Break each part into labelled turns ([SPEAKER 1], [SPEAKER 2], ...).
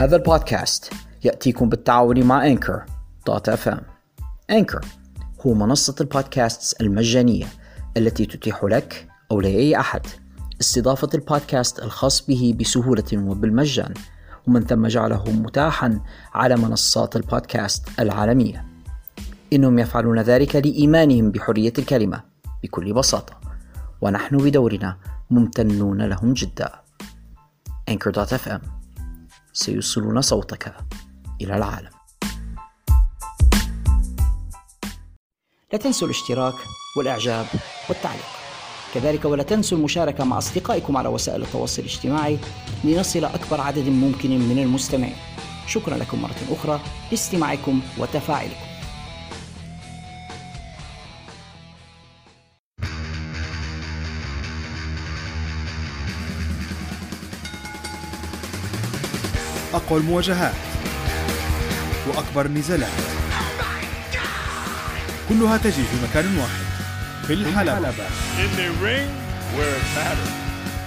[SPEAKER 1] هذا البودكاست يأتيكم بالتعاون مع Anchor dot FM Anchor هو منصة البودكاست المجانية التي تتيح لك أو لأي أحد استضافة البودكاست الخاص به بسهولة وبالمجان ومن ثم جعله متاحا على منصات البودكاست العالمية. إنهم يفعلون ذلك لإيمانهم بحرية الكلمة بكل بساطة ونحن بدورنا ممتنون لهم جدا. Anchor.fm سيوصلون صوتك إلى العالم. لا تنسوا الاشتراك والإعجاب والتعليق. كذلك ولا تنسوا المشاركة مع أصدقائكم على وسائل التواصل الاجتماعي لنصل أكبر عدد ممكن من المستمعين. شكرا لكم مرة أخرى لاستماعكم وتفاعلكم.
[SPEAKER 2] أقوى المواجهات. وأكبر النزالات كلها تجري في مكان واحد. في الحلبة.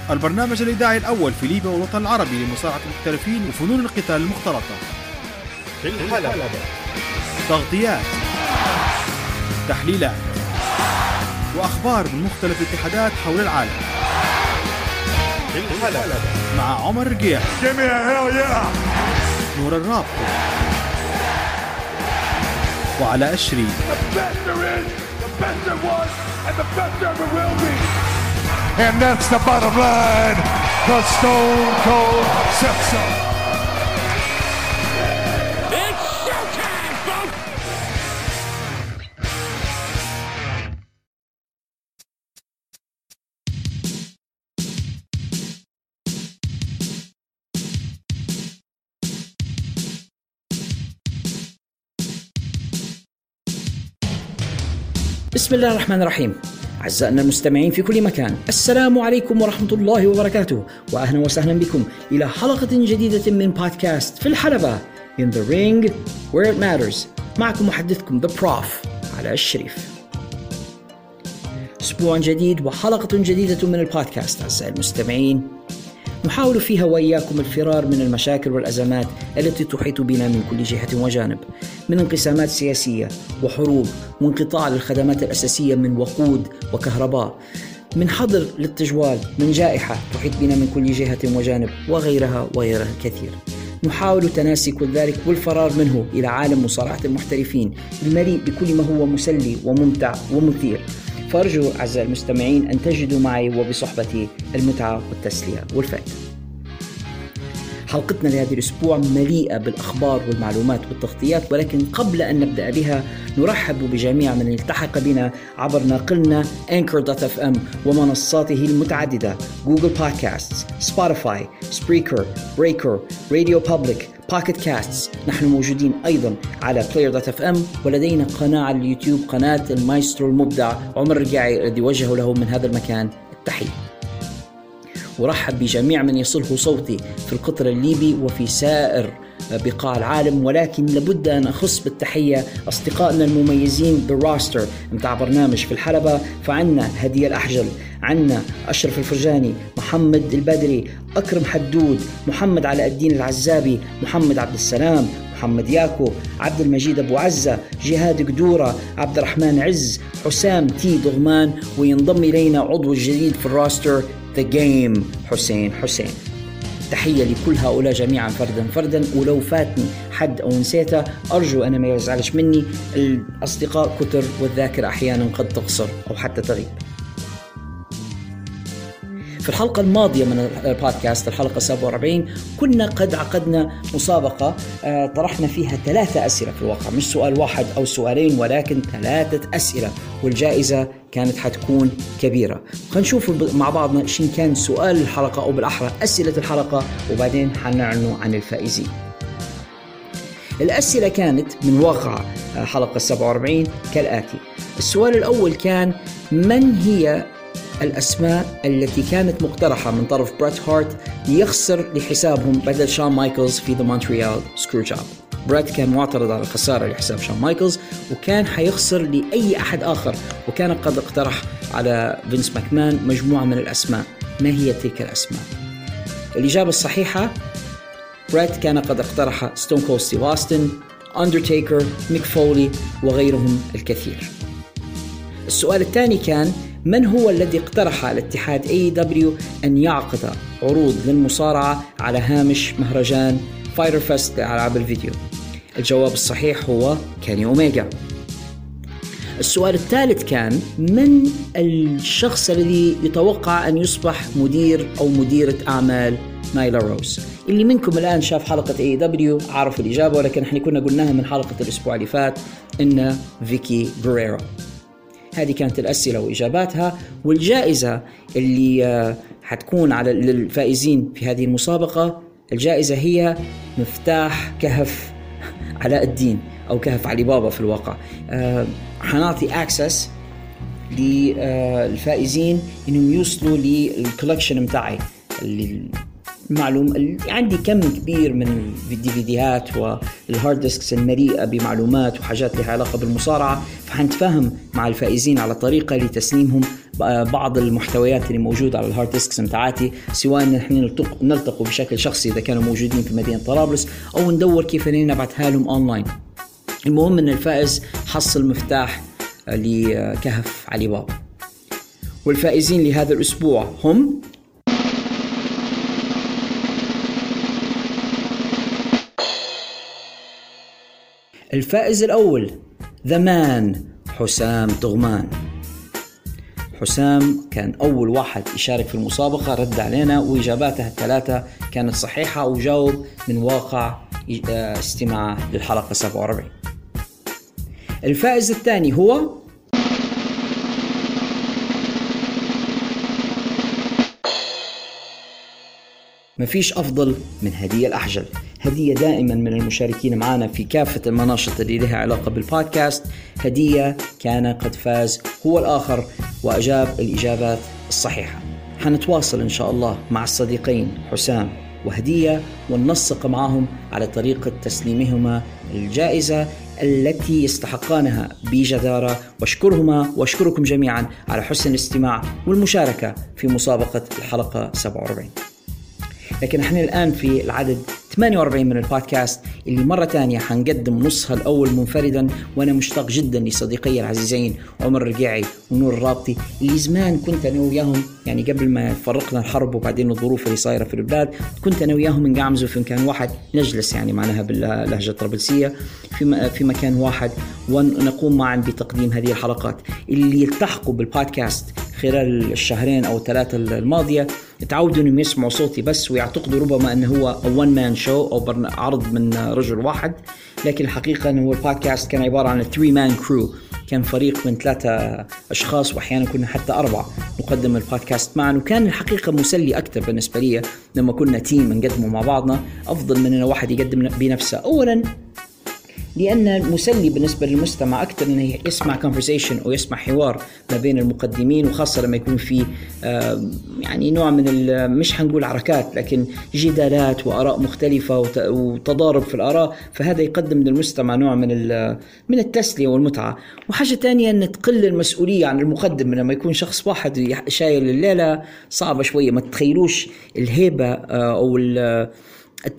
[SPEAKER 2] البرنامج الإذاعي الأول في ليبيا والوطن العربي لمصارعة المحترفين وفنون القتال المختلطة.
[SPEAKER 3] في الحلبة
[SPEAKER 2] تغطيات. تحليلات. وأخبار من مختلف الاتحادات حول العالم.
[SPEAKER 3] الحلبة
[SPEAKER 2] مع عمر رقيع
[SPEAKER 3] Give me a hell yeah!
[SPEAKER 2] نور الراب وعلى أشري
[SPEAKER 3] The best there is, the best there was, and the best there ever will be. And that's the bottom line. The Stone Cold said
[SPEAKER 1] بسم الله الرحمن الرحيم. أعزائنا المستمعين في كل مكان السلام عليكم ورحمة الله وبركاته وأهلا وسهلا بكم إلى حلقة جديدة من بودكاست في الحلبة In the ring where it matters. معكم محدثكم The Prof. على الشريف. أسبوع جديد وحلقة جديدة من البودكاست أعزائي المستمعين. نحاول فيها وإياكم الفرار من المشاكل والأزمات التي تحيط بنا من كل جهة وجانب من انقسامات سياسية وحروب وانقطاع للخدمات الأساسية من وقود وكهرباء من حظر للتجوال من جائحة تحيط بنا من كل جهة وجانب وغيرها وغيرها الكثير. نحاول تناسي كل ذلك والفرار منه إلى عالم مصارعة المحترفين المليء بكل ما هو مسلي وممتع ومثير. فأرجو أعزائي المستمعين أن تجدوا معي وبصحبتي المتعة والتسلية والفائدة. حلقتنا لهذا الأسبوع مليئة بالأخبار والمعلومات والتغطيات ولكن قبل أن نبدأ بها نرحب بجميع من التحق بنا عبر ناقلنا Anchor.fm ومنصاته المتعددة Google Podcast Spotify Spreaker Breaker RadioPublic Pocket Casts نحن موجودين أيضا على Player.fm ولدينا قناة على اليوتيوب قناة المايسترو المبدع. عمر الرقاعي الذي وجه له من هذا المكان. التحية. ورحب بجميع من يصله صوتي في القطر الليبي وفي سائر بقاع العالم ولكن لابد أن أخص بالتحية أصدقائنا المميزين بالراستر. متاع برنامج في الحلبة فعنا هدية الأحجل. عنا أشرف الفرجاني محمد البدري أكرم حدود محمد علاء الدين العزابي محمد عبد السلام محمد ياكو عبد المجيد أبو عزة جهاد قدورة عبد الرحمن عز حسام تي دغمان وينضم إلينا عضو الجديد في ال roster The Game حسين حسين. تحية لكل هؤلاء جميعا فردا فردا ولو فاتني حد أو نسيته أرجو أنا ما يزعلش مني الأصدقاء كتر والذاكرة أحيانا قد تقصر أو حتى تغيب. في الحلقة الماضية من البودكاست الحلقة 47 كنا قد عقدنا مسابقة آه، طرحنا فيها ثلاثة أسئلة في الواقع مش سؤال واحد أو سؤالين ولكن ثلاثة أسئلة والجائزة كانت حتكون كبيرة. خلينا نشوف مع بعضنا شين كان سؤال الحلقة أو بالأحرى أسئلة الحلقة وبعدين حنعلنوا عن الفائزين. الأسئلة كانت من واقع حلقة 47 كالآتي. السؤال الأول كان من هي الأسماء التي كانت مقترحة من طرف بريت هارت ليخسر لحسابهم بدل شون مايكلز في The Montreal Screwjob بريت كان معترض على الخسارة لحساب شون مايكلز وكان حيخسر لأي أحد آخر وكان قد اقترح على فينس ماكمان مجموعة من الأسماء. ما هي تلك الأسماء؟ الإجابة الصحيحة بريت كان قد اقترح Stone Cold ستيف أوستن أندرتيكر ميك فولي وغيرهم الكثير. السؤال الثاني كان من هو الذي اقترح الاتحاد AEW أن يعقد عروض للمصارعة على هامش مهرجان Fyter Fest لألعاب الفيديو؟ الجواب الصحيح هو كيني أوميجا. السؤال الثالث كان من الشخص الذي يتوقع أن يصبح مدير أو مديرة أعمال نايلا روز؟ اللي منكم الآن شاف حلقة AEW عرف الإجابة ولكن إحنا كنا قلناها من حلقة الأسبوع اللي فات إن فيكي جريرو. هذه كانت الأسئلة وإجاباتها والجائزة اللي آه، حتكون على للفائزين في هذه المسابقة الجائزة هي مفتاح كهف علاء الدين أو كهف علي بابا في الواقع. آه، حنعطي access للفائزين إنهم يوصلوا لل collection بتاعي معلوم عندي كم كبير من الديفيديات وال hard disks المليئة بمعلومات وحاجات لها علاقة بالمصارعة. فحنتفاهم مع الفائزين على طريقة لتسليمهم بعض المحتويات اللي موجودة على ال hard disks بتاعتي سواء نحن نلتقوا بشكل شخصي إذا كانوا موجودين في مدينة طرابلس أو ندور كيف نبعثها لهم اونلاين المهم إن الفائز حصل مفتاح لكهف علي بابا. والفائزين لهذا الأسبوع هم الفائز الأول ذا مان حسام تغمان. حسام كان أول واحد يشارك في المسابقة رد علينا وإجاباته الثلاثة كانت صحيحة وجاوب من واقع آه، استماع للحلقة 47 الفائز الثاني هو؟ ما فيش أفضل من هدية الأحجل. هدية دائما من المشاركين معنا في كافة المناشط اللي لها علاقة بالبودكاست. هدية كان قد فاز هو الآخر وأجاب الإجابات الصحيحة. حنتواصل إن شاء الله مع الصديقين حسام وهدية وننسق معهم على طريقة تسليمهما الجائزة التي يستحقانها بجدارة. واشكرهما واشكركم جميعا على حسن الاستماع والمشاركة في مسابقة الحلقة 47 لكن إحنا الآن في العدد 48 من البودكاست اللي مرة تانية حنقدم نصها الأول منفردا وأنا مشتاق جدا لصديقي العزيزين عمر الرقيعي ونور الرابطي اللي زمان كنت أنا وياهم يعني قبل ما فرقنا الحرب وبعدين الظروف اللي صايرة في البلاد كنت أنا وياهم نقعمزوا في مكان واحد نجلس يعني معناها باللهجة الطرابلسية في في مكان واحد ونقوم معا بتقديم هذه الحلقات اللي يلتحقوا بالبودكاست خلال الشهرين أو الثلاثة الماضية. تعودوا إنهم يسمعوا صوتي بس ويعتقدوا ربما إنه هو one man show أو عرض من رجل واحد. لكن الحقيقة إنه البودكاست كان عبارة عن 3 man crew كان فريق من ثلاثة أشخاص وأحيانا كنا حتى أربعة نقدم البودكاست معا. وكان الحقيقة مسلي أكثر بالنسبة لي لما كنا team نقدمه مع بعضنا. أفضل من أن واحد يقدم بنفسه. أولا لأن مسلي بالنسبة للمستمع أكثر أنه يسمع conversation أو يسمع حوار ما بين المقدمين وخاصة لما يكون في يعني نوع من مش حنقول عركات لكن جدالات وآراء مختلفة وتضارب في الآراء فهذا يقدم للمستمع نوع من من التسلية والمتعة. وحاجة ثانية أن تقل المسؤولية عن المقدم لما يكون شخص واحد شايل الليلة صعبة شوية. ما تتخيلوش الهيبة آه، أو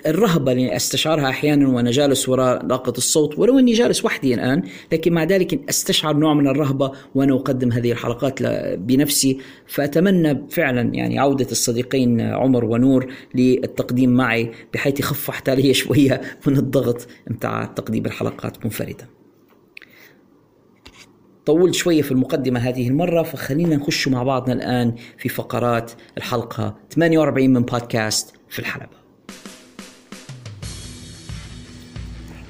[SPEAKER 1] الرهبة اللي استشعرها أحيانا وأنا جالس وراء لاقة الصوت ولو أني جالس وحدي الآن لكن مع ذلك أستشعر نوع من الرهبة وأنا أقدم هذه الحلقات بنفسي فأتمنى فعلا يعني عودة الصديقين عمر ونور للتقديم معي بحيث يخفف علي شوية من الضغط متاع تقديم الحلقات منفردة. طولت شوية في المقدمة هذه المرة فخلينا نخش مع بعضنا الآن في فقرات الحلقة 48 من بودكاست في الحلبة.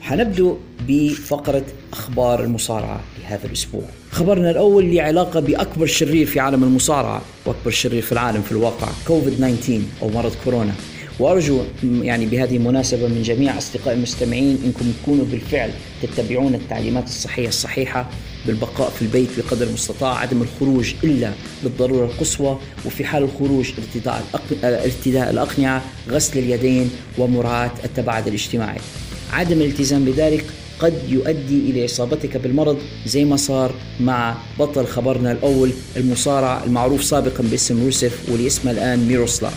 [SPEAKER 1] حنبدو بفقرة أخبار المصارعة لهذا الأسبوع. خبرنا الأول له علاقة بأكبر شرير في عالم المصارعة وأكبر شرير في العالم في الواقع كوفيد 19 أو مرض كورونا. وأرجو يعني بهذه المناسبة من جميع أصدقائي المستمعين إنكم تكونوا بالفعل تتبعون التعليمات الصحية الصحيحة بالبقاء في البيت بقدر المستطاع عدم الخروج إلا للضرورة القصوى وفي حال الخروج ارتداء ارتداء الأقنعة غسل اليدين ومراعاة التباعد الاجتماعي. عدم الالتزام بذلك قد يؤدي إلى إصابتك بالمرض زي ما صار مع بطل خبرنا الأول المصارع المعروف سابقا باسم روسف واللي اسمه الآن ميروسلاف.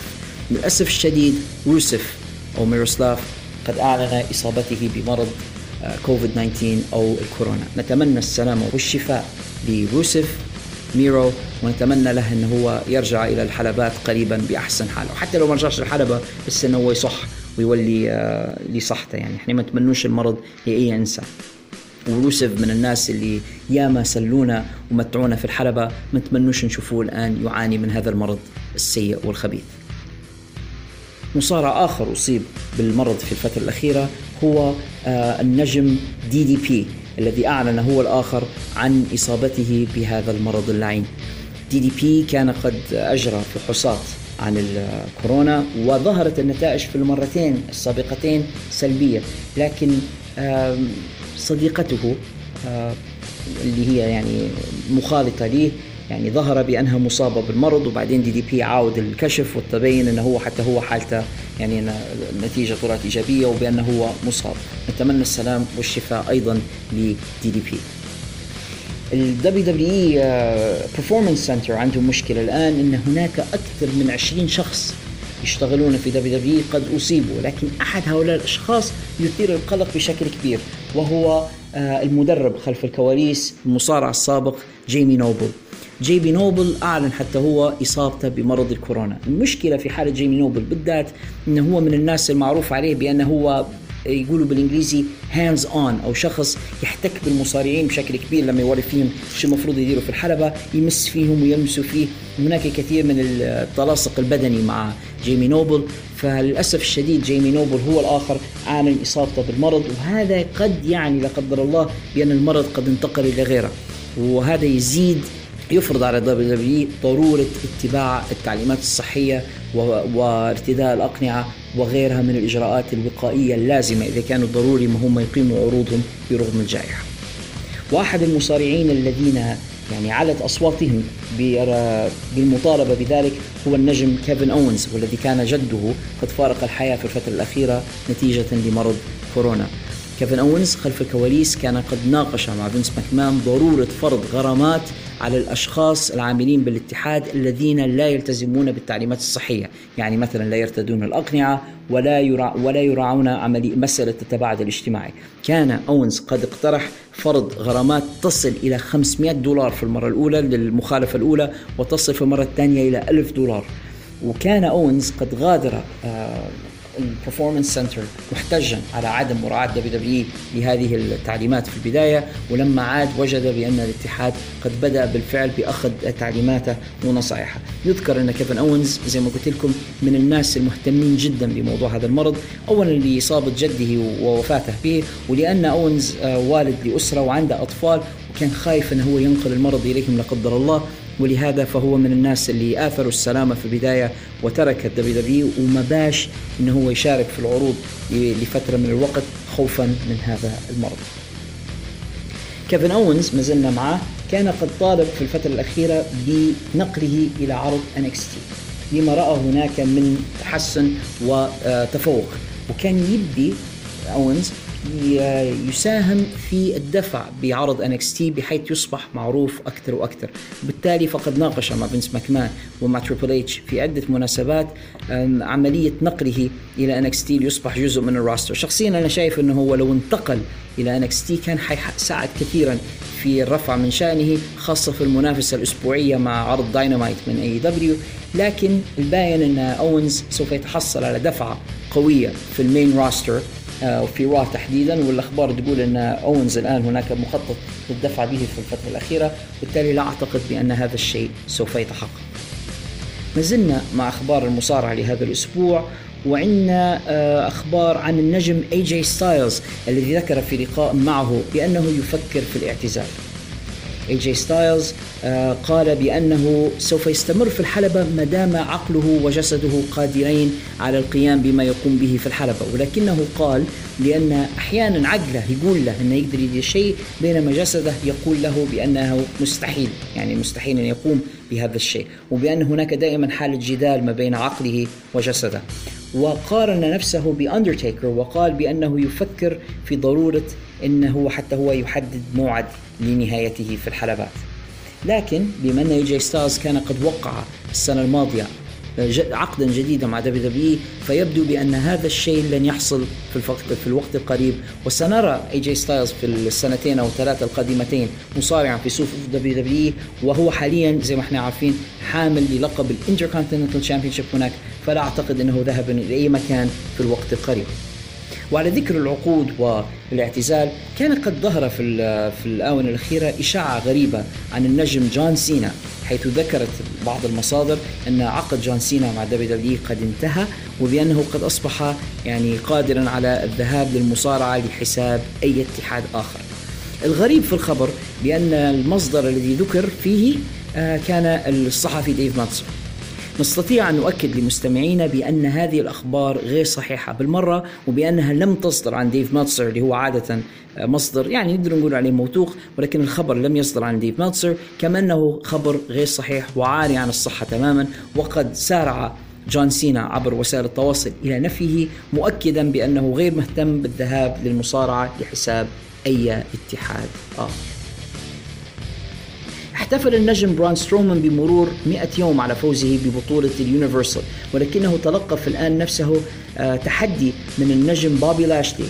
[SPEAKER 1] للأسف الشديد روسف أو ميروسلاف قد أعلن إصابته بمرض كوفيد 19 أو الكورونا. نتمنى السلامة والشفاء لروسف ميرو ونتمنى له أنه هو يرجع إلى الحلبات قريبا بأحسن حال. وحتى لو ما رجعش الحلبة بس أنه هو يصح ويولي آه، لصحته. يعني إحنا ما نتمنوش المرض لأي إنسان. وروسف من الناس اللي ياما سلونا ومتعونا في الحلبة ما نتمنوش نشوفوه الآن يعاني من هذا المرض السيء والخبيث. مصارع آخر أصيب بالمرض في الفترة الأخيرة هو آه، النجم دي دي بي. الذي أعلن هو الآخر عن إصابته بهذا المرض اللعين. دي دي بي كان قد أجرى فحوصات عن الكورونا وظهرت النتائج في المرتين السابقتين سلبية لكن صديقته اللي هي يعني مخالطة ليه يعني ظهر بأنها مصابة بالمرض وبعدين دي دي بي عاود الكشف وتبين إنه هو حتى هو حالته يعني النتيجه طلعت إيجابية وبأنه هو مصاب. نتمنى السلام والشفاء أيضا لدي دي بي ال WWE Performance Center عندهم مشكلة الآن إن هناك أكثر من 20 شخص يشتغلون في W قد أصيبوا لكن أحد هؤلاء الأشخاص يثير القلق بشكل كبير وهو آه، المدرب خلف الكواليس المصارع السابق جيمي نوبل. جيمي نوبل أعلن حتى هو إصابته بمرض الكورونا. المشكلة في حاله جيمي نوبل بالذات إنه هو من الناس المعروف عليه بأنه هو يقولوا بالإنجليزي hands on أو شخص يحتك بالمصارعين بشكل كبير لما يوري فيهم شو المفروض يديروا في الحلبة يمس فيهم ويلمسوا فيه. هناك كثير من التلاصق البدني مع جيمي نوبل. فللأسف الشديد جيمي نوبل هو الآخر اعلن إصابته بالمرض وهذا قد يعني لا قدر الله بأن المرض قد انتقل إلى غيره. وهذا يزيد يفرض على WW ضرورة اتباع التعليمات الصحية وارتداء الأقنعة وغيرها من الإجراءات الوقائية اللازمة إذا كانوا ضروري ما هم يقيموا عروضهم برغم الجائحة. واحد المصارعين الذين يعني علت أصواتهم بالمطالبة بذلك هو النجم كيفن أونز والذي كان جده قد فارق الحياة في الفترة الأخيرة نتيجة لمرض كورونا. كيفن أونز خلف الكواليس كان قد ناقش مع فينس ماكمان ضرورة فرض غرامات على الأشخاص العاملين بالاتحاد الذين لا يلتزمون بالتعليمات الصحية، يعني مثلا لا يرتدون الأقنعة ولا يرع ولا يراعون عمليه مسألة التباعد الاجتماعي. كان أونز قد اقترح فرض غرامات تصل إلى 500 دولار في المرة الأولى للمخالفة الأولى وتصل في المرة الثانية إلى 1000 دولار. وكان أونز قد غادر آه ال Performance Center محتجا على عدم مراعاة WW لهذه التعليمات في البداية ولما عاد وجد بأن الاتحاد قد بدأ بالفعل بأخذ تعليماته ونصائحه يذكر أن كيفن أونز زي ما قلت لكم من الناس المهتمين جدا بموضوع هذا المرض أولا لإصابة جده ووفاته به ولأن أونز آه، والد لأسرة وعنده أطفال وكان خايف أنه هو ينقل المرض إليهم لا قدر الله. ولهذا فهو من الناس اللي آثروا السلامة في البداية وترك ال WW وما باش إنه هو يشارك في العروض لفترة من الوقت خوفا من هذا المرض. كيفن أوينز ما زلنا معاه كان قد طالب في الفترة الأخيرة بنقله إلى عرض NXT لما رأى هناك من تحسن وتفوق. وكان يبي أوينز يساهم في الدفع بعرض NXT بحيث يصبح معروف أكثر وأكثر. بالتالي فقد ناقش مع فينس ماكمان ومع تريبل اتش في عدة مناسبات عملية نقله إلى NXT ليصبح جزء من ال roster. شخصيا أنا شايف أنه هو لو انتقل إلى NXT كان حيساعد كثيرا في الرفع من شأنه خاصة في المنافسة الأسبوعية مع عرض داينامايت من AEW لكن الباين أن أوينز سوف يتحصل على دفعة قوية في ال main roster. في Raw تحديدا والأخبار تقول إن اونز الآن هناك مخطط للدفع به في الفترة الأخيرة بالتالي لا أعتقد بأن هذا الشيء سوف يتحقق. ما زلنا مع أخبار المصارعة لهذا الأسبوع وعندنا آه، أخبار عن النجم AJ ستايلز الذي ذكر في لقاء معه بأنه يفكر في الاعتزال. AJ ستايلز قال بأنه سوف يستمر في الحلبة ما دام عقله وجسده قادرين على القيام بما يقوم به في الحلبة. ولكنه قال لأن أحيانا عقله يقول له إنه يقدر يدير شيء بينما جسده يقول له بأنه مستحيل يعني مستحيل أن يقوم بهذا الشيء. وبأن هناك دائما حالة جدال ما بين عقله وجسده. وقارن نفسه بأندرتيكر وقال بأنه يفكر في ضرورة إنه حتى هو يحدد موعد لنهايته في الحلبات. لكن بما أن جي ستايلز كان قد وقع السنة الماضية عقدا جديدا مع WW فيبدو بأن هذا الشيء لن يحصل في الوقت في الوقت القريب. وسنرى AJ ستايلز في السنتين أو الثلاثه القادمتين مصارعا في صفوف WW وهو حاليا زي ما إحنا عارفين حامل للقب ال Intercontinental Championship هناك. فلا أعتقد إنه ذهب إلى أي مكان في الوقت القريب. وعلى ذكر العقود والاعتزال كان قد ظهر في في الآونة الأخيرة إشاعة غريبة عن النجم جون سينا حيث ذكرت بعض المصادر أن عقد جون سينا مع WWE قد انتهى وبأنه قد أصبح يعني قادرا على الذهاب للمصارعة لحساب أي اتحاد آخر. الغريب في الخبر بأن المصدر الذي ذكر فيه آه، كان الصحفي ديف ميلتزر نستطيع أن نؤكد لمستمعينا بأن هذه الأخبار غير صحيحة بالمرة وبأنها لم تصدر عن ديف ميلتزر اللي هو عادة مصدر يعني نقدر نقول عليه موثوق ولكن الخبر لم يصدر عن ديف ميلتزر كما أنه خبر غير صحيح وعاري عن الصحة تماما وقد سارع جون سينا عبر وسائل التواصل إلى نفيه مؤكدا بأنه غير مهتم بالذهاب للمصارعة لحساب أي اتحاد آخر. احتفل النجم بران سترومان بمرور 100 يوم على فوزه ببطولة ال Universal ولكنه تلقف الآن نفسه آه، تحدي من النجم بابي لاشلي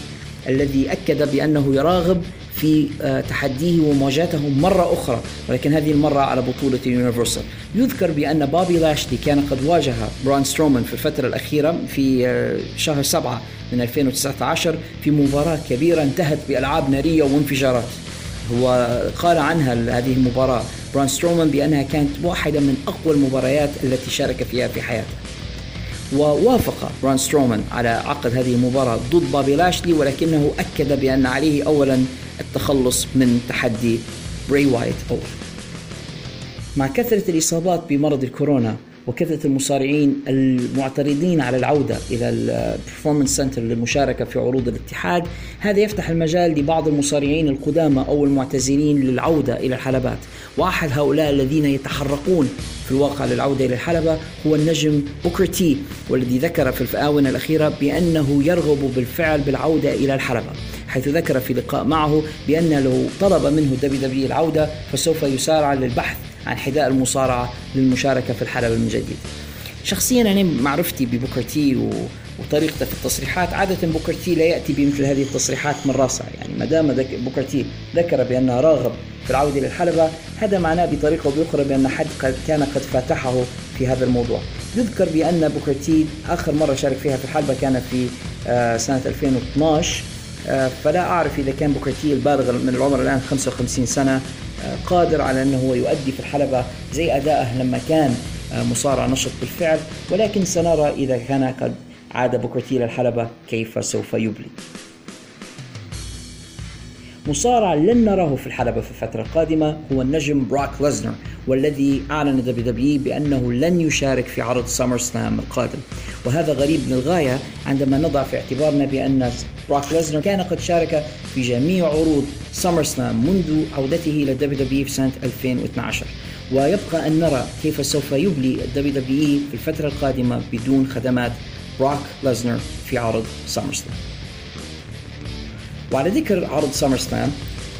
[SPEAKER 1] الذي أكد بأنه يرغب في آه، تحديه ومواجهته مرة أخرى ولكن هذه المرة على بطولة ال Universal. يذكر بأن بابي لاشلي كان قد واجه بران سترومان في الفترة الأخيرة في آه، شهر سبعة من 2019 في مباراة كبيرة انتهت بألعاب نارية وانفجارات. هو قال عنها هذه المباراة. بران سترومان بأنها كانت واحدة من أقوى المباريات التي شارك فيها في حياته. ووافق بران سترومان على عقد هذه المباراة ضد بابي لاشلي ولكنه أكد بأن عليه أولا التخلص من تحدي بري وايت أولا مع كثرة الإصابات بمرض الكورونا وكثرة المصارعين المعترضين على العودة إلى ال Performance Center للمشاركة في عروض الاتحاد. هذا يفتح المجال لبعض المصارعين القدامى أو المعتزلين للعودة إلى الحلبات. وأحد هؤلاء الذين يتحرقون في الواقع للعودة إلى الحلبة هو النجم بوكر تي والذي ذكر في الآونة الأخيرة بأنه يرغب بالفعل بالعودة إلى الحلبة حيث ذكر في لقاء معه بأن لو طلب منه WWE العودة فسوف يسارع للبحث عن حذاء المصارعة للمشاركة في الحلبة من جديد. شخصيا أنا معرفتي ببوكرتي و... وطريقته في التصريحات. عادة بوكرتي لا يأتي بمثل هذه التصريحات من راسه. يعني ما دام. بوكرتي ذكر بأنه راغب في العودة للحلبة هذا معناه بطريقة أو بأخرى بأن حد قد كان قد فاتحه في هذا الموضوع. يذكر بأن بوكرتي آخر مرة شارك فيها في الحلبة كان في آه، سنة 2012 آه، فلا أعرف إذا كان بوكرتي البالغ من العمر الآن 55 سنة. قادر على أنه هو يؤدي في الحلبة زي أدائه لما كان آه، مصارع نشط بالفعل. ولكن سنرى إذا كان قد عاد بوكرتي للحلبة كيف سوف يبلي. مصارع لن نراه في الحلبة في الفترة القادمة هو النجم براك ليزنر والذي أعلن WWE بأنه لن يشارك في عرض SummerSlam القادم. وهذا غريب للغاية عندما نضع في اعتبارنا بأن براك ليزنر كان قد شارك في جميع عروض SummerSlam منذ عودته إلى WWE في سنة 2012 ويبقى أن نرى كيف سوف يبلي ال WWE في الفترة القادمة بدون خدمات براك ليزنر في عرض SummerSlam وعلى ذكر عرض SummerSlam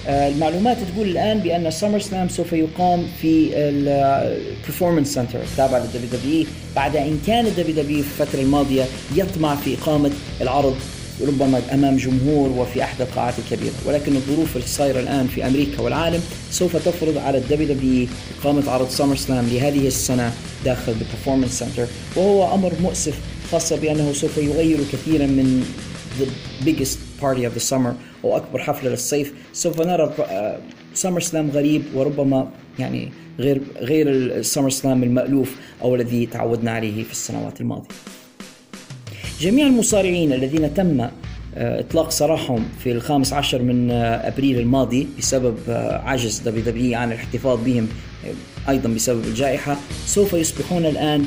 [SPEAKER 1] آه، المعلومات تقول الآن بأن SummerSlam سوف يقام في ال Performance Center التابع لل WWE بعد إن كان ال WWE في الفترة الماضية يطمع في إقامة العرض ربما أمام جمهور وفي احدى القاعات الكبيرة، ولكن الظروف الصايرة الآن في أمريكا والعالم سوف تفرض على ال WWE إقامة عرض SummerSlam لهذه السنة داخل ال Performance Center، وهو أمر مؤسف خاصة بأنه سوف يغير كثيرا من the biggest party of the summer أو أكبر حفلة للصيف سوف نرى SummerSlam غريب وربما يعني غير غير ال SummerSlam المألوف أو الذي تعودنا عليه في السنوات الماضية. جميع المصارعين الذين تم آه، إطلاق سراحهم في الخامس عشر من آه، أبريل الماضي بسبب آه، عجز WWE عن الاحتفاظ بهم أيضا بسبب الجائحة سوف يصبحون الآن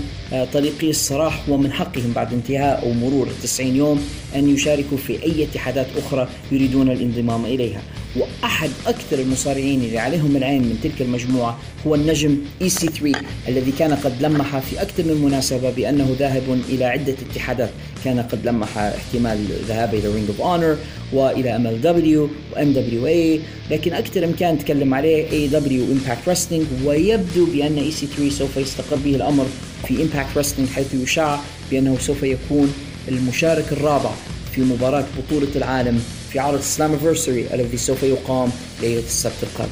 [SPEAKER 1] طليقي السراح ومن حقهم بعد انتهاء أو مرور 90 يوم أن يشاركوا في أي اتحادات أخرى يريدون الانضمام إليها. وأحد أكثر المصارعين اللي عليهم العين من تلك المجموعة هو النجم EC3 الذي كان قد لمح في أكثر من مناسبة بأنه ذاهب إلى عدة اتحادات. كان قد لمح احتمال الذهاب إلى Ring of Honor وإلى MLW و NWA لكن أكثر مكان تكلم عليه AEW Impact Wrestling ويبدو بأن EC3 سوف يستقر به الأمر في Impact Wrestling حيث يشاع بأنه سوف يكون المشارك الرابع في مباراة بطولة العالم في عرض Slammiversary الذي سوف يقام ليلة السبت القادم.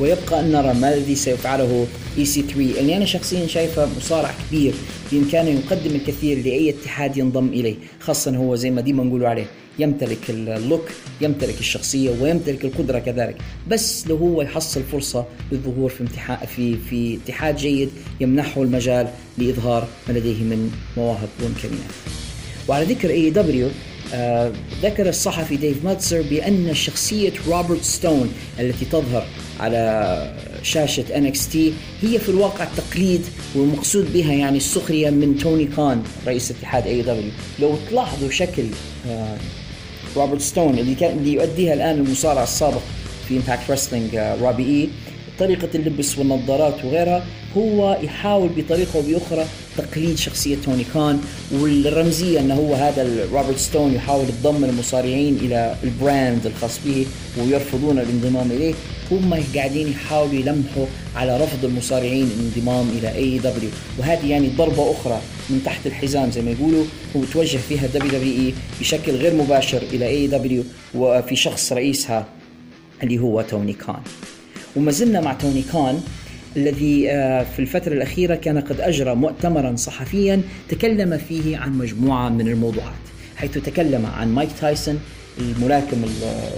[SPEAKER 1] ويبقى أن نرى ما الذي سيفعله EC3 اللي أنا شخصيا شايفه مصارع كبير بإمكانه يقدم الكثير لأي اتحاد ينضم إليه خاصة هو زي ما ديما نقولوا عليه يمتلك ال look يمتلك الشخصية ويمتلك القدرة كذلك. بس لو هو يحصل فرصة للظهور في امتحان في في اتحاد جيد يمنحه المجال لإظهار ما لديه من مواهب وإمكانيات. وعلى ذكر AEW آه ذكر الصحفي ديف ميلتزر بأن شخصية روبرت ستون التي تظهر على شاشة NXT هي في الواقع تقليد والمقصود بها يعني السخرية من توني خان رئيس اتحاد AEW لو تلاحظوا شكل آه روبرت ستون اللي كان اللي يؤديها الآن المصارع السابق في Impact Wrestling رابي إي. طريقة اللبس والنظارات وغيرها هو يحاول بطريقة أو بأخرى تقليد شخصية توني كان والرمزية أنه هو هذا روبرت ستون يحاول يضم المصارعين إلى ال brand الخاص به ويرفضون الانضمام إليه. هم قاعدين يحاولوا يلمحوا على رفض المصارعين الانضمام إلى AEW وهذه يعني ضربة أخرى من تحت الحزام زي ما يقولوا وتوجه فيها WWE بشكل غير مباشر إلى AEW وفي شخص رئيسها اللي هو توني كان. وما زلنا مع توني كان الذي آه، في الفترة الأخيرة كان قد أجرى مؤتمرا صحفيا تكلم فيه عن مجموعة من الموضوعات حيث تكلم عن مايك تايسون الملاكم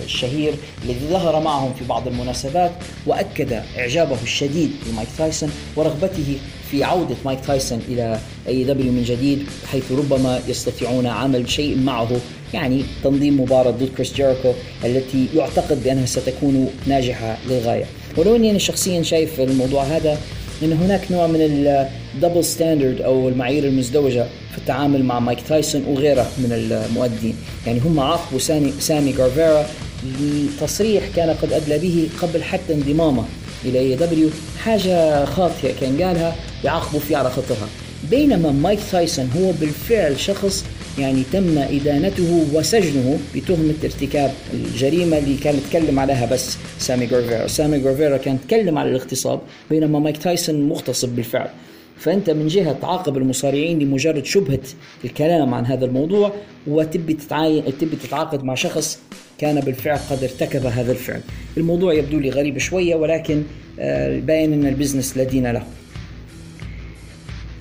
[SPEAKER 1] الشهير الذي ظهر معهم في بعض المناسبات وأكد إعجابه الشديد بمايك تايسون ورغبته في عودة مايك تايسون إلى AEW من جديد حيث ربما يستطيعون عمل شيء معه يعني تنظيم مباراة ضد كريس جيريكو التي يعتقد بأنها ستكون ناجحة للغاية. ولو اني أنا شخصيا شايف الموضوع هذا إن هناك نوع من ال double standard أو المعايير المزدوجة في التعامل مع مايك تايسون وغيره من المؤدين. يعني هم عاقبوا سامي سامي جيفارا لتصريح كان قد أدلى به قبل حتى انضمامه إلى AEW حاجة خاطئة كان قالها يعاقبوا فيه على خاطرها. بينما مايك تايسون هو بالفعل شخص يعني تم إدانته وسجنه بتهمة ارتكاب الجريمة اللي كان يتكلم عليها بس سامي جيفارا سامي جيفارا كان يتكلم على الاغتصاب بينما مايك تايسون مغتصب بالفعل فأنت من جهة تعاقب المصارعين لمجرد شبهة الكلام عن هذا الموضوع وتبي تتعاين تبي تتعاقد مع شخص كان بالفعل قد ارتكب هذا الفعل. الموضوع يبدو لي غريب شوية ولكن آه، باين إن ال business لا دين له.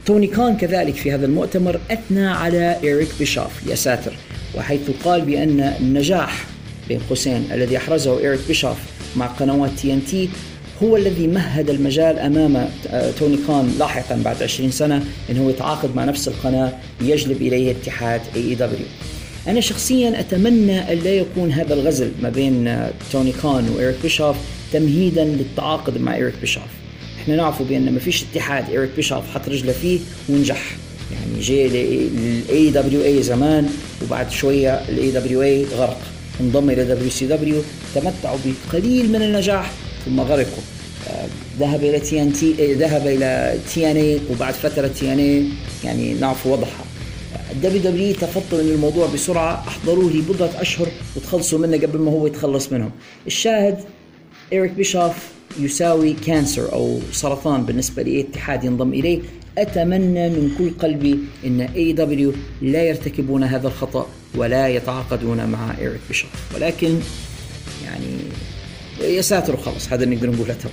[SPEAKER 1] توني كان كذلك في هذا المؤتمر أثنى على إيريك بيشوف يا ساتر وحيث قال بأن النجاح بين قوسين الذي أحرزه إيريك بيشوف مع قنوات TNT هو الذي مهد المجال أمام توني كان لاحقا بعد 20 سنة انه يتعاقد مع نفس القناة ليجلب إليه اتحاد AEW. أنا شخصيا أتمنى أن لا يكون هذا الغزل ما بين توني كان وإيريك بيشوف تمهيدا للتعاقد مع إيريك بيشوف. إحنا نعرفوا بأن ما فيش اتحاد إيريك بيشوف حط رجله فيه ونجح. يعني جاي لل AWA زمان وبعد شوية ال AWA غرق. انضم إلى WCW تمتعوا بقليل من النجاح ثم غرقوا. آه، ذهب إلى TNT ذهب إلى TNA وبعد فترة TNA يعني نعرف وضعها. ال WWE تفطنوا ان الموضوع بسرعة أحضروه لبضعه أشهر وتخلصوا منه قبل ما هو يتخلص منهم. الشاهد إيريك بيشوف يساوي cancer أو سرطان بالنسبة لاي اتحاد ينضم إليه. أتمنى من كل قلبي إن AEW لا يرتكبون هذا الخطأ ولا يتعاقدون مع إيريك بيشوف ولكن يعني يا ساتر وخلص هذا نقدر نقوله تو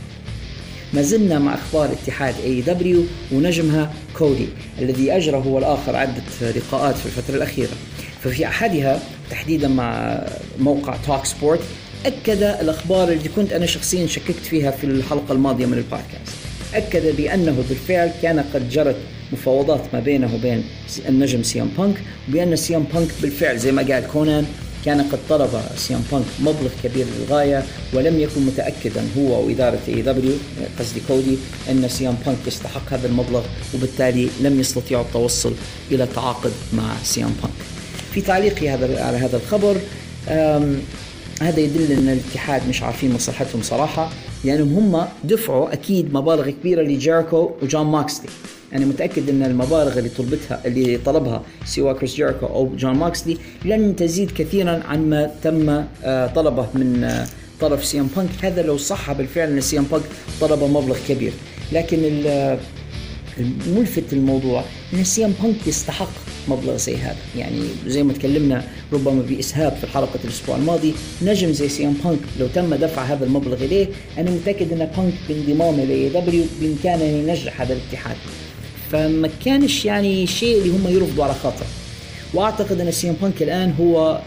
[SPEAKER 1] ما زلنا مع أخبار اتحاد AEW ونجمها كودي الذي اجرى هو الآخر عدة لقاءات في الفترة الأخيرة. ففي أحدها تحديدا مع موقع talkSPORT أكد الأخبار اللي كنت أنا شخصيا شككت فيها في الحلقة الماضية من البودكاست. أكد بأنه بالفعل كان قد جرت مفاوضات ما بينه وبين النجم سي إم بانك وبأن سي إم بانك بالفعل زي ما قال كونان كان قد طلب سي إم بانك مبلغ كبير للغاية ولم يكن متأكدا هو وإدارة AEW قصدي كودي أن سي إم بانك يستحق هذا المبلغ وبالتالي لم يستطيعوا التوصل إلى التعاقد مع سي إم بانك. في تعليقي هذا على هذا الخبر هذا يدل إن الاتحاد مش عارفين مصلحتهم صراحة. لانهم هم دفعوا أكيد مبالغ كبيرة لجيريكو وجون موكسلي. أنا متأكد إن المبالغ اللي طلبتها اللي طلبها سواء كريس جيريكو أو جون موكسلي لن تزيد كثيرا عن ما تم آه، طلبه من آه، طرف سي إم بانك. هذا لو صح بالفعل إن سي إم بانك طلب مبلغ كبير. لكن الملفت الموضوع إن سي إم بانك يستحق مبلغ زي هذا. يعني زي ما تكلمنا ربما بإسهاب في حلقه الأسبوع الماضي نجم زي سي إم بانك لو تم دفع هذا المبلغ إليه أنا متأكد أن بانك بانضمامه ل AEW بامكانه ينجح هذا الاتحاد. فما كانش يعني شيء اللي هم يرفضوا على خاطر. وأعتقد أن سي إم بانك الآن هو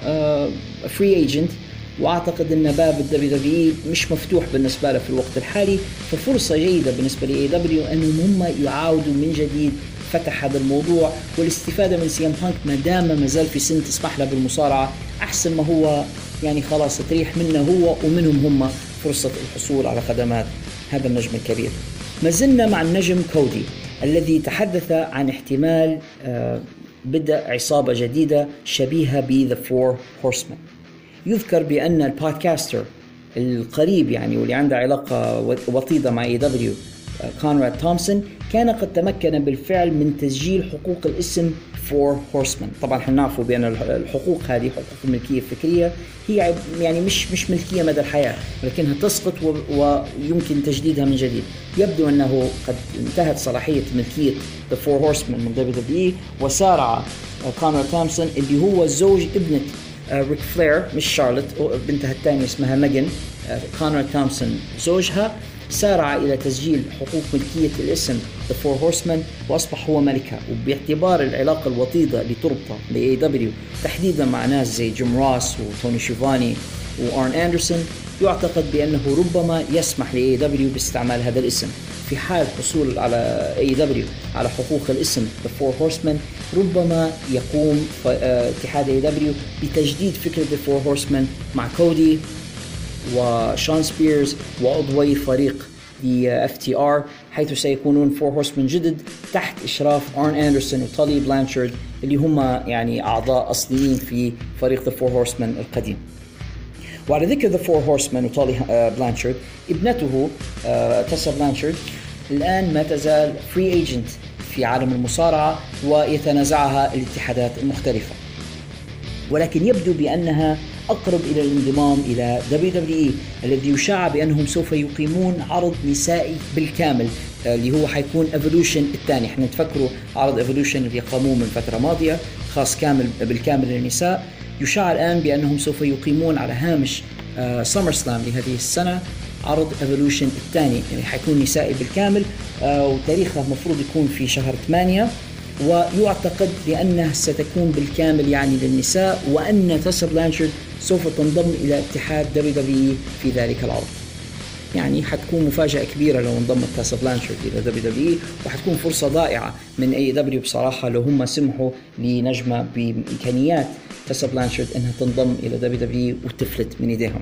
[SPEAKER 1] free agent وأعتقد أن باب ال WWE مش مفتوح بالنسبة له في الوقت الحالي. ففرصة جيدة بالنسبة ل AEW انهم هم يعاودوا من جديد فتح هذا الموضوع والاستفادة من سي إم بانك ما دام ما زال في سن تسمح له بالمصارعة أحسن ما هو يعني خلاص تريح منه هو ومنهم هم فرصة الحصول على خدمات هذا النجم الكبير. ما زلنا مع النجم كودي الذي تحدث عن احتمال آه، بدء عصابة جديدة شبيهة ب The Four Horsemen. يذكر بأن ال podcaster القريب يعني واللي عنده علاقة وطيدة مع AEW كونراد تومسون كان قد تمكن بالفعل من تسجيل حقوق الاسم Four Horsemen طبعا إحنا نعرف بأن الحقوق هذه حقوق الملكيه الفكريه هي يعني مش مش ملكية مدى الحياة ولكنها تسقط ويمكن تجديدها من جديد. يبدو أنه قد انتهت صلاحية ملكية The Four Horsemen من WWE وسارع كونر تومسون اللي هو زوج ابنة ريك فلير مش شارلوت بنتها الثانية اسمها ميجن كونر تومسون زوجها. سارع إلى تسجيل حقوق ملكية الاسم The Four Horsemen وأصبح هو ملكها وباعتبار العلاقة الوطيدة اللي تربطه ل AEW تحديدا مع ناس زي جيم راس وتوني شيفاني وأرن أندرسون. يعتقد بأنه ربما يسمح ل AEW باستعمال هذا الاسم. في حال حصول على AEW على حقوق الاسم The Four Horsemen ربما يقوم آه، اتحاد AEW بتجديد فكرة The Four Horsemen مع كودي وشون سبيرز وعضوي فريق FTR حيث سيكونون Four Horsemen جدد تحت إشراف آرن أندرسون وتولي بلانشارد اللي هم يعني أعضاء أصليين في فريق The Four Horsemen القديم. وعلى ذكر The Four Horsemen وتولي بلانشارد ابنته تسا بلانشارد الآن ما تزال free agent في عالم المصارعة ويتنازعها الاتحادات المختلفة. ولكن يبدو بأنها أقرب إلى الانضمام إلى WWE الذي يشاع بأنهم سوف يقيمون عرض نسائي بالكامل آه، اللي هو حيكون Evolution الثاني. إحنا نتفكروا عرض Evolution اللي قاموه من فترة ماضية خاص كامل بالكامل للنساء. يشاع الآن بأنهم سوف يقيمون على هامش Summer آه، Slam لهذه السنة عرض Evolution الثاني يعني حيكون نسائي بالكامل آه، وتاريخه المفروض يكون في شهر 8 ويعتقد بأنها ستكون بالكامل يعني للنساء وأن تسا بلانشارد سوف تنضم إلى اتحاد WWE في ذلك العرض. يعني حتكون مفاجأة كبيرة لو انضمت تاسا بلانشارد إلى WWE وحتكون فرصة ضائعة من AEW بصراحة لو هم سمحوا لنجمة بإمكانيات تاسا بلانشارد أنها تنضم إلى WWE وتفلت من إيديهم.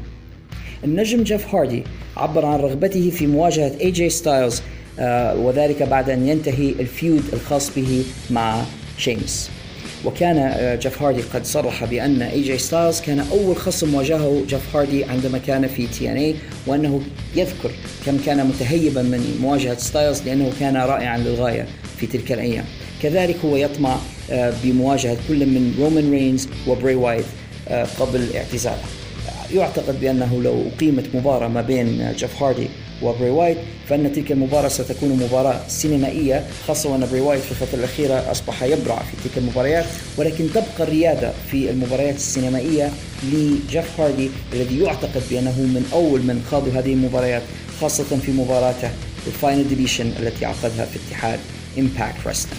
[SPEAKER 1] النجم جيف هاردي عبر عن رغبته في مواجهة إي جي ستايلز وذلك بعد أن ينتهي ال feud الخاص به مع شيمس. وكان آه، جيف هاردي قد صرح بأن اي جي ستايلز كان أول خصم واجهه جيف هاردي عندما كان في TNA وأنه يذكر كم كان متهيبا من مواجهة ستايلز لأنه كان رائعا للغاية في تلك الأيام. كذلك هو يطمع آه، بمواجهة كل من رومان رينز وبري وايت قبل اعتزاله. يعتقد بأنه لو أقيمت مباراة ما بين جيف هاردي وبري وايت فأن تلك المباراة ستكون مباراة سينمائية خاصة وأن بري وايت في الفترة الأخيرة أصبح يبرع في تلك المباريات ولكن تبقى الريادة في المباريات السينمائية لجيف هاردي الذي يعتقد بأنه من أول من خاضوا هذه المباريات خاصة في مباراته ال Final Deletion التي عقدها في اتحاد Impact Wrestling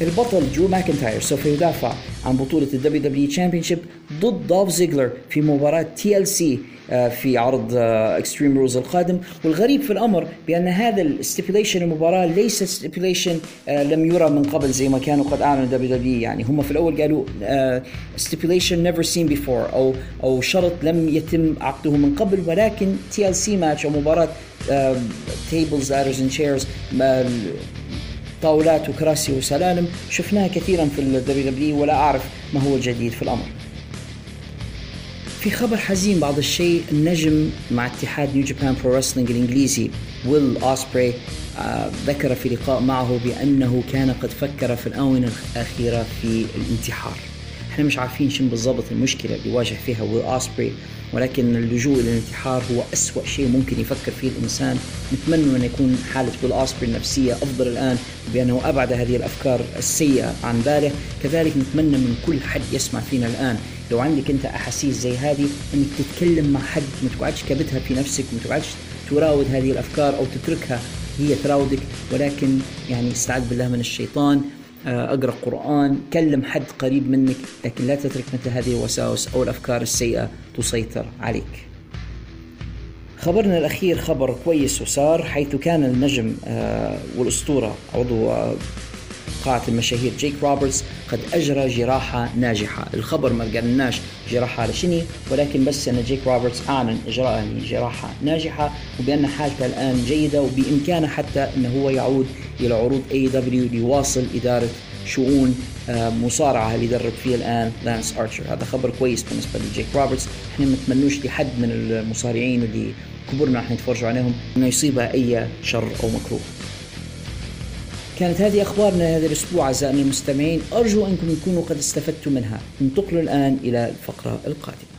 [SPEAKER 1] البطل درو ماكنتاير سوف يدافع عن بطولة ال WWE Championship ضد دولف زيجلر في مباراة TLC في عرض Extreme آه، Rules القادم. والغريب في الأمر بأن هذا ال stipulation المباراة ليس stipulation آه، لم يرى من قبل زي ما كانوا قد أعلنوا WWE يعني هم في الأول قالوا stipulation never seen before أو أو شرط لم يتم عقده من قبل. ولكن TLC match أو مباراة Tables Ladders and Chairs طاولات وكراسي وسلالم. شفناها كثيرا في ال WWE ولا أعرف ما هو الجديد في الأمر. في خبر حزين بعض الشيء النجم مع اتحاد New Japan Pro Wrestling الإنجليزي ويل اوسبري آه ذكر في لقاء معه بأنه كان قد فكر في الآونة الأخيرة في الانتحار. إحنا مش عارفين شنو بالضبط المشكلة اللي واجه فيها ويل اسبري ولكن اللجوء إلى الانتحار هو أسوأ شيء ممكن يفكر فيه الإنسان. نتمنى أن يكون حالة ويل اسبري النفسية أفضل الآن بأنه أبعد هذه الأفكار السيئة عن باله. كذلك نتمنى من كل حد يسمع فينا الآن لو عندك أنت أحاسيس زي هذه أنك تتكلم مع حد ما تقعدش كابتها في نفسك ما تقعدش تراود هذه الأفكار أو تتركها هي تراودك. ولكن يعني استعذ بالله من الشيطان. أقرأ قرآن كلم حد قريب منك لكن لا تترك مثل هذه الوساوس أو الأفكار السيئة تسيطر عليك. خبرنا الأخير خبر كويس وصار حيث كان النجم آه، والأسطورة عضو آه، قاعة المشاهير جيك روبرتس قد أجرى جراحة ناجحة. الخبر ما قالناش جراحة على شني ولكن بس أن جيك روبرتس أعلن إجراء جراحة ناجحة وبأن حالته الآن جيدة وبإمكانه حتى أنه هو يعود إلى عروض AEW ليواصل إدارة شؤون آه، مصارعة اللي يدرب فيها الآن لانس أرشر هذا خبر كويس بالنسبة لجيك روبرتس. إحنا ما نتمنوش لحد من المصارعين اللي كبرنا إحنا نتفرجوا عليهم إنه يصيبها أي شر أو مكروه. كانت هذه أخبارنا هذا الأسبوع أعزائنا المستمعين. أرجو أنكم تكونوا قد استفدتم منها. ننتقلوا الآن إلى الفقرة القادمة.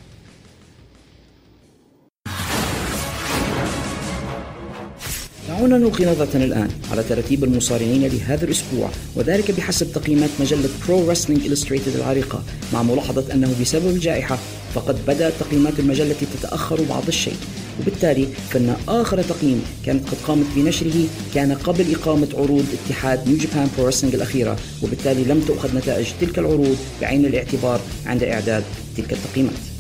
[SPEAKER 1] دعونا نلقي نظرة الآن على ترتيب المصارعين لهذا الأسبوع وذلك بحسب تقييمات مجلة Pro Wrestling Illustrated العريقة مع ملاحظة أنه بسبب الجائحة فقد بدأت تقييمات المجلة تتأخر بعض الشيء وبالتالي فإن آخر تقييم كانت قد قامت بنشره كان قبل إقامة عروض اتحاد New Japan Pro الأخيرة وبالتالي لم تؤخذ نتائج تلك العروض بعين الاعتبار عند إعداد تلك التقييمات.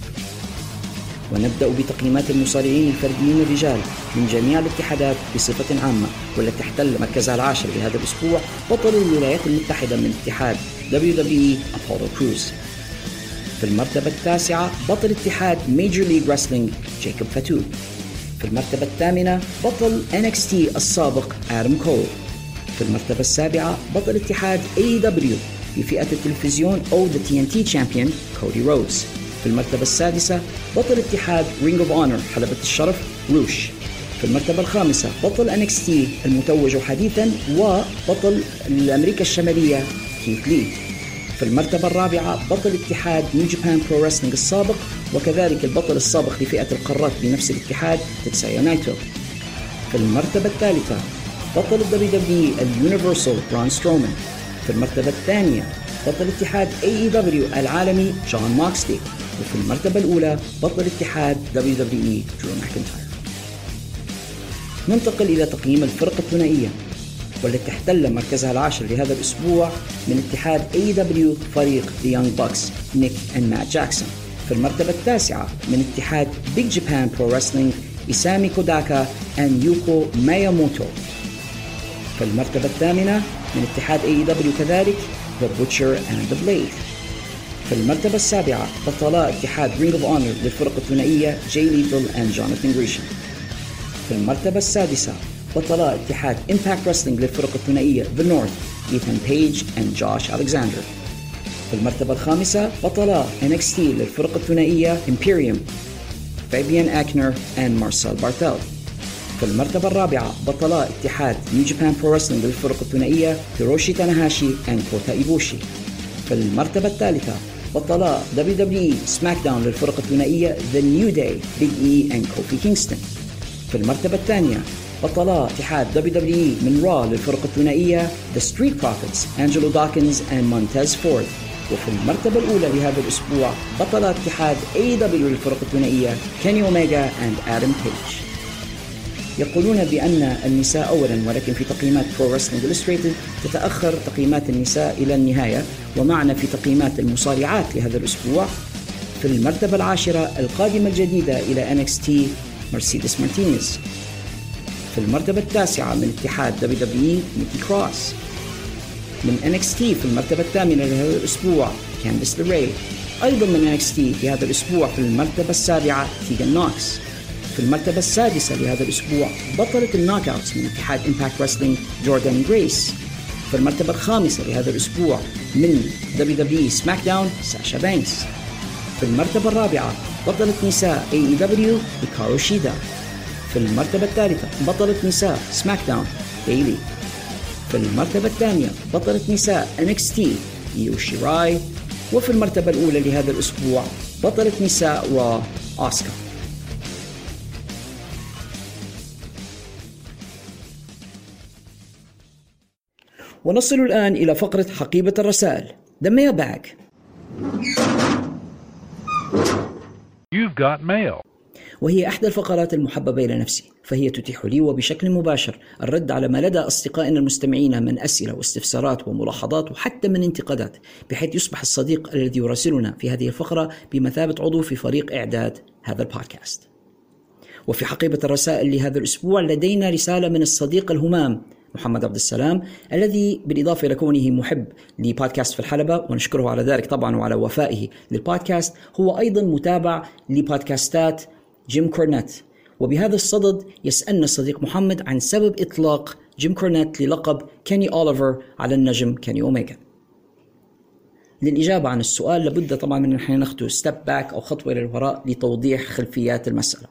[SPEAKER 1] ونبدأ بتقييمات المصارعين الفرديين الرجال من جميع الاتحادات بصفة عامة والتي تحتل مركزها العاشر لهذا الأسبوع بطل الولايات المتحدة من اتحاد WWE أبولو كروز في المرتبة التاسعة بطل اتحاد Major League Wrestling جيكوب فاتو في المرتبة الثامنة بطل NXT السابق آدم كول في المرتبة السابعة بطل اتحاد AEW في فئة التلفزيون أو The TNT Champion كودي رودز في المرتبة السادسة بطل اتحاد Ring of Honor حلبة الشرف روش في المرتبة الخامسة بطل NXT المتوج حديثا وبطل الأمريكا الشمالية كيث لي في المرتبة الرابعة بطل اتحاد New Japan Pro Wrestling السابق وكذلك البطل السابق لفئة القارات بنفس الاتحاد تيتسويا نايتو في المرتبة الثالثة بطل ال WWE Universal برون سترومان. في المرتبة الثانية بطل اتحاد AEW العالمي جون موكسلي وفي المرتبة الأولى بطل اتحاد WWE درو ماكنتاير. ننتقل إلى تقييم الفرق الثنائية. والتي تحتل مركزها العاشر لهذا الأسبوع من اتحاد AEW فريق The Young Bucks نيك and مات جاكسون. في المرتبة التاسعة من اتحاد Big Japan Pro Wrestling إسامي كوداكا and يوكو مياموتو. في المرتبة الثامنة من اتحاد AEW كذلك The Butcher and the Blade. في المرتبة السابعة بطلا اتحاد Ring of Honor للفرق الثنائية جاي ليثال and جوناثان جريشام في المرتبة السادسة بطلا اتحاد Impact Wrestling للفرق الثنائية The North ايثان بيج and جوش الكساندر في المرتبة الخامسة بطلا NXT للفرق الثنائية Imperium فابيان أيكنر and مارسيل بارتل في المرتبة الرابعة بطلا اتحاد New Japan Pro Wrestling للفرق الثنائية هيروشي تاناهاشي and كوتا إيبوشي في المرتبة الثالثة بطلا WWE SmackDown للفرق الثنائية The New Day Big E and كوفي كينغستون في المرتبة الثانية بطلا اتحاد WWE من Raw للفرق الثنائية The Street Profits أنجلو داكنز and مونتيز فورد وفي المرتبة الأولى لهذا الأسبوع بطل اتحاد AEW للفرق الثنائية كيني أوميجا and آدم بيج يقولون بأن النساء أولا ولكن في تقييمات Pro Wrestling Illustrated تتأخر تقييمات النساء إلى النهاية ومعنا في تقييمات المصارعات لهذا الأسبوع. في المرتبة العاشرة القادمة الجديدة إلى NXT مرسيدس مارتينيز في المرتبة التاسعة من اتحاد WWE نيكي كروس. من NXT في المرتبة الثامنة لهذا الأسبوع كانديس ليراي أيضا من NXT في هذا الأسبوع في المرتبة السابعة تيغان نوكس. في المرتبة السادسة لهذا الأسبوع بطلة ال Knockouts من اتحاد Impact Wrestling جوردان جريس. في المرتبة الخامسة لهذا الأسبوع من WWE SmackDown ساشا بانكس في المرتبة الرابعة بطلة نساء AEW هيكارو شيدا. في المرتبة الثالثة بطلة نساء SmackDown بيلي في المرتبة الثانية بطلة نساء NXT يو شيراي وفي المرتبة الأولى لهذا الأسبوع بطلة نساء را أوسكار ونصل الآن إلى فقرة حقيبة الرسائل. The Mailbag.
[SPEAKER 3] You've got mail.
[SPEAKER 1] وهي إحدى الفقرات المحببة إلى نفسي فهي تتيح لي وبشكل مباشر الرد على ما لدى أصدقائنا المستمعين من أسئلة واستفسارات وملاحظات وحتى من انتقادات بحيث يصبح الصديق الذي يراسلنا في هذه الفقرة بمثابة عضو في فريق إعداد هذا البودكاست. وفي حقيبة الرسائل لهذا الأسبوع لدينا رسالة من الصديق الهمام محمد عبد السلام الذي بالإضافة إلى كونه محب لبودكاست في الحلبة ونشكره على ذلك طبعا وعلى وفائه للبودكاست هو أيضا متابع لبودكاستات جيم كورنيت. وبهذا الصدد يسألنا الصديق محمد عن سبب إطلاق جيم كورنيت للقب كيني أوليفر على النجم كيني أوميجا للإجابة عن السؤال لابد طبعا من نحن ناخذ step back أو خطوة إلى الوراء لتوضيح خلفيات المسألة.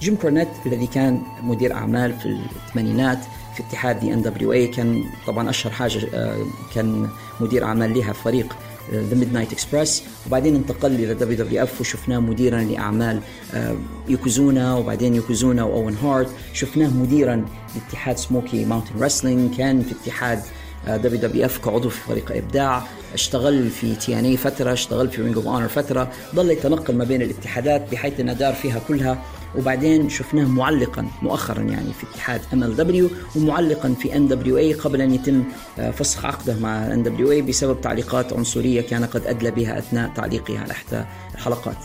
[SPEAKER 1] جيم كورنيت الذي كان مدير أعمال في الثمانينات في اتحاد the NWA كان طبعا أشهر حاجة آه، كان مدير أعمال لها فريق The Midnight Express وبعدين انتقل إلى WWF وشفناه مديرا لأعمال آه، يوكوزونا وبعدين يوكوزونا وأوين هارت. شفناه مديرا لاتحاد Smoky Mountain Wrestling كان في اتحاد WWF كعضو في فريق إبداع. اشتغل في TNA فترة اشتغل في Ring of Honor فترة. ظل يتنقل ما بين الاتحادات بحيث إنه دار فيها كلها وبعدين شفناه معلقا مؤخرا يعني في اتحاد MLW ومعلقا في NWA قبل أن يتم آه، فسخ عقده مع NWA بسبب تعليقات عنصرية كان قد أدلى بها أثناء تعليقه على احدى الحلقات.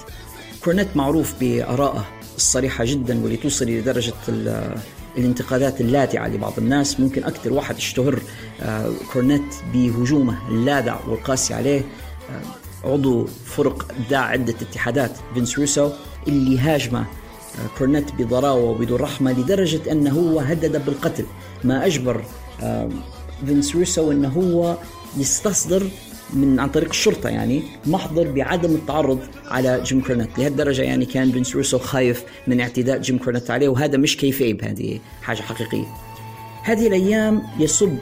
[SPEAKER 1] كورنيت معروف بآرائه الصريحة جدا واللي توصل إلى درجة الانتقادات اللاذعه لبعض الناس ممكن أكثر واحد اشتهر آه، كورنيت بهجومه اللاذع والقاسي عليه آه، عضو فرق ابداع عدة اتحادات فينس روسو اللي هاجمه كورنيت بضراوة وبدون رحمة لدرجة انه هو هدد بالقتل. ما أجبر فينس روسو انه هو يستصدر من عن طريق الشرطة يعني محضر بعدم التعرض على جيم كورنيت. لهالدرجة يعني كان فينس روسو خايف من اعتداء جيم كورنيت عليه وهذا مش kayfabe هذه حاجة حقيقية. هذه الأيام يصب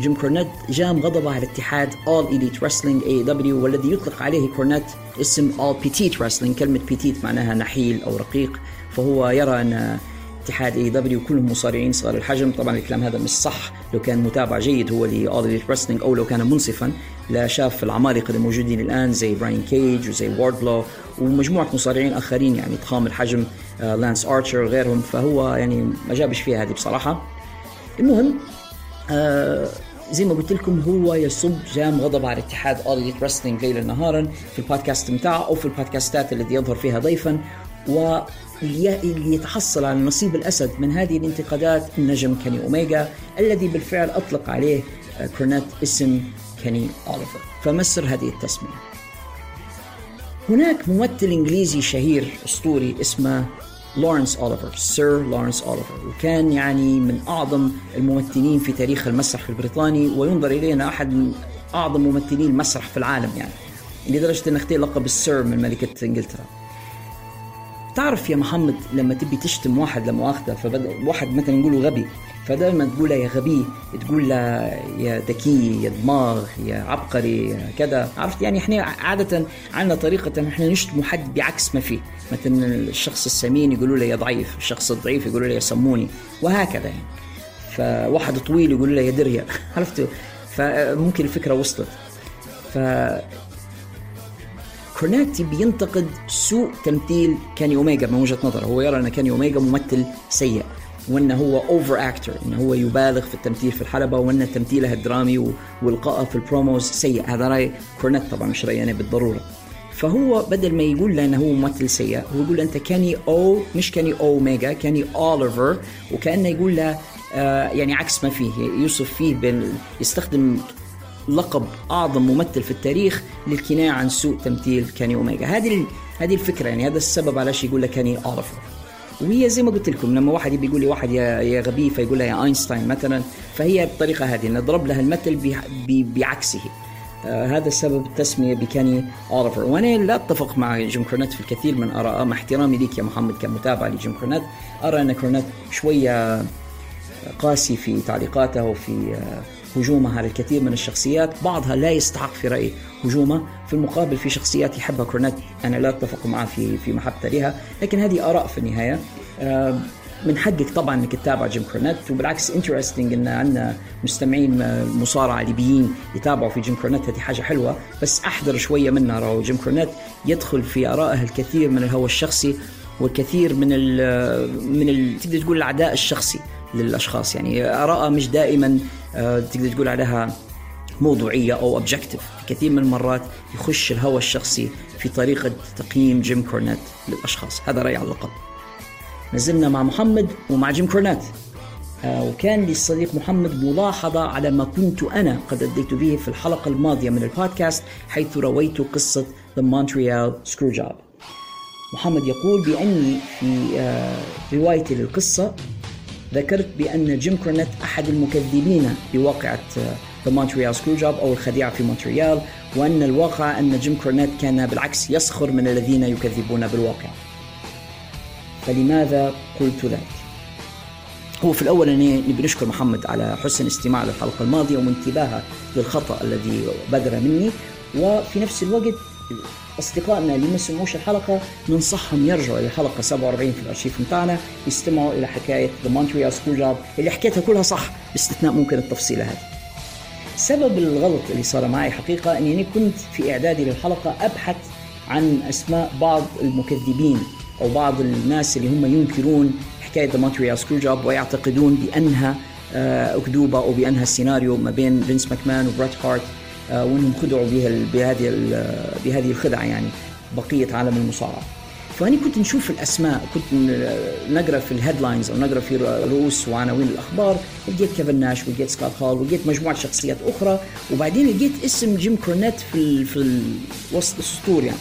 [SPEAKER 1] جيم كورنيت جام غضبه على اتحاد All Elite Wrestling AEW والذي يطلق عليه كورنيت اسم All Petite Wrestling. كلمة Petite معناها نحيل أو رقيق. فهو يرى أن اتحاد AEW كلهم مصارعين صغار الحجم. طبعا الكلام هذا مش صح. لو كان متابع جيد هو ل All Elite Wrestling أو لو كان منصفا لشاف العمالقة الموجودين الآن زي براين كيج وزي واردلو ومجموعة مصارعين آخرين يعني ضخام الحجم لانس ارشر وغيرهم. فهو يعني ما جابش فيها هذه بصراحة. المهم آه زي ما قلت لكم هو يصب جام غضبه على اتحاد All Elite Wrestling ليلا نهارا في البودكاست بتاعه أو في البودكاستات التي يظهر فيها ضيفا واللي يتحصل على نصيب الأسد من هذه الانتقادات النجم كيني اوميجا الذي بالفعل أطلق عليه آه، كورنيت اسم كيني أوليفر. فنفسر هذه التسميه هناك ممثل إنجليزي شهير أسطوري اسمه لورنس أوليفر سير لورنس أوليفر وكان يعني من أعظم الممثلين في تاريخ المسرح البريطاني وينظر إليه أنه أحد من أعظم ممثلي المسرح في العالم يعني لدرجة أنه اختير لقب السير من ملكة إنجلترا. تعرف يا محمد لما تبي تشتم واحد لمؤاخذة فبدأ واحد مثلا نقوله غبي فدائما تقول يا غبي تقول يا ذكي يا دماغ يا عبقري يا كذا. عرفت؟ يعني إحنا عادة عندنا طريقة إحنا نشتم حد بعكس ما فيه. مثلا الشخص السمين يقولوا له يا ضعيف الشخص الضعيف يقولوا له يا سموني وهكذا يعني. فواحد طويل يقولوا له يا دريا عرفتوا فممكن الفكرة وصلت. ف كورنيتي بينتقد سوء تمثيل كاني اوميجا من وجهة نظره هو يرى إن كاني اوميجا ممثل سيء. وانه هو over أكتر انه هو يبالغ في التمثيل في الحلبة وإن تمثيله الدرامي والقائه في ال promos سيء. هذا رأي كورنيت طبعا مش رأيي أنا بالضرورة. فهو بدل ما يقول له إنه هو ممثل سيء هو يقول أنت كاني أو مش كاني أوميجا كاني أوليفر وكأنه يقول له آه يعني عكس ما فيه. يوصف فيه بين يستخدم لقب أعظم ممثل في التاريخ للكناية عن سوء تمثيل كاني أوميجا. هذه هذه الفكرة يعني هذا السبب علاش يقول لك كاني أوليفر. وهي زي ما قلت لكم لما واحد يبي يقول لي واحد يا يا غبي فيقول له يا أينشتاين مثلا فهي بالطريقة هذه نضرب لها المثل بعكسه. آه هذا سبب التسمية بكاني أوليفر وأنا لا أتفق مع جيم كورنيت في الكثير من آراء مع احترامي ليك يا محمد كمتابع لجيم كورنيت. أرى أن كورنيت شوية قاسي في تعليقاته وفي هجومه على الكثير من الشخصيات بعضها لا يستحق في رأيي هجومه. في المقابل في شخصيات يحبها كورنيت أنا لا أتفق معه في في محبته لها لكن هذه آراء في النهاية. آه، من حقك طبعا إنك تتابع جيم كورنيت وبالعكس interesting إن عندنا مستمعين مصارعه ليبيين يتابعوا في جيم كورنيت هذه حاجة حلوة. بس احذر شوية منها راهو. جيم كورنيت يدخل في آرائه الكثير من الهوى الشخصي والكثير من ال من ال تقدر تقول العداء الشخصي. للأشخاص. يعني ارائه مش دائما آه، تقدر تقول عليها موضوعية أو objective كثير من المرات يخش الهوى الشخصي في طريقة تقييم جيم كورنيت للأشخاص. هذا رأيي على اللقب مازلنا مع محمد ومع جيم كورنيت آه، وكان للصديق محمد ملاحظة على ما كنت أنا قد أديت به في الحلقة الماضية من البودكاست حيث رويت قصة The Montreal Screwjob. محمد يقول بأني في آه، روايتي للقصة ذكرت بأن جيم كورنيت أحد المكذبين بواقعة The Montreal Screwjob أو الخديعة في مونتريال وأن الواقع أن جيم كورنيت كان بالعكس يسخر من الذين يكذبون بالواقع فلماذا قلت ذلك؟ هو في الأول نبي نشكر محمد على حسن استماع للحلقة الماضية وانتباهه للخطأ الذي بدر مني وفي نفس الوقت أصدقائنا اللي ما سمعوش الحلقة ننصحهم يرجعوا إلى الحلقة 47 في الارشيف بتاعنا يستمعوا إلى حكاية The Montreal Screwjob اللي حكيتها كلها صح باستثناء ممكن التفصيله هذه. سبب الغلط اللي صار معي حقيقة إني كنت في إعدادي للحلقة أبحث عن أسماء بعض المكذبين أو بعض الناس اللي هم ينكرون حكاية The Montreal Screwjob ويعتقدون بأنها آه، أكذوبة أو بأنها السيناريو ما بين فينس ماكمان وبريت هارت وانهم خدعوا بهذه بهذه الخدعة يعني بقية عالم المصارعة. فاني كنت نشوف الأسماء كنت نقرأ في ال headlines أو نقرأ في رؤوس وعناوين الأخبار لقيت كيفن ناش ولقيت سكوت هول ولقيت مجموعة شخصيات أخرى وبعدين لقيت اسم جيم كورنيت في ال في وسط السطور يعني.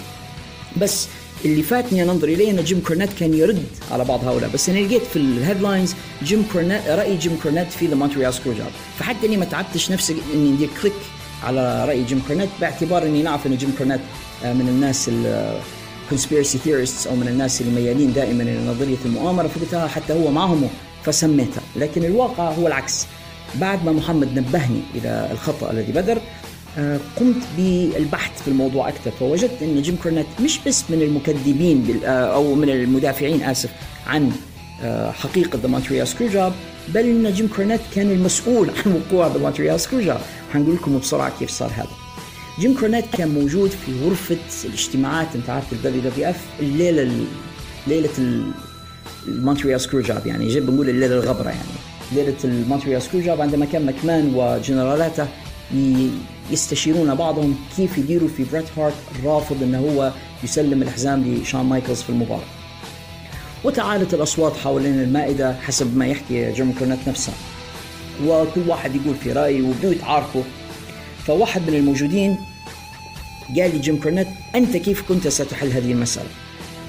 [SPEAKER 1] بس اللي فاتني أن أنظر إليه أن جيم كورنيت كان يرد على بعض هؤلاء. بس أنا لقيت في ال headlines جيم كورنيت رأي جيم كورنيت في The Montreal Screwjob فحتى أني ما تعبتش نفسي إني ندير click على رأي جيم كورنيت باعتبار إني نعرف ان جيم كورنيت آه، من الناس ال conspiracy theorists أو من الناس اللي ميالين دائما إلى نظرية المؤامرة فقلتها حتى هو معهم فسميتها لكن الواقع هو العكس. بعد ما محمد نبهني إلى الخطأ الذي بدر آه، قمت بالبحث في الموضوع أكثر فوجدت إن جيم كورنيت مش بس من المكذبين آه، أو من المدافعين آسف عن حقيقة The Montreal Screwjob بل إن جيم كورنيت كان المسؤول عن وقوع The Montreal Screwjob حنقول لكم بسرعة كيف صار هذا. جيم كورنيت كان موجود في غرفة الاجتماعات أنت عارف ال WWF الليلة ليلة ال Montreal Screwjob يعني جيب بنقول الليلة الغبرة يعني. ليلة ال Montreal Screwjob عندما كان مكمان وجنرالاته يستشيرون بعضهم كيف يديروا في بريت هارت الرافض إنه هو يسلم الحزام لشون مايكلز في المباراة. وتعالت الأصوات حوالين المائدة حسب ما يحكي جيم كورنيت نفسه. وكل واحد يقول في رأيه وبدو يتعاركوا. فواحد من الموجودين قال لي جيم كورنيت أنت كيف كنت ستحل هذه المسألة؟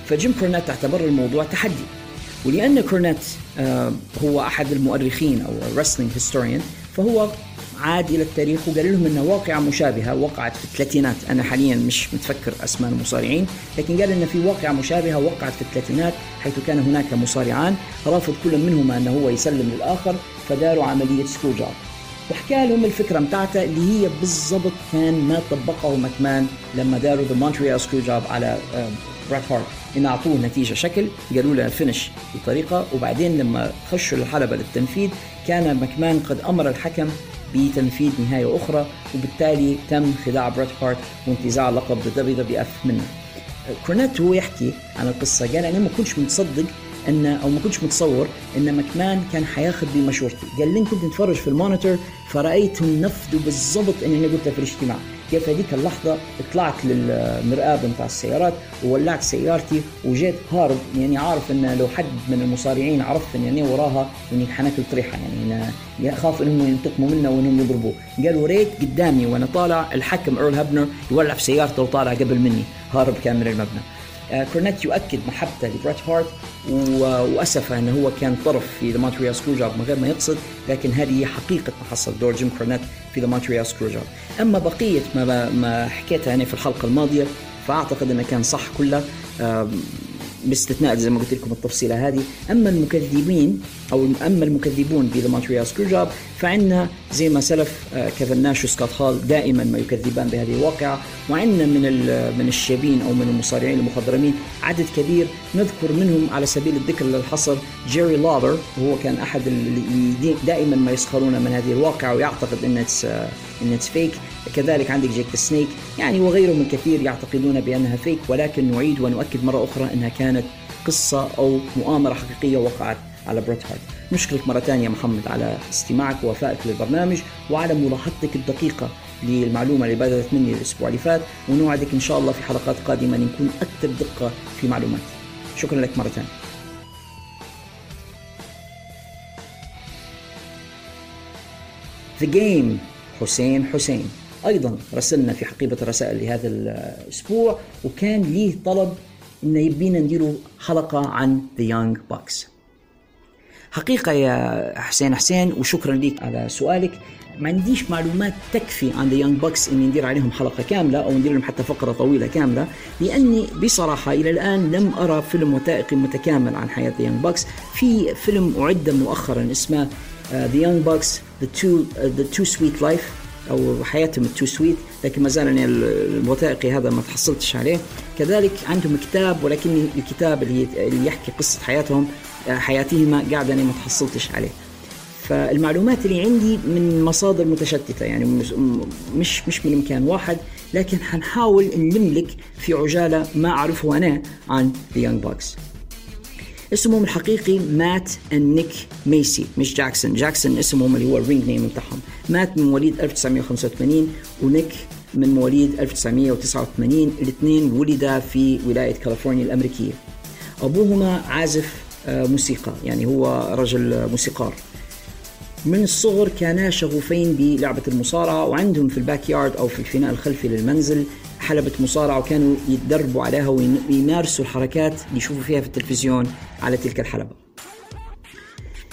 [SPEAKER 1] فجيم كورنيت اعتبر الموضوع تحدي. ولأن كورنيت آه، هو أحد المؤرخين أو wrestling historian فهو عاد إلى التاريخ وقال لهم ان واقعة مشابهة وقعت في الثلاثينات. أنا حاليا مش متفكر أسماء المصارعين لكن قال إن في واقعة مشابهة وقعت في الثلاثينات حيث كان هناك مصارعان رافض كل منهما إنه هو يسلم للآخر فداروا عملية screwjob وحكى لهم الفكرة بتاعته اللي هي بالضبط كان ما طبقه ماكمان لما داروا The Montreal Screwjob على بريت هارت إن أعطوه نتيجة شكل قالوا له finish بطريقة وبعدين لما خشوا الحلبة للتنفيذ كان ماكمان قد أمر الحكم بتنفيذ نهاية أخرى وبالتالي تم خداع بريت هارت وانتزاع لقب WWF منه. كورنيت هو يحكي عن القصة قال أنا ما كنتش متصدق إن أو ما كنتش متصور إن مكمان كان حياخذ بمشورتي قال لي كنت نتفرج في ال monitor فرأيتهم نفذوا بالضبط اللي أنا قلته في الاجتماع كيف هذيك اللحظة طلعت للمرآب بتاع السيارات وولعت سيارتي وجيت هارب يعني عارف إن لو حد من المصارعين عرف اني يعني وراها اني حناكل طريحة يعني اخاف إنهم ينتقموا منا وإنهم يضربوه. قال وريت قدامي وأنا طالع الحكم إيرل هابنر يولع في سيارته وطالع قبل مني هارب كان من المبنى. كورنيت يؤكد محبته لبريت هارت واسفه أنه هو كان طرف في the Montreal Screwjob من غير ما يقصد لكن هذه حقيقة ما حصل دور جيم كورنيت في the Montreal Screwjob أما بقية ما ما حكيتها أنا في الحلقة الماضية فأعتقد أنه كان صح كله. باستثناء زي ما قلت لكم التفصيلة هذه. أما المكذبين أو أما المكذبون ب the Montreal Screwjob فعندنا زي ما سلف آه، كيفن ناش وسكوت هال دائما ما يكذبان بهذه الواقعة. وعندنا من من الشايبين أو من المصارعين المخضرمين عدد كبير نذكر منهم على سبيل الذكر لا الحصر جيري لولر وهو كان أحد اللي دائما ما يسخرون من هذه الواقعة ويعتقد أن it's إن it's fake كذلك عندك جيك سنيك. يعني وغيره من كثير يعتقدون بأنها fake ولكن نعيد ونؤكد مرة أخرى أنها كانت قصة أو مؤامرة حقيقية وقعت على بريت هارت. نشكرك مرة ثانية محمد على استماعك ووفائك للبرنامج وعلى ملاحظتك الدقيقة للمعلومة اللي بدأت مني الأسبوع اللي فات ونوعدك إن شاء الله في حلقات قادمة نكون أكثر دقة في معلومات شكرا لك مرة ثانية The Game حسين حسين. أيضا رسلنا في حقيبة الرسائل لهذا الأسبوع وكان ليه طلب إنه يبينا نديروا حلقة عن The Young Bucks. حقيقة يا حسين حسين وشكرا لك على سؤالك. ما عنديش معلومات تكفي عن The Young Bucks إني ندير عليهم حلقة كاملة أو ندير لهم حتى فقرة طويلة كاملة لأني بصراحة إلى الآن لم أرى فيلم وثائقي متكامل عن حياة The Young Bucks في فيلم أعد مؤخرا اسمه The Young Bucks the Too the Too Sweet Life أو حياتهم التو سويت لكن ما زال يعني الوثائقي هذا ما تحصلتش عليه. كذلك عندهم كتاب ولكن الكتاب اللي يحكي قصة حياتهم حياتهما قاعد أنا ما تحصلتش عليه. فالمعلومات اللي عندي من مصادر متشتتة يعني مش مش من مكان واحد لكن حنحاول نلملك في عجالة ما أعرفه أنا عن The Young Bucks. اسمهم الحقيقي مات نيك ماسي مش جاكسون. جاكسون اسمهم اللي هو ال ring name بتاعهم. مات من مواليد 1985 ونيك من مواليد 1989 الاثنين ولدا في ولاية كاليفورنيا الأمريكية. أبوهما عازف آه، موسيقى يعني هو رجل موسيقار. من الصغر كانا شغوفين بلعبة المصارعة وعندهم في ال backyard أو في الفناء الخلفي للمنزل حلبة مصارعة وكانوا يتدربوا عليها ويمارسوا الحركات اللي يشوفوا فيها في التلفزيون على تلك الحلبة.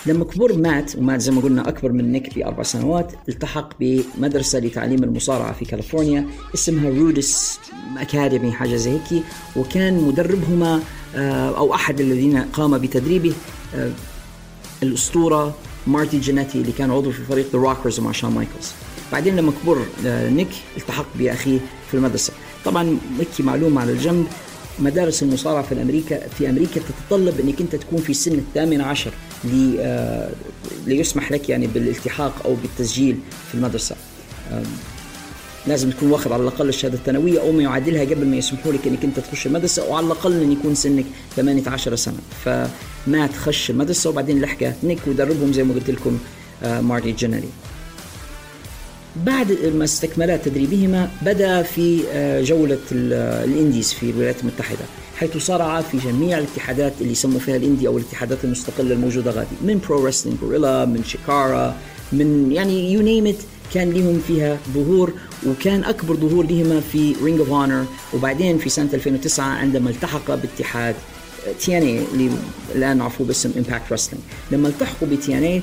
[SPEAKER 1] لما كبر مات ومات زي ما قلنا أكبر من نيك بأربع سنوات التحق بمدرسة لتعليم المصارعة في كاليفورنيا اسمها رودس academy حاجة زي هيك وكان مدربهما آه، أو أحد الذين قام بتدريبه آه، الأسطورة مارتي جينيتي اللي كان عضو في فريق The Rockers مع شون مايكلز. بعدين لما كبر آه، نيك التحق بأخيه في المدرسة. طبعا نحكي معلومة على الجنب مدارس المصارعة في أمريكا في أمريكا تتطلب أنك أنت تكون في سن الثامن عشر ليسمح لك يعني بالالتحاق أو بالتسجيل في المدرسة. لازم تكون واخذ على الأقل الشهادة الثانوية أو ما يعادلها قبل ما يسمحوا لك إنك أنت تخش المدرسة وعلى الأقل إن يكون سنك 18 سنة. فمات خش المدرسة وبعدين لحقه نيك ودربهم زي ما قلت لكم آه، مارتي جينيتي بعد ما استكملا تدريبهما بدا في آه، جولة ال indies في الولايات المتحدة حيث صارع في جميع الاتحادات اللي يسموا فيها ال indie أو الاتحادات المستقلة الموجودة غادي من Pro Wrestling Guerrilla من Chikara من يعني you name كان لهم فيها ظهور وكان أكبر ظهور لهما في Ring of Honor وبعدين في سنة 2009 عندما التحق باتحاد TNA اللي الآن معروف باسم Impact Wrestling لما التحقوا ب TNA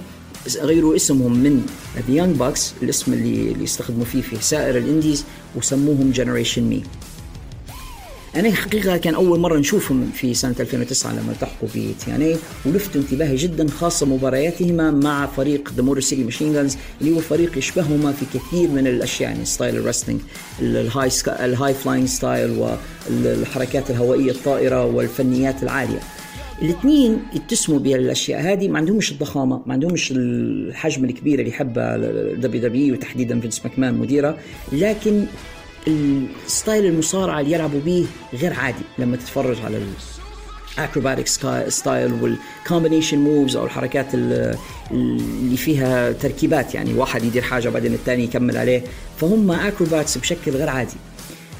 [SPEAKER 1] غيروا اسمهم من The Young Bucks الاسم اللي اللي استخدموا فيه في سائر ال indies وسموهم Generation Me أنا حقيقة كان أول مرة نشوفهم في سنة 2009 لما التحقوا في TNA ولفتوا انتباهي جدا خاصة مبارياتهما مع فريق The Motor City Machine Guns اللي هو فريق يشبههما في كثير من الأشياء يعني style ال wrestling ال high ال high flying style والحركات الهوائية الطائرة والفنيات العالية. الاثنين يتسموا بهالاشياء هذه ما عندهمش الضخامة ما عندهمش الحجم الكبير اللي يحبه WWE وتحديدا فينس ماكمان مديرها لكن ال style المصارعة اللي يلعبوا به غير عادي لما تتفرج على ال acrobatic style وال combination moves أو الحركات اللي فيها تركيبات يعني واحد يدير حاجة بعدين الثاني يكمل عليه فهم acrobats بشكل غير عادي.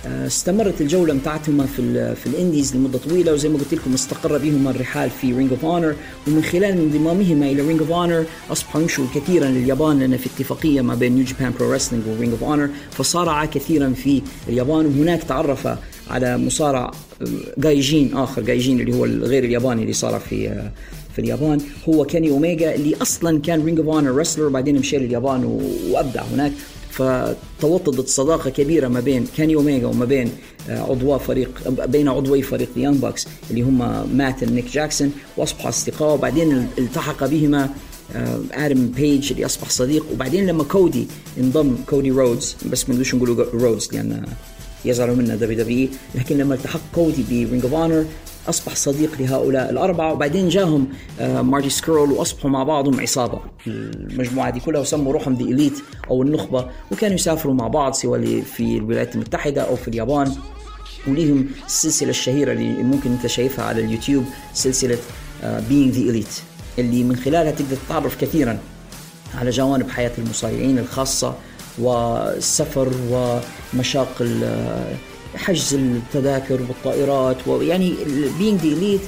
[SPEAKER 1] استمرت الجولة بتاعتهم في في ال indies لمدة طويلة وزي ما قلت لكم استقر بهم الرحال في Ring of Honor ومن خلال انضمامهما إلى Ring of Honor أصبحوا يمشوا كثيرا لليابان لأن في اتفاقية ما بين New Japan Pro Wrestling و Ring of Honor فصارع كثيرا في اليابان. وهناك تعرف على مصارع آه، gaijin آخر gaijin اللي هو الغير الياباني اللي صارع في آه، في اليابان. هو كيني اوميجا اللي أصلا كان Ring of Honor wrestler وبعدين مشى لليابان وأبدع هناك. فتوطدت صداقة كبيرة ما بين كيني أوميجا وما بين آه، عضوا فريق بين عضوي فريق Young Bucks اللي هم مات نيك جاكسون واصبحوا أصدقاء وبعدين التحق بهما آدم بيج اللي أصبح صديق وبعدين لما كودي انضم كودي رودز بس ما نقولش نقولوا رودز لأن يزعلوا منا WWE لكن لما التحق كودي ب Ring of Honor أصبح صديق لهؤلاء الأربعة وبعدين جاهم مارتي سكرول وأصبحوا مع بعضهم عصابة. المجموعة دي كلها وسموا روحهم The Elite أو النخبة وكانوا يسافروا مع بعض سواء في الولايات المتحدة أو في اليابان. وليهم السلسلة الشهيرة اللي ممكن أنت شايفها على اليوتيوب سلسلة Being The Elite اللي من خلالها تقدر تتعرف كثيرا على جوانب حياة المصارعين الخاصة والسفر ومشاق حجز التذاكر والطائرات ويعني Being The Elite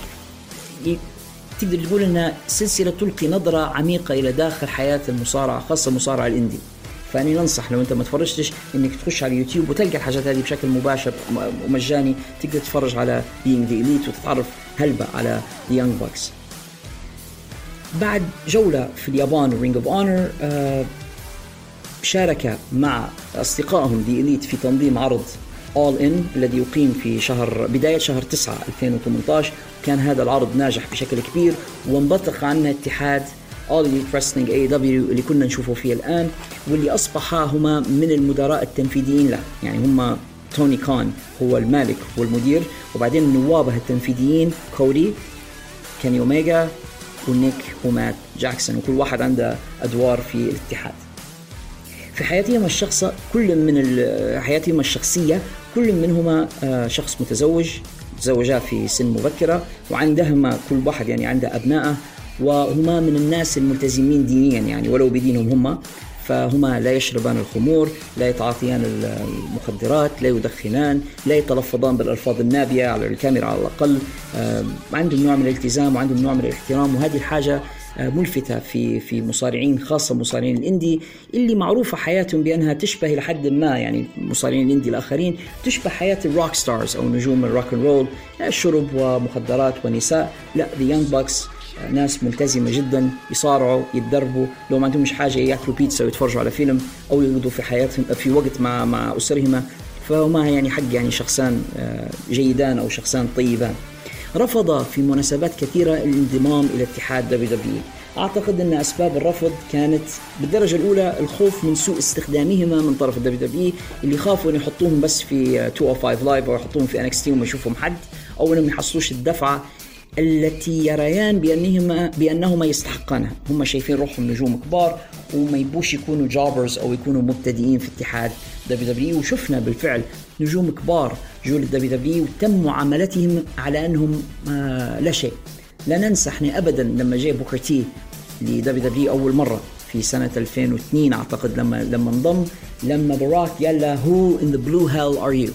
[SPEAKER 1] تقدر تقول إنها سلسلة تلقي نظرة عميقة إلى داخل حياة المصارعة خاصة المصارعة ال indie. فأني ننصح لو أنت ما تفرجتش إنك تخش على اليوتيوب وتلقى الحاجات هذه بشكل مباشر ومجاني تقدر تتفرج على Being The Elite وتتعرف هلبة على Young Bucks بعد جولة في اليابان Ring of Honor شارك مع أصدقائهم The Elite في تنظيم عرض All In الذي يقيم في شهر بداية شهر 9 2018 كان هذا العرض ناجح بشكل كبير وانبثق عنه اتحاد Elite Wrestling AEW اللي كنا نشوفه فيه الآن واللي أصبحا هما من المدراء التنفيذيين له. يعني هما توني كان هو المالك والمدير وبعدين نوابه التنفيذيين كودي كيني أوميجا ونيك ومات جاكسون وكل واحد عنده أدوار في الاتحاد. في حياتهما الشخصة كل من حياتهما الشخصية كل منهما شخص متزوج تزوجا في سن مبكرة وعندهما كل واحد يعني عنده أبنائه وهما من الناس الملتزمين دينيا يعني ولو بدينهم هم فهما لا يشربان الخمور لا يتعاطيان المخدرات لا يدخنان لا يتلفظان بالألفاظ النابية على الكاميرا على الأقل. عندهم نوع من الالتزام وعندهم نوع من الاحترام وهذه الحاجة ملفتة في في مصارعين خاصة مصارعين ال indie اللي معروفة حياتهم بأنها تشبه إلى حد ما يعني مصارعين ال indie الآخرين تشبه حياة ال rock stars أو نجوم ال rock and roll شرب ومخدرات ونساء. لا The Young Bucks ناس ملتزمة جدا يصارعوا يتدربوا. لو ما عندهمش حاجة ياكلوا بيتزا ويتفرجوا على فيلم أو يقضوا في حياتهم في وقت مع مع أسرهما. فهما يعني حق يعني شخصان جيدان أو شخصان طيبان. رفض في مناسبات كثيرة الانضمام إلى اتحاد WWE أعتقد أن أسباب الرفض كانت بالدرجة الأولى الخوف من سوء استخدامهما من طرف ال WWE اللي خافوا أن يحطوهم بس في 205 Live أو يحطوهم في NXT وما يشوفهم حد أو أنهم يحصلوش الدفعة التي يريان بأنهما بأنهما يستحقانها. هم شايفين روحهم نجوم كبار وما يبوش يكونوا jobbers أو يكونوا مبتدئين في اتحاد WWE وشفنا بالفعل نجوم كبار جو لل WWE تم معاملتهم على أنهم آه لا شيء. لا ننسى إحنا أبدا لما جاء Booker T ل WWE أول مرة في سنة 2002 أعتقد لما لما انضم لما The Rock قال له who in the blue hell are you?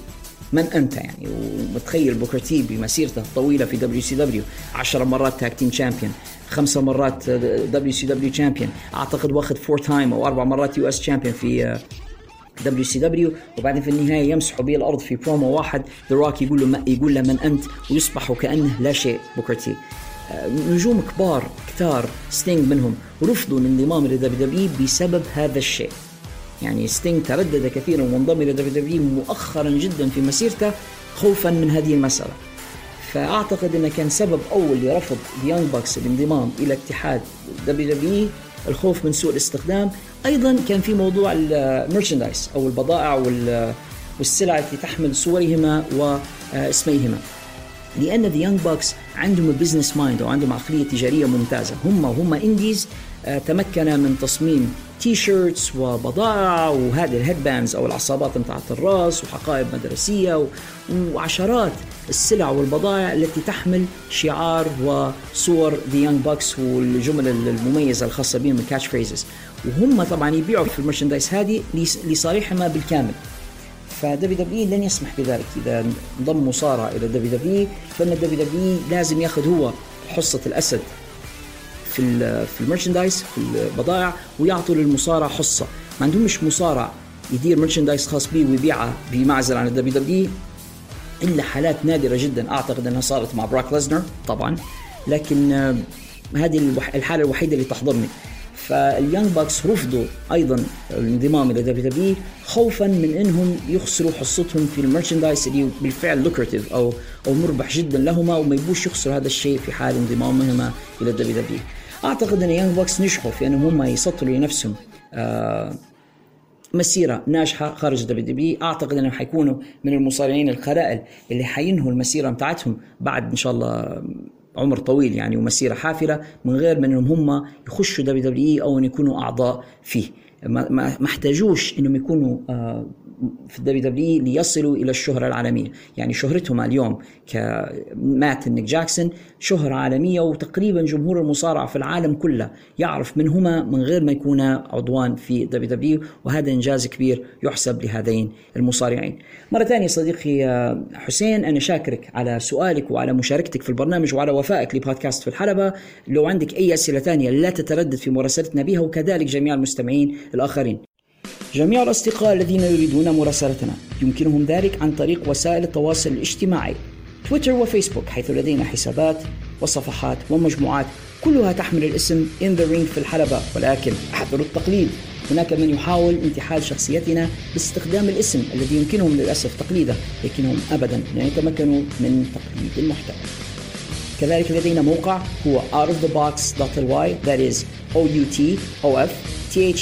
[SPEAKER 1] من أنت يعني؟ ومتخيل Booker T بمسيرته الطويلة في WCW. 10 مرات tag team champion خمسة مرات WCW champion أعتقد واخذ four time أو أربع مرات US champion في WCW وبعدين في النهاية يمسحوا به الأرض في برومو واحد. The Rock يقول له يقول له من أنت؟ ويصبح وكانه لا شيء. Booker T. نجوم كبار كثار Sting منهم. رفضوا الانضمام ل WWE بسبب هذا الشيء. يعني Sting تردد كثيرا وانضم إلى WWE مؤخرا جدا في مسيرته خوفا من هذه المسألة. فأعتقد إنه كان سبب أول لرفض Young Bucks الانضمام إلى اتحاد WWE الخوف من سوء الاستخدام، أيضا كان في موضوع ال merchandise أو البضائع والسلع التي تحمل صورهما واسميهما. لأن The Young Bucks عندهم business mind أو عندهم عقلية تجارية ممتازة، هم هم indies تمكن من تصميم t-shirts وبضائع وهذه ال headbands أو العصابات بتاعت الرأس وحقائب مدرسية وعشرات السلع والبضائع التي تحمل شعار وصور The Young Bucks والجمل المميزة الخاصة بهم ال catch phrases وهم طبعا يبيعوا في ال merchandise هذه لصالحهما بالكامل. ف WWE لن يسمح بذلك. إذا انضم مصارع إلى WWE فإن WWE لازم يأخذ هو حصة الأسد في في ال merchandise في البضائع ويعطوا للمصارع حصة. ما عندهمش مصارع يدير merchandise خاص به ويبيعها بمعزل عن ال WWE الا حالات نادرة جدا. أعتقد إنها صارت مع Brock Lesnar طبعا. لكن هذه الحالة الوحيدة اللي تحضرني. ف The Young Bucks رفضوا أيضا الانضمام إلى WWE خوفا من إنهم يخسروا حصتهم في ال merchandise اللي بالفعل lucrative أو أو مربح جدا لهما وما يبوش يخسروا هذا الشيء في حال انضمامهما إلى WWE أعتقد إن Young Bucks نجحوا في إنهم هم يسطروا لنفسهم آه مسيرة ناجحة خارج WWE أعتقد إنهم حيكونوا من المصارعين القلائل اللي حينهوا المسيرة بتاعتهم بعد إن شاء الله عمر طويل يعني ومسيرة حافلة من غير من إنهم هم يخشوا WWE أو إن يكونوا أعضاء فيه. ما احتاجوش إنهم يكونوا آه في ال WWE ليصلوا إلى الشهرة العالمية، يعني شهرتهم اليوم ك Matt Nick Jackson شهرة عالمية وتقريبا جمهور المصارعة في العالم كله يعرف من هما من غير ما يكونا عضوان في WWE وهذا إنجاز كبير يحسب لهذين المصارعين. مرة ثانية صديقي حسين أنا شاكرك على سؤالك وعلى مشاركتك في البرنامج وعلى وفائك لبودكاست في الحلبة، لو عندك أي أسئلة ثانية لا تتردد في مراسلتنا بها وكذلك جميع المستمعين الآخرين. جميع الأصدقاء الذين يريدون مراسلتنا. يمكنهم ذلك عن طريق وسائل التواصل الاجتماعي. تويتر وفيسبوك حيث لدينا حسابات وصفحات ومجموعات. كلها تحمل الاسم In the Ring في الحلبة. ولكن احذروا التقليد. هناك من يحاول انتحال شخصيتنا باستخدام الاسم الذي يمكنهم للأسف تقليده لكنهم أبدا لا يتمكنوا من تقليد المحتوى. كذلك لدينا موقع هو outofthebox.ly that is O-U-T-O-F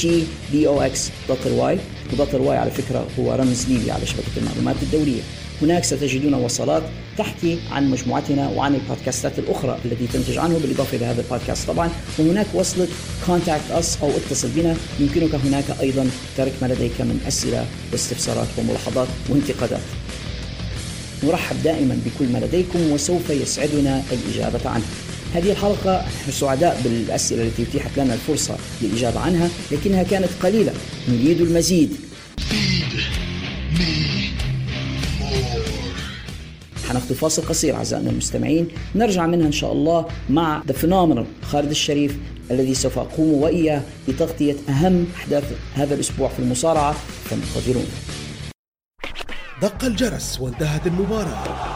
[SPEAKER 1] T-H-E-B-O-X.ly ودوت الواي على فكرة هو رمز ليبي على شبكة المعلومات الدولية. هناك ستجدون وصلات تحكي عن مجموعتنا وعن البودكاستات الأخرى التي تنتج عنه بالإضافة إلى هذا البودكاست طبعا. وهناك وصلة contact us أو اتصل بنا. يمكنك هناك أيضا ترك ما لديك من أسئلة واستفسارات وملاحظات وانتقادات. نرحب دائما بكل ما لديكم وسوف يسعدنا الإجابة عنه. هذه الحلقة نحن سعداء بالأسئلة التي أتيحت لنا الفرصة للإجابة عنها لكنها كانت قليلة. نريد المزيد. حناخذ فاصل قصير أعزائنا المستمعين. نرجع منها إن شاء الله مع The Phenomenal خالد الشريف الذي سوف أقوم وإياه بتغطية أهم أحداث هذا الأسبوع في المصارعة. فانتظرونا
[SPEAKER 2] دق الجرس وانتهت المباراة.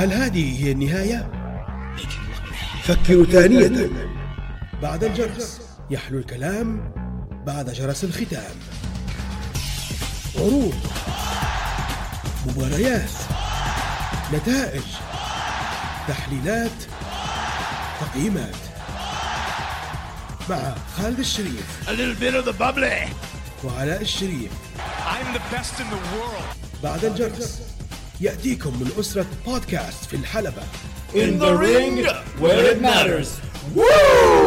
[SPEAKER 2] فهل هذه هي النهاية؟ فكروا ثانية بعد الجرس يحلو الكلام بعد جرس الختام عروض مباريات نتائج تحليلات تقييمات مع خالد الشريف
[SPEAKER 3] A little bit of the bubbly.
[SPEAKER 2] وعلاء الشريف
[SPEAKER 3] I'm the best in the world.
[SPEAKER 2] بعد الجرس يأتيكم من أسرة بودكاست في الحلبة
[SPEAKER 3] In the ring where it matters. Woo!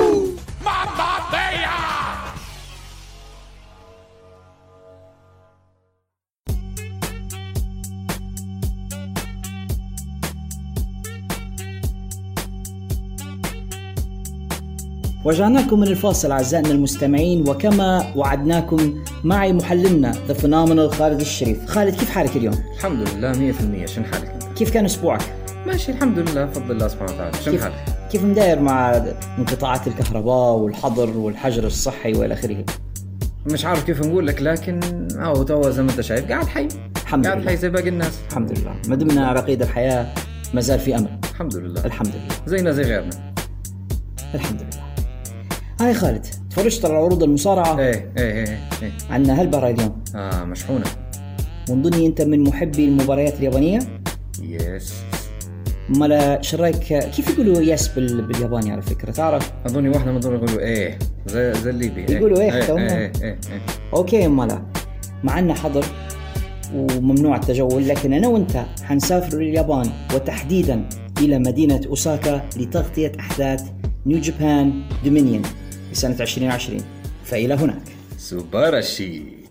[SPEAKER 1] رجعناكم من الفاصل أعزائنا المستمعين وكما وعدناكم معي محللنا the phenomenal خالد الشريف. خالد كيف حالك اليوم؟
[SPEAKER 4] الحمد لله 100% شن حالك؟ انت؟
[SPEAKER 1] كيف كان أسبوعك؟
[SPEAKER 4] ماشي الحمد لله بفضل الله سبحانه وتعالى. شن
[SPEAKER 1] كيف,
[SPEAKER 4] حالك؟
[SPEAKER 1] كيف مداير مع انقطاعات الكهرباء والحظر والحجر الصحي وإلى آخره؟
[SPEAKER 4] مش عارف كيف نقول لك لكن أهو توا زي ما أنت شايف قاعد حي.
[SPEAKER 1] الحمد
[SPEAKER 4] قاعد
[SPEAKER 1] لله.
[SPEAKER 4] حي زي باقي الناس.
[SPEAKER 1] الحمد لله ما دمنا على قيد الحياة ما زال في أمل.
[SPEAKER 4] الحمد لله
[SPEAKER 1] الحمد لله
[SPEAKER 4] زينا زي غيرنا.
[SPEAKER 1] الحمد لله هاي خالد تفرجت على عروض المصارعة
[SPEAKER 4] إيه إيه إيه إيه.
[SPEAKER 1] عندنا هالبرة اليوم
[SPEAKER 4] آه مشحونة.
[SPEAKER 1] من ضمني أنت من محبي المباريات اليابانية؟
[SPEAKER 4] yes.
[SPEAKER 1] أمال شو رأيك كيف يقولوا yes بال... بالياباني على فكرة؟ تعرف؟
[SPEAKER 4] اظني واحدة من دول يقولوا إيه. زي زي الليبي
[SPEAKER 1] يقولوا إيه
[SPEAKER 4] إيه
[SPEAKER 1] حتى هم.
[SPEAKER 4] إيه إيه, إيه, إيه.
[SPEAKER 1] okay أمال معنا حظر وممنوع التجول لكن أنا وأنت حنسافر لليابان وتحديدا إلى مدينة أوساكا لتغطية أحداث New Japan Dominion. لسنه 2020 فإلى هناك.
[SPEAKER 4] 素晴らしい.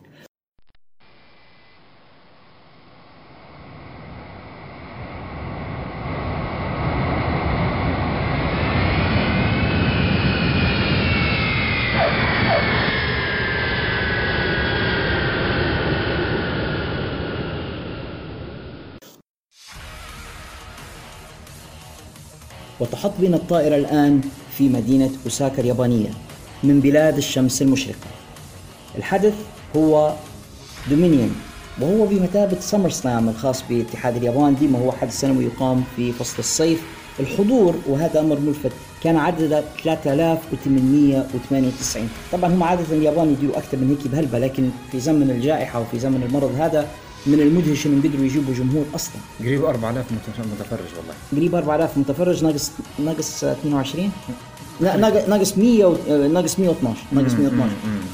[SPEAKER 1] وتحط بنا الطائرة الآن في مدينة أوساكا اليابانية. من بلاد الشمس المشرقة. الحدث هو دومينيون وهو بمثابة سمر سلام الخاص باتحاد اليابان ديما هو حدث سنوي يقام في فصل الصيف. الحضور وهذا أمر ملفت كان عدد 3898 طبعا هم عادة اليابان يديروا أكثر من هيك بهلبة لكن في زمن الجائحة وفي زمن المرض هذا من المدهش انهم قدروا يجيبوا جمهور أصلا.
[SPEAKER 4] قريب 4000 مت- متفرج والله.
[SPEAKER 1] قريب 4000 متفرج ناقص ناقص 22 لا ناقص ناقص 100 و... ناقص 112 ناقص 112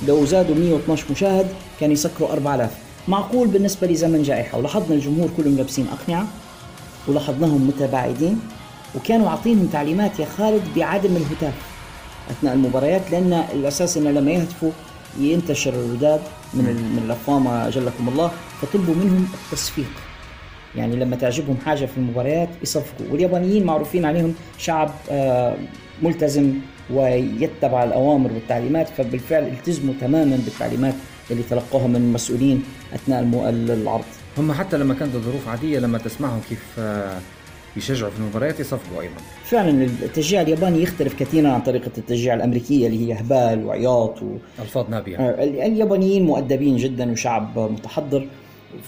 [SPEAKER 1] لو زادوا 112 مشاهد كان يسكروا 4000 معقول بالنسبة لزمن جائحة. ولاحظنا الجمهور كلهم لابسين أقنعة ولاحظناهم متباعدين وكانوا عاطينهم تعليمات يا خالد بعدم الهتاف أثناء المباريات لأن الأساس انه لما يهتفوا ينتشر الرداد من من الأفوام جلكم الله فطلبوا منهم التصفيق. يعني لما تعجبهم حاجة في المباريات يصفقوا. واليابانيين معروفين عليهم شعب آه، ملتزم ويتبع الأوامر والتعليمات فبالفعل التزموا تماما بالتعليمات اللي تلقوها من المسؤولين أثناء المو- العرض.
[SPEAKER 4] هم حتى لما كانت الظروف عادية لما تسمعهم كيف آه، يشجعوا في المباريات يصفقوا أيضا.
[SPEAKER 1] فعلا التشجيع الياباني يختلف كثيرا عن طريقة التشجيع الأمريكية اللي هي هبال وعياط و...
[SPEAKER 4] ألفاظ نابية.
[SPEAKER 1] آه، ال- اليابانيين مؤدبين جدا وشعب متحضر.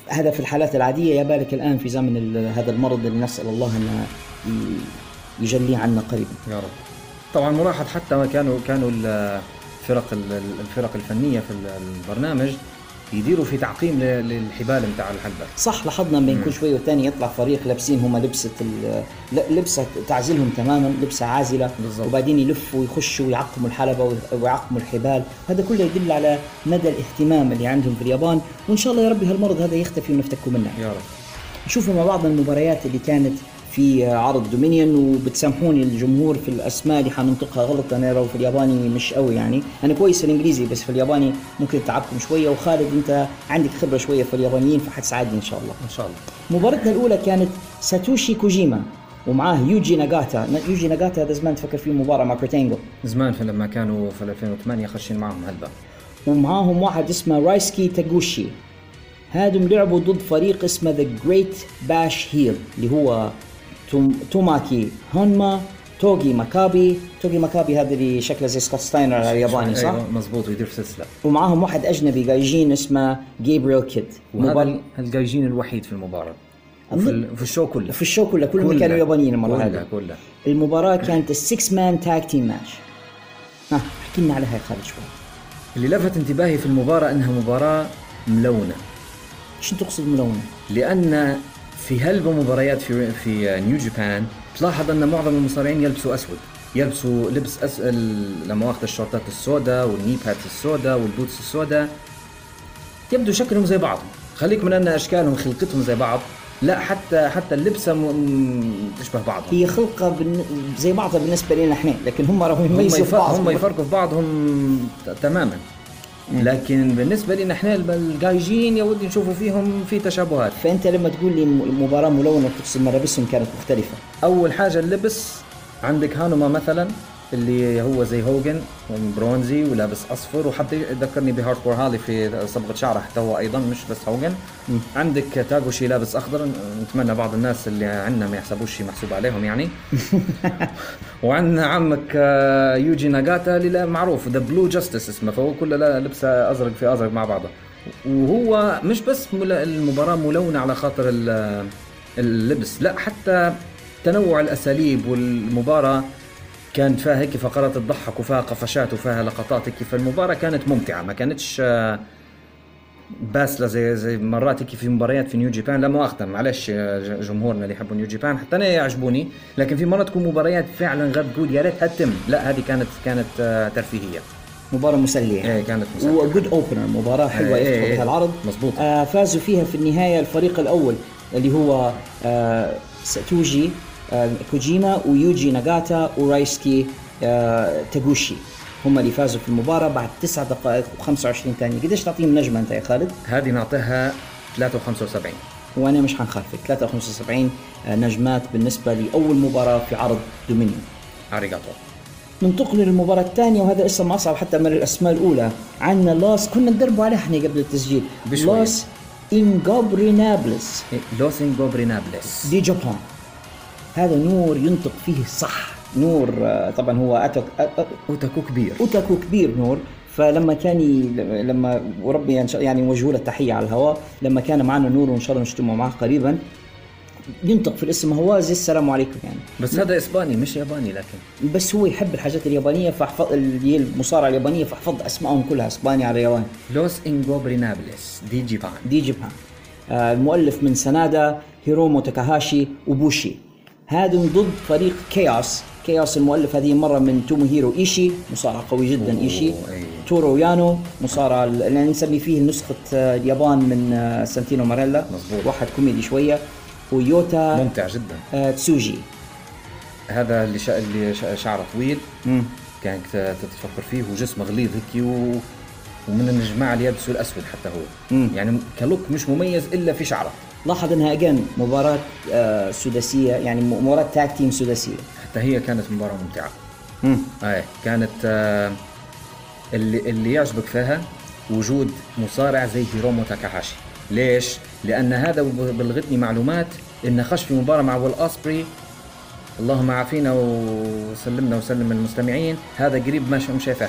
[SPEAKER 1] هذا في الحالات العادية يا بالك الآن في زمن هذا المرض اللي نسال الله انه ي- يجليه عنا قريبا.
[SPEAKER 4] يا رب. طبعا ملاحظ حتى ما كانوا كانوا الفرق الفرق الفنية في البرنامج يديروا في تعقيم للحبال نتاع الحلبة.
[SPEAKER 1] صح لاحظنا بين كل شوي والتاني يطلع فريق لابسين هم لبسة لبسة تعزلهم تماما لبسة عازلة.
[SPEAKER 4] بالضبط.
[SPEAKER 1] وبعدين يلفوا ويخشوا ويعقموا الحلبة وي- ويعقموا الحبال. هذا كله يدل على مدى الاهتمام اللي عندهم في اليابان. وإن شاء الله يا ربي هالمرض هذا يختفي ونفتكوا منه
[SPEAKER 4] يا رب.
[SPEAKER 1] نشوفوا مع بعض المباريات اللي كانت في عرض Dominion وبتسامحوني الجمهور في الأسماء اللي حننطقها غلط. أنا لو في الياباني مش قوي يعني. أنا كويس الإنجليزي بس في الياباني ممكن تعبكم شوية. وخالد أنت عندك خبرة شوية في اليابانيين فحتساعدني إن شاء الله.
[SPEAKER 4] إن شاء الله.
[SPEAKER 1] مباراتنا الأولى كانت ساتوشي كوجيما ومعاه يوجي ناغاتا. يوجي ناغاتا هذا زمان تفكر فيه مباراة مع كيرت أنجل
[SPEAKER 4] زمان في لما كانوا في 2008 خشين معهم هلبة
[SPEAKER 1] ومعاهم واحد اسمه رايسكي تاغوشي. هادم لعبوا ضد فريق اسمه The Great Bash Heel اللي هو توماكي هونما توغي ماكابي توغي ماكابي هذا اللي شكله زي سكوت ستاينر الياباني صح؟
[SPEAKER 4] أيوة مزبوط ويدير في سلسلة
[SPEAKER 1] ومعاهم واحد أجنبي 外人 اسمه جابريل كيد
[SPEAKER 4] وهذا.
[SPEAKER 1] ال
[SPEAKER 4] 外人 الوحيد في المباراة ال- في ال show كله
[SPEAKER 1] في ال show كله كلهم. كانوا يابانيين المرة
[SPEAKER 4] كلها
[SPEAKER 1] هذه
[SPEAKER 4] كلها
[SPEAKER 1] المباراة كانت ال six man tag team match ها احكي لنا عليها يا خالد شوي
[SPEAKER 4] اللي لفت انتباهي في المباراة إنها مباراة ملونة
[SPEAKER 1] شو تقصد ملونة؟
[SPEAKER 4] لأن في هلبة مباريات في في New Japan تلاحظ أن معظم المصارعين يلبسوا أسود يلبسوا لبس أس... لما الشورتات السوداء وال knee pads السوداء وال boots السوداء. يبدو شكلهم زي بعض. خليك من أن أشكالهم خلقتهم زي بعض. لا حتى حتى اللبسه م... تشبه بعضهم.
[SPEAKER 1] هي خلقة بن... زي بعضها بالنسبة لنا إحنا لكن هم راهم
[SPEAKER 4] هم,
[SPEAKER 1] يميزوا. بعض
[SPEAKER 4] هم يفرقوا في بعضهم تماما. لكن بالنسبة لنا إحنا الجايجين يا ودي نشوفوا فيهم في تشابهات.
[SPEAKER 1] فأنت لما تقول لي م- مباراة ملونة تقصد ملابسهم كانت مختلفة.
[SPEAKER 4] أول حاجة اللبس عندك هانوما مثلا. اللي هو زي هوجن برونزي ولابس أصفر. وحتى يذكرني بهارد كور هالي في صبغة شعره حتى هو أيضا مش بس هوجن. عندك تاغوشي لابس أخضر. نتمنى بعض الناس اللي عندنا ما يحسبوش شيء محسوب عليهم يعني. وعندنا عمك آه، يوجي ناغاتا اللي معروف the Blue Justice اسمه فهو كله لبسه أزرق في أزرق مع بعضه. وهو مش بس المباراة ملونة على خاطر ال- اللبس لا حتى تنوع الأساليب والمباراة كانت فيها هيك فقرات تضحك وفيها قفشات وفيها لقطات هيك فالمباراة كانت ممتعة ما كانتش آه، باسلة زي زي مرات هيك في مباريات في New Japan لا مؤاخذة معلش آه، جمهورنا اللي يحبوا New Japan حتى أنا يعجبوني لكن في مرات تكون مباريات فعلا غير تقول يا ريتها تتم لا هذه كانت كانت آه، ترفيهية.
[SPEAKER 1] مباراة مسلية.
[SPEAKER 4] إيه كانت مسلية.
[SPEAKER 1] وجود opener مباراة حلوة يفتحوا
[SPEAKER 4] إيه،
[SPEAKER 1] بها العرض.
[SPEAKER 4] مظبوط.
[SPEAKER 1] آه فازوا فيها في النهاية الفريق الأول اللي هو آه ساتوجي كوجيما ويوجي ناغاتا ورايسكي آه تاغوشي. هم اللي فازوا في المباراة بعد 9 دقائق و25 ثانية. قديش تعطيهم نجمة أنت يا خالد؟
[SPEAKER 4] هذه نعطيها 73
[SPEAKER 1] وأنا مش حنخالفك. 73 نجمات بالنسبة لأول مباراة في عرض Dominion
[SPEAKER 4] ありがとう.
[SPEAKER 1] ننتقل للمباراة الثانية وهذا اسم أصعب حتى من الأسماء الأولى. عندنا لوس كنا ندربوا عليه إحنا قبل التسجيل.
[SPEAKER 4] بشوية.
[SPEAKER 1] Los Ingobernables
[SPEAKER 4] Los Ingobernables
[SPEAKER 1] de Japón. هذا نور ينطق فيه صح نور آه، طبعا هو أتوك أ- أ-
[SPEAKER 4] オタク كبير.
[SPEAKER 1] オタク كبير نور. فلما كان. لما وربي يعني- نوجه له التحية على الهواء لما كان معنا نور وإن شاء الله نجتمع معه قريبا ينطق في الاسم هو زي السلام عليكم يعني.
[SPEAKER 4] بس هذا إسباني مش ياباني لكن.
[SPEAKER 1] بس هو يحب الحاجات اليابانية فاحفظ اللي هي المصارعه اليابانية فاحفظ أسمائهم كلها اسباني على ياباني
[SPEAKER 4] Los Ingobernables de Japón.
[SPEAKER 1] de Japón آه، المؤلف من سنادا هيرومو تاكاهاشي وبوشي. هذا ضد فريق كياس. كياس المؤلف هذه مرة من توموهيرو إيشي مصارع قوي جدا إيشي. تورو يانو مصارع اللي نسمي فيه نسخة آه، اليابان من آه، سانتينو ماريلا.
[SPEAKER 4] مظبوط.
[SPEAKER 1] واحد كوميدي شوية. ويوتا
[SPEAKER 4] ممتع جدا.
[SPEAKER 1] آه، تسوجي.
[SPEAKER 4] هذا اللي شا... اللي شا... شعره طويل. كانك ت- تتفكر فيه وجسمه غليظ هيك و... ومن الجماعه اللي يلبسوا الاسود حتى هو.
[SPEAKER 1] مم.
[SPEAKER 4] يعني ك look مش مميز إلا في شعره.
[SPEAKER 1] لاحظ إنها اجين مباراة آه، سداسية يعني م- مباراة tag team سداسية.
[SPEAKER 4] حتى هي كانت مباراة ممتعة. اي كانت آه، اللي اللي يعجبك فيها وجود مصارع زي هيرومو تاكاهاشي. ليش؟ لأن هذا بلغتني معلومات انه خش في مباراه مع ويل أوسبري اللهم عافينا وسلمنا وسلم المستمعين. هذا قريب ما ش- مشى فيها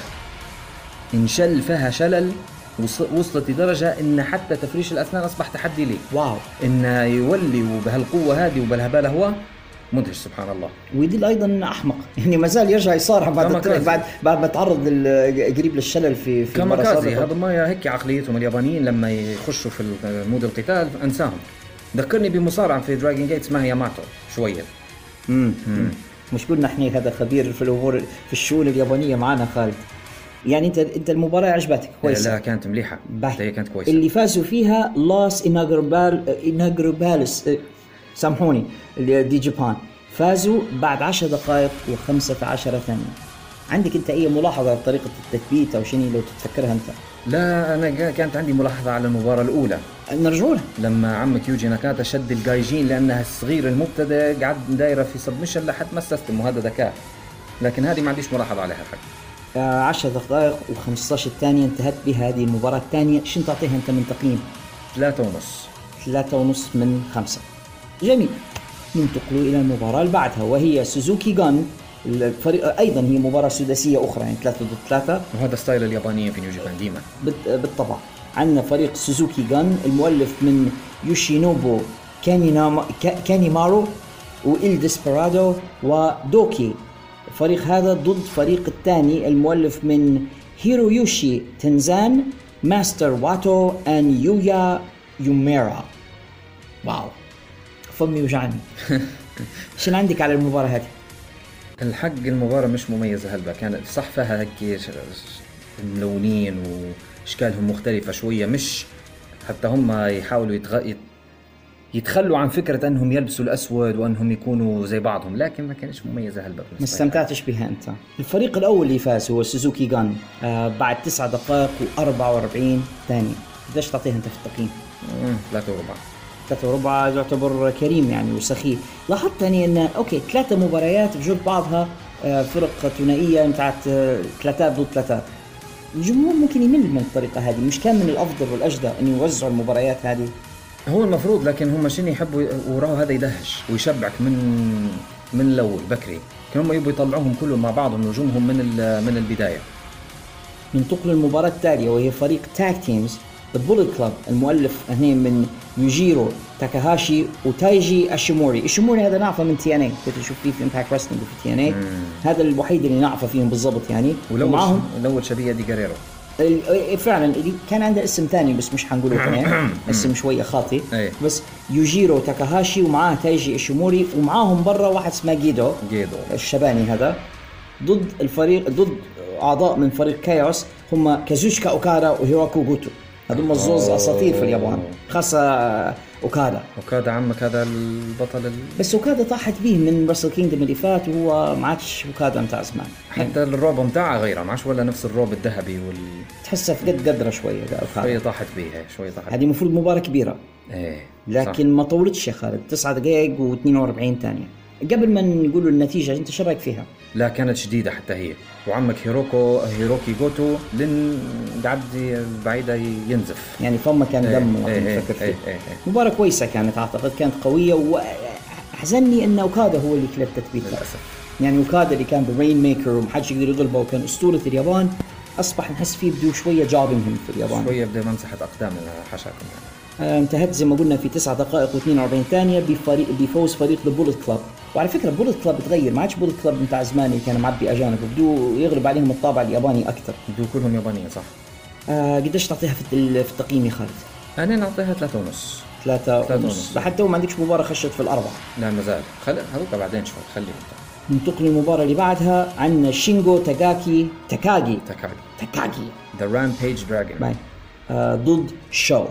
[SPEAKER 4] انشل فيها شلل وصلت لدرجة إن حتى تفريش الأسنان أصبح تحدي لي.
[SPEAKER 1] wow.
[SPEAKER 4] انه يولي وبهالقوه هذه وبهالهبالة هو مدهش سبحان الله.
[SPEAKER 1] ويدل أيضا أحمق. يعني ما زال يرجع يصارع بعد بعد بعد ما تعرض قريب للشلل في في
[SPEAKER 4] كاميكازي. هذا ما هيك عقليتهم اليابانيين لما يخشوا في mood القتال انساهم. ذكرني بمصارع في Dragon Gate اسمها ياماتو شوية.
[SPEAKER 1] امم مش قلنا إحنا هذا خبير في الأمور في الشؤون اليابانية معنا خالد. يعني انت انت المباراة عجبتك كويسة.
[SPEAKER 4] لا كانت
[SPEAKER 1] مليحة.
[SPEAKER 4] هي كانت كويسة.
[SPEAKER 1] اللي فازوا فيها Los Ingobernable Ingobernables آه، سامحوني de Japón. فازوا بعد 10 دقائق و15 ثانية. عندك انت أي ملاحظة على طريقة التثبيت أو شيء لو تتذكرها أنت؟
[SPEAKER 4] لا أنا كانت عندي ملاحظة على المباراة الأولى.
[SPEAKER 1] نرجع
[SPEAKER 4] لما عمك يوجي ناجاتا شد الجايجين لأنها الصغير المبتدئ قعد دايرة في submission لحد ما استسلم وهذا ذكاء. لكن هذه ما عنديش ملاحظة عليها. حق
[SPEAKER 1] 10 دقائق و15 ثانية انتهت بها هذه المباراة الثانية. شنو تعطيها انت من تقييم؟
[SPEAKER 4] ثلاثة ونص.
[SPEAKER 1] ثلاثة ونص من خمسة. جميل. ننتقل إلى المباراة اللي بعدها وهي سوزوكي جان. الفريق أيضا هي مباراة سداسية أخرى يعني ثلاثة ضد ثلاثة.
[SPEAKER 4] وهذا style اليابانيين في New Japan ديما
[SPEAKER 1] بالطبع. عندنا فريق سوزوكي جان المؤلف من يوشينوبو كانيمارو وإل ديسبرادو ودوكي. الفريق هذا ضد فريق الثاني المؤلف من هيرويوشي تنزان ماستر واتو and يويا يويمورا. واو. فمي وجعني شنو عندك على المباراة هذه؟
[SPEAKER 4] الحق المباراة مش مميزة هلبا. كانت صح فيها هيك ملونين وأشكالهم مختلفة شوية. مش حتى هم يحاولوا يتغ... يت- يتخلوا عن فكرة أنهم يلبسوا الأسود وأنهم يكونوا زي بعضهم لكن ما كانتش مميزة هلبا
[SPEAKER 1] ما. استمتعتش بها أنت. الفريق الأول اللي فاز هو سوزوكي جان آه بعد 9 دقائق و44 ثانية. قديش تعطيها أنت في التقييم؟
[SPEAKER 4] ثلاثة وربع.
[SPEAKER 1] ثلاثة وربع يعتبر كريم يعني وسخيف. لاحظت يعني إن okay ثلاثة مباريات بجوز بعضها آه فرق ثنائية بتاعت آه ثلاثات ضد ثلاثات الجمهور ممكن يمل من الطريقة هذه. مش كان من الأفضل والأجدى أن يوزعوا المباريات هذه؟
[SPEAKER 4] هو المفروض لكن هم شنو يحبوا وراه هذا يدهش ويشبعك من من الأول بكري كانوا هم يبوا يطلعوهم كلهم مع بعضهم نجومهم من من البداية.
[SPEAKER 1] ننتقل للمباراة التالية وهي فريق tag teams The Club المؤلف هنا من يوجيرو تاكاهاشي وتايجي أشيموري. أشيموري هذا نعرفه من TNA كنت أشوف فيه في Impact Wrestling وفي TNA هذا الوحيد اللي نعرفه فيهم بالضبط يعني.
[SPEAKER 4] والاول
[SPEAKER 1] ومعهم
[SPEAKER 4] الأول شبيه إيدي جاريرو
[SPEAKER 1] فعلا اللي كان عنده اسم ثاني بس مش حنقوله كمان. اسم شوية خاطي
[SPEAKER 4] إيه.
[SPEAKER 1] بس يوجيرو تاكاهاشي ومعاه تايجي إشيموري ومعاهم برا واحد اسمه جيدو.
[SPEAKER 4] جيدو.
[SPEAKER 1] الشباني هذا. ضد الفريق ضد أعضاء من فريق Chaos هم كازوشكا اوكادا وهيروكي جوتو هذول الزوز أساطير في اليابان. خاصة أوكادا.
[SPEAKER 4] وكذا عمك هذا البطل ال...
[SPEAKER 1] بس أوكادا طاحت به من Wrestle Kingdom اللي فات وهو ما عادش أوكادا بتاع زمان يعني
[SPEAKER 4] حتى الروب بتاعها غيره ما عادش ولا نفس الروب الذهبي وال
[SPEAKER 1] تحسها في قد قدرة شوية
[SPEAKER 4] شوية
[SPEAKER 1] أوكادا.
[SPEAKER 4] طاحت به شوية طاحت
[SPEAKER 1] هذه المفروض مباراة كبيرة.
[SPEAKER 4] إيه
[SPEAKER 1] لكن ما طولتش يا خالد. 9 دقائق و42 ثانية. قبل ما نقول النتيجة أنت شو رأيك فيها؟
[SPEAKER 4] لا كانت شديدة حتى هي. وعمك هيروكو هيروكي جوتو لن قعد بعيدة ينزف.
[SPEAKER 1] يعني فما كان
[SPEAKER 4] إيه،
[SPEAKER 1] دم وقت
[SPEAKER 4] إيه،
[SPEAKER 1] نفكر فيه.
[SPEAKER 4] إيه، إيه.
[SPEAKER 1] مباراة كويسة كانت أعتقد كانت قوية واحزنني إن أوكادا هو اللي كلب تثبيتها
[SPEAKER 4] للأسف.
[SPEAKER 1] يعني أوكادا اللي كان Rainmaker ومحدش يقدر يغلبه وكان أسطورة اليابان أصبح نحس فيه بده شوية جابنهم في اليابان.
[SPEAKER 4] شوية بدي ممسحه اقدام حشاكم يعني.
[SPEAKER 1] انتهت زي ما قلنا في 9 دقائق و42 ثانية بفريق بفوز فريق The Bullet Club وعلى فكرة Bullet Club تغير ما عادش Bullet Club بتاع زمان اللي كان معبي أجانب بده يغلب عليهم الطابع الياباني أكثر.
[SPEAKER 4] بدو كلهم يابانيين صح.
[SPEAKER 1] آه قديش تعطيها في الت- في التقييم يا خالد؟
[SPEAKER 4] أنا نعطيها ثلاثة ونص.
[SPEAKER 1] ثلاثة
[SPEAKER 4] ثلاثة
[SPEAKER 1] ونص. لحتى ما عندكش مباراة خشت في الأربعة.
[SPEAKER 4] لا ما زال. خل هذوك بعدين شوي خليهم.
[SPEAKER 1] ننتقل للمباراة اللي بعدها عندنا شينجو تاكاكي تاكاجي
[SPEAKER 4] تاكاجي
[SPEAKER 1] تاكاجي
[SPEAKER 4] The Rampage
[SPEAKER 1] Dragon. آه ضد شو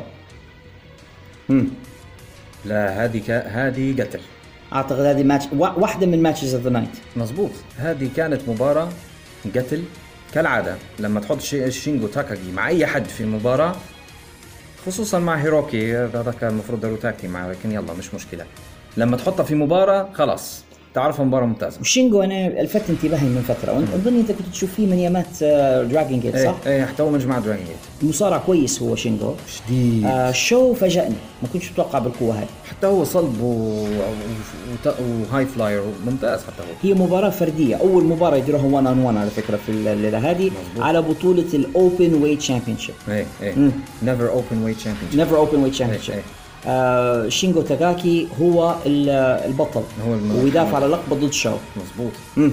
[SPEAKER 4] لا هذه ك... هذه قتل.
[SPEAKER 1] أعتقد هذه ماتش وا- واحدة من matches of the night
[SPEAKER 4] مزبوط هذه كانت مباراة قتل كالعادة. لما تحط شي- شينجو تاكاجي مع أي حد في المباراة خصوصا مع هيروكي هذا كان المفروض داروا تاكتي معه لكن يلا مش مشكلة. لما تحطها في مباراة خلاص. تعرفها مباراة ممتازة.
[SPEAKER 1] وشينجو أنا لفت انتباهي من فترة وأنت- اظن أنت كنت تشوف فيه من ايامات Dragon Gate
[SPEAKER 4] إيه
[SPEAKER 1] صح؟
[SPEAKER 4] إيه حتى هو من جماعة Dragon Gate
[SPEAKER 1] مصارع كويس هو شينجو.
[SPEAKER 4] شديد.
[SPEAKER 1] آه شو فاجأني؟ ما كنتش متوقع بالقوة هذه.
[SPEAKER 4] حتى هو صلب و... و high flyer ممتاز حتى هو.
[SPEAKER 1] هي مباراة فردية أول مباراة يديروها 1 on 1 على فكرة في الليلة هذه على بطولة
[SPEAKER 4] ال openweight championship إيه إيه. NEVER
[SPEAKER 1] openweight champion NEVER openweight
[SPEAKER 4] إيه.
[SPEAKER 1] آه شينجو تاكاجي هو ال- البطل.
[SPEAKER 4] هو
[SPEAKER 1] ويدافع على لقبه ضد شو
[SPEAKER 4] مزبوط
[SPEAKER 1] مم.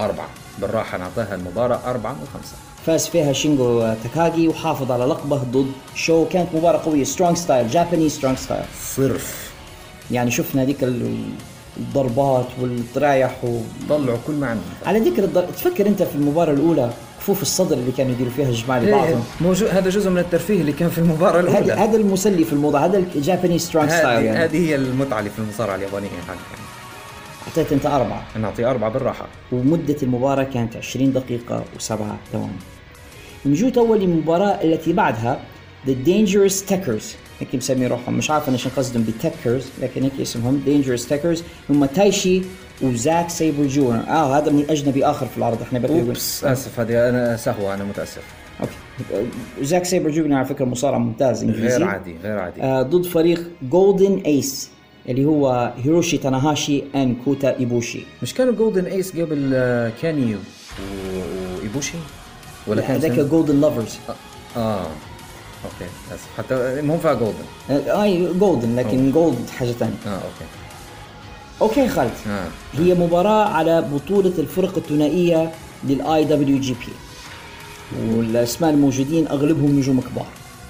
[SPEAKER 4] أربعة. بالراحة نعطيها المباراة أربعة وخمسة
[SPEAKER 1] فاز فيها شينجو تاكاجي وحافظ على لقبه ضد شو كانت مباراة قوية. strong style جاباني strong style
[SPEAKER 4] صرف.
[SPEAKER 1] يعني شفنا هذيك ال- الضربات والطرايح و...
[SPEAKER 4] طلعوا كل ما عندهم
[SPEAKER 1] على ذكر الضرب تفكر أنت في المباراة الأولى كفوف الصدر اللي كانوا يديروا فيها الجماعة
[SPEAKER 4] إيه
[SPEAKER 1] لبعضهم.
[SPEAKER 4] موجود هذا جزء من الترفيه اللي كان في المباراة
[SPEAKER 1] هذا
[SPEAKER 4] الأولى.
[SPEAKER 1] هذا المسلي في الموضوع هذا الجاباني strong style
[SPEAKER 4] هذه
[SPEAKER 1] يعني.
[SPEAKER 4] هذه هي المتعة اللي في المصارعة اليابانية حقا
[SPEAKER 1] أعطيت أنت أربعة.
[SPEAKER 4] نعطي أربعة بالراحة.
[SPEAKER 1] ومدة المباراة كانت 20 دقيقة وسبعة ثواني. نجوا توا للمباراة التي بعدها The Dangerous Techers. هيك مسمي روحهم. مش عارف أنا شو قصدهم بال techers لكن هيك اسمهم. Dangerous Techers. هم تايشي وزاك سيبر جونيور آه هذا من أجنبي آخر في العرض إحنا بقى
[SPEAKER 4] oops آسف هذه أنا سهوة أنا متأسف.
[SPEAKER 1] okay. زاك سيبر جونيور على فكرة مصارع ممتاز إنجليزي.
[SPEAKER 4] غير عادي غير عادي.
[SPEAKER 1] آه ضد فريق Golden Ace اللي هو هيروشي تاناهاشي and كوتا ايبوشي
[SPEAKER 4] مش كانوا Golden Ace قبل آه، كاني و- وايبوشي ولا كان
[SPEAKER 1] هذاك
[SPEAKER 4] سن-
[SPEAKER 1] Golden Lovers
[SPEAKER 4] آه okay آسف. حتى هم فيها golden
[SPEAKER 1] آي golden لكن gold حاجة ثانية
[SPEAKER 4] آه okay.
[SPEAKER 1] okay خالد.
[SPEAKER 4] آه.
[SPEAKER 1] هي مباراة على بطولة الفرق الثنائية لل IWGP والأسماء الموجودين أغلبهم نجوم كبار.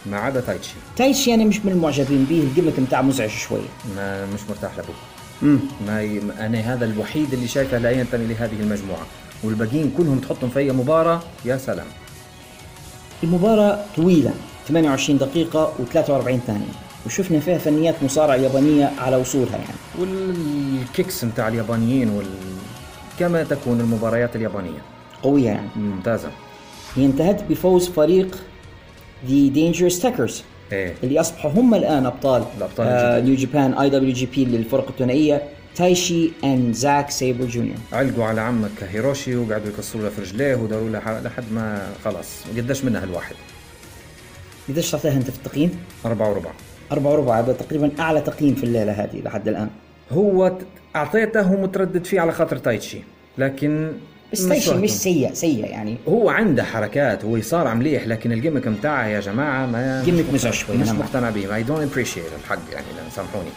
[SPEAKER 4] ما عدا تايتشي
[SPEAKER 1] تايشي أنا مش من المعجبين به ال gimmick بتاعه مزعج شوية.
[SPEAKER 4] ما مش مرتاح له ما ي... أنا هذا الوحيد اللي شايفه لا ينتمي لهذه المجموعة. والباقيين كلهم تحطهم في أي مباراة؟ يا سلام.
[SPEAKER 1] المباراة طويلة 28 دقيقة و43 ثانية. وشفنا فيها فنيات مصارعة يابانية على أصولها يعني.
[SPEAKER 4] وال kicks متاع اليابانيين وال كما تكون المباريات اليابانية.
[SPEAKER 1] قوية يعني.
[SPEAKER 4] ممتازة.
[SPEAKER 1] هي انتهت بفوز فريق The Dangerous Techers.
[SPEAKER 4] إيه.
[SPEAKER 1] اللي أصبحوا هم الآن أبطال
[SPEAKER 4] الأبطال
[SPEAKER 1] آه. New Japan IWGP للفرق الثنائية تايشي and زاك سيبر جونيور
[SPEAKER 4] علقوا على عمك هيروشي وقعدوا يكسروا له في رجليه وداروا له لحد ما خلاص. قديش منها الواحد؟
[SPEAKER 1] قديش تعطيها أنت في التقييم؟
[SPEAKER 4] أربعة وربع.
[SPEAKER 1] أربعة وربع هذا تقريبا أعلى تقييم في الليلة هذه لحد الآن
[SPEAKER 4] هو أعطيته متردد فيه على خاطر تايتشي لكن
[SPEAKER 1] بس
[SPEAKER 4] وقته.
[SPEAKER 1] مش سيء سيء يعني
[SPEAKER 4] هو عنده حركات هو يصارع مليح لكن ال gimmick متاعه يا جماعة ما
[SPEAKER 1] gimmick
[SPEAKER 4] مش
[SPEAKER 1] مزعج شوي،
[SPEAKER 4] مش. مقتنع به I don't appreciate الحق يعني سامحوني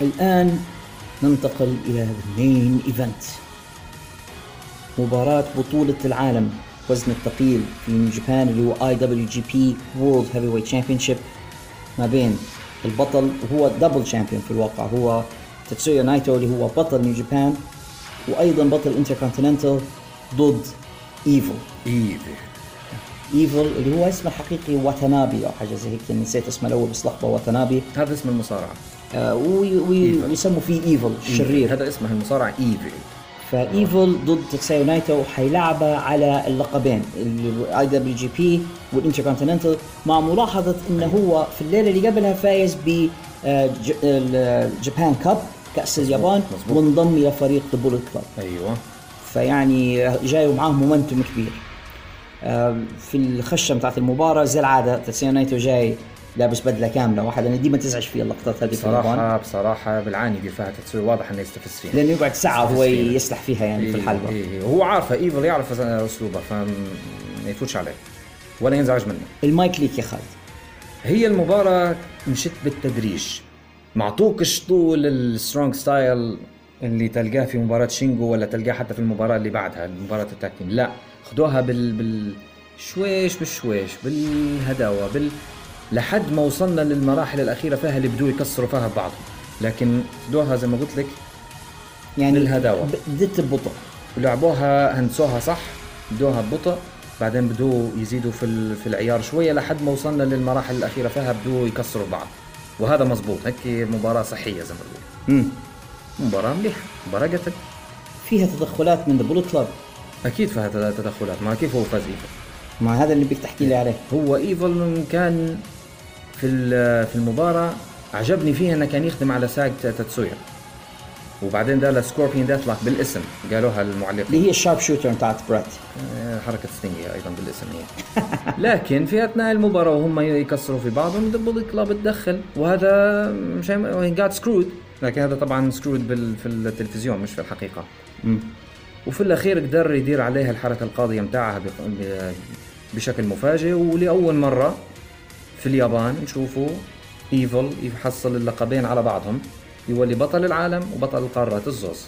[SPEAKER 1] الآن ننتقل إلى ال main event مباراة بطولة العالم وزن الثقيل في Japan اللي هو اي دبليو جي بي وورلد هيفي ويت شامبيونشيب ما بين البطل وهو double champion في الواقع هو تاتسويا نايتو اللي هو بطل New Japan وأيضا بطل انتركونتيننتال ضد Evil
[SPEAKER 4] Evil
[SPEAKER 1] Evil اللي هو اسمه الحقيقي واتنابي أو حاجة زي هيك نسيت اسمه الأول بس لقبه واتنابي
[SPEAKER 4] هذا اسم المصارعة.
[SPEAKER 1] آه. ويسموا فيه Evil الشرير
[SPEAKER 4] هذا اسمه المصارعة Evil
[SPEAKER 1] Evil ضد تسايو نايتو حيلعبها على اللقبين ال IWGP وال Intercontinental مع ملاحظة إنه هو في الليلة اللي قبلها فايز ب آه، ج- ال Japan Cup كأس
[SPEAKER 4] اليابان.
[SPEAKER 1] وانضم إلى فريق The Bullet Club
[SPEAKER 4] أيوه.
[SPEAKER 1] فيعني جاي معاه momentum كبير. آه، في الخشة بتاعت المباراة زي العادة تسايو نايتو جاي لابس بدلة كاملة واحد أنا ديما تزعج فيها اللقطات هذه في اليابان
[SPEAKER 4] بصراحه بصراحة بالعاني فيها تتسوي واضح إنه يستفز فيها.
[SPEAKER 1] لأنه يقعد ساعة هو. يسلح فيها يعني في
[SPEAKER 4] إيه،
[SPEAKER 1] الحلبة.
[SPEAKER 4] إيه، إيه. هو عارفه إيفل يعرف أسلوبه فما يفوتش عليه. ولا ينزعج منه.
[SPEAKER 1] المايك ليك يا خالد.
[SPEAKER 4] هي المباراة مشت بالتدريج. معطوكش طول السترونج ستايل اللي تلقاه في مباراة شينجو ولا تلقاه حتى في المباراة اللي بعدها مباراة التاكتيم لا خدوها بال بال شويش بالشويش بالهداوة بال لحد ما وصلنا للمراحل الأخيرة فيها اللي بدو يكسروا فيها بعض. لكن بدوها زي ما قلت لك
[SPEAKER 1] يعني
[SPEAKER 4] للهداوة.
[SPEAKER 1] بدت ببطء
[SPEAKER 4] ولعبوها هندسوها صح بدوها ببطء بعدين بدو يزيدوا في في العيار شوية لحد ما وصلنا للمراحل الأخيرة فيها بدو يكسروا بعض. وهذا مزبوط هيك مباراة صحية زي ما بقول. مباراة مليحة مباراة قتل.
[SPEAKER 1] فيها تدخلات من The Bullet Club
[SPEAKER 4] أكيد فيها تد- تدخلات ما كيف هو فاز Evil
[SPEAKER 1] ما هذا اللي بدك تحكي لي عليه.
[SPEAKER 4] هو Evil كان في في المباراة عجبني فيها إنه كان يخدم على ساق تاتسويا وبعدين the Scorpion Deathlock بالاسم قالوها المعلقين.
[SPEAKER 1] اللي هي ال Sharpshooter بتاعت برات
[SPEAKER 4] آه، حركة ستينجي أيضا بالاسم هي. لكن في أثناء المباراة وهم يكسروا في بعضهم the Bullet Club تدخل وهذا مش جات screwed لكن هذا طبعا screwed بال في التلفزيون مش في الحقيقة. وفي الأخير قدر يدير عليها الحركة القاضية متاعها بق- ب- بشكل مفاجئ ولأول مرة في اليابان نشوفوا Evil يحصل اللقبين على بعضهم يولي بطل العالم وبطل القارات الزوز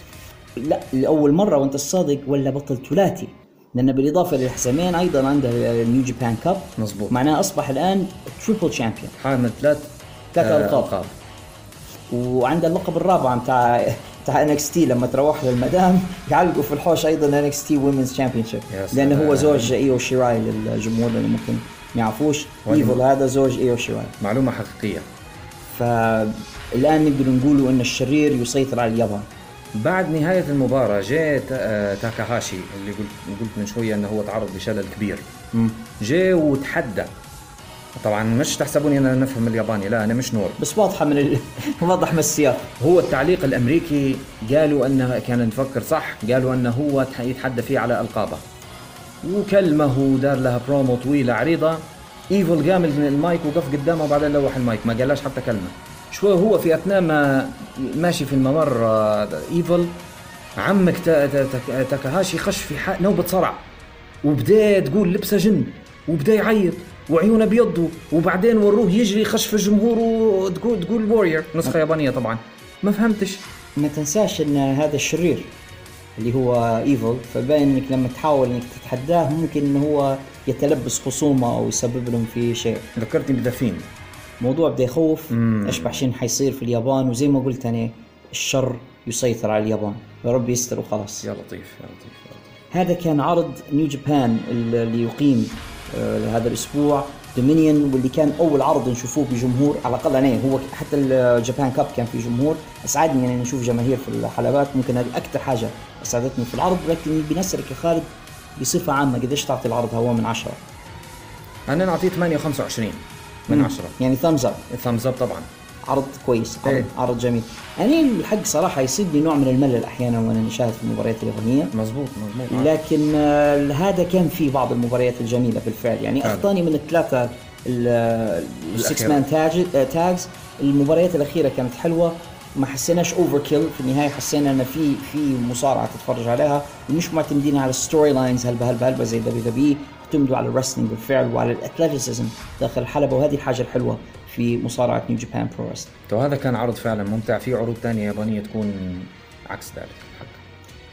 [SPEAKER 1] لا لأول مرة وأنت الصادق ولا بطل ثلاثي لأن بالإضافة للحزامين أيضا عنده ال New Japan Cup
[SPEAKER 4] مظبوط.
[SPEAKER 1] معناه أصبح الآن triple champion
[SPEAKER 4] حامل ثلاث
[SPEAKER 1] ثلاث
[SPEAKER 4] آه،
[SPEAKER 1] ألقاب. وعنده اللقب الرابع بتاع بتاع NXT لما تروح للمدام يعلقوا في الحوش أيضا NXT Women's
[SPEAKER 4] Championship
[SPEAKER 1] لأنه هو. زوج إيو شيراي للجمهور اللي ممكن ما يعرفوش. Evil هذا زوج ايو شيراي
[SPEAKER 4] معلومة حقيقية.
[SPEAKER 1] فالآن نقدر نقولوا إن الشرير يسيطر على اليابان.
[SPEAKER 4] بعد نهاية المباراة جاء آه، تاكاهاشي اللي قلت قلت من شوية إنه هو تعرض لشلل كبير. جاء وتحدى. طبعا مش تحسبوني أنا نفهم الياباني لا أنا مش نور.
[SPEAKER 1] بس واضحة من ال... واضح من السياق.
[SPEAKER 4] هو التعليق الأمريكي قالوا انه كان نفكر صح قالوا إنه هو تح- يتحدى فيه على ألقابه. وكلمة ودار لها برومو طويلة عريضة. Evil قام المايك وقف قدامه وبعدين لوح المايك ما قالهاش حتى كلمة. شوي هو في أثناء ما ماشي في الممر آه، Evil عمك تا- تا- تاكاهاشي خش في نوبة صرع. وبدأ تقول لبسه جن وبدأ يعيط وعيونه بيضوا وبعدين وروه يجري خش في الجمهور وتقول تقول وورير نسخة يابانية طبعا. ما فهمتش.
[SPEAKER 1] ما تنساش إن هذا الشرير اللي هو ايفل فباين إنك لما تحاول إنك تتحداه ممكن إنه هو يتلبس خصومة أو يسبب لهم في شيء.
[SPEAKER 4] ذكرتني بدفين.
[SPEAKER 1] الموضوع بده يخوف أشبح شيء حيصير في اليابان. وزي ما قلت أنا الشر يسيطر على اليابان. يا رب يستر وخلاص.
[SPEAKER 4] يا لطيف يا لطيف يا لطيف.
[SPEAKER 1] هذا كان عرض New Japan اللي يقيم آه، هذا الأسبوع. Dominion واللي كان أول عرض نشوفوه بجمهور على الأقل أنا هو حتى ال Japan Cup كان في جمهور. أسعدني إني نشوف جماهير في الحلبات. ممكن هذه أكثر حاجة أسعدتني في العرض لكن بنسالك يا خالد بصفة عامة قديش تعطي العرض هو من عشرة؟
[SPEAKER 4] أنا نعطيه 8 و25 من 10
[SPEAKER 1] يعني thumbs up
[SPEAKER 4] thumbs up طبعا.
[SPEAKER 1] عرض كويس عرض,
[SPEAKER 4] إيه.
[SPEAKER 1] عرض جميل يعني الحق صراحة يصيبني نوع من الملل أحيانا وأنا نشاهد في المباريات اليابانيه
[SPEAKER 4] مزبوط مزبوط
[SPEAKER 1] لكن آه، هذا كان في بعض المباريات الجميلة بالفعل يعني. اخطاني من الثلاثة
[SPEAKER 4] ال
[SPEAKER 1] six. man tag tags المباريات الأخيرة كانت حلوة ما حسيناش overkill في النهاية حسينا إن في في مصارعة تتفرج عليها ومش معتمدين على ال story lines هلبة هلبة هلبة زي WW اعتمدوا على ال wrestling بالفعل وعلى ال athleticism داخل الحلبة وهذه الحاجة الحلوة في مصارعة New Japan Pro
[SPEAKER 4] تو هذا كان عرض فعلا ممتع في عروض ثانية يابانية تكون عكس ذلك.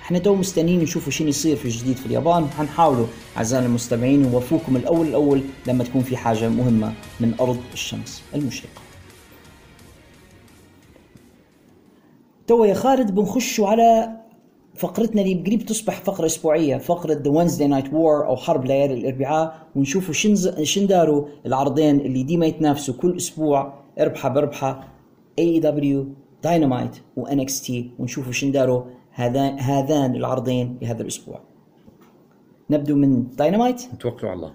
[SPEAKER 1] إحنا تو مستنيين نشوفوا شنو يصير في الجديد في اليابان حنحاولوا أعزائنا المستمعين نوفوكم الأول الأول لما تكون في حاجة مهمة من أرض الشمس المشرقه. تو يا خالد بنخشوا على فقرتنا اللي قريب تصبح فقرة أسبوعية فقرة the Wednesday night war أو حرب ليالي الأربعاء ونشوفوا شن شن داروا العرضين اللي ديما يتنافسوا كل أسبوع اربحة بربحة AEW Dynamite و NXT ونشوفوا شن داروا هذان هذان العرضين لهذا الأسبوع. نبدو من داينامايت
[SPEAKER 4] توكلوا على الله.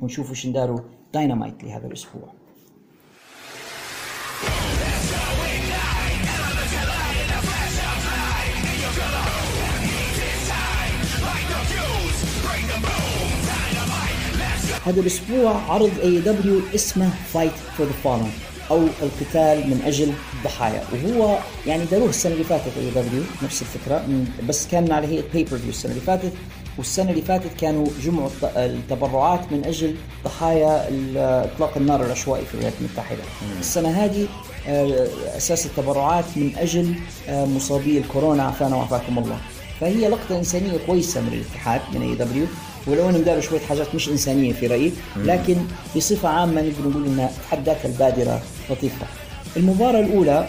[SPEAKER 1] ونشوفوا شن داروا داينامايت لهذا الأسبوع. هذا الأسبوع عرض AEW اسمه Fight for the Fallen أو القتال من أجل الضحايا. وهو يعني داروه السنة اللي فاتت AEW نفس الفكرة من- بس كان على هيئه pay-per-view السنة اللي فاتت. والسنة اللي فاتت كانوا جمعوا الت- التبرعات من أجل ضحايا اطلاق النار العشوائي في الولايات المتحدة. السنة هذه آه، أساس التبرعات من أجل آه، مصابي الكورونا عافانا وعافاكم الله. فهي لقطة إنسانية كويسة من الاتحاد من AEW ولو أنهم داروا شوية حاجات مش إنسانية في رأيي لكن بصفة عامة نقدر نقول إنها بحد ذاتها البادرة لطيفة. المباراة الأولى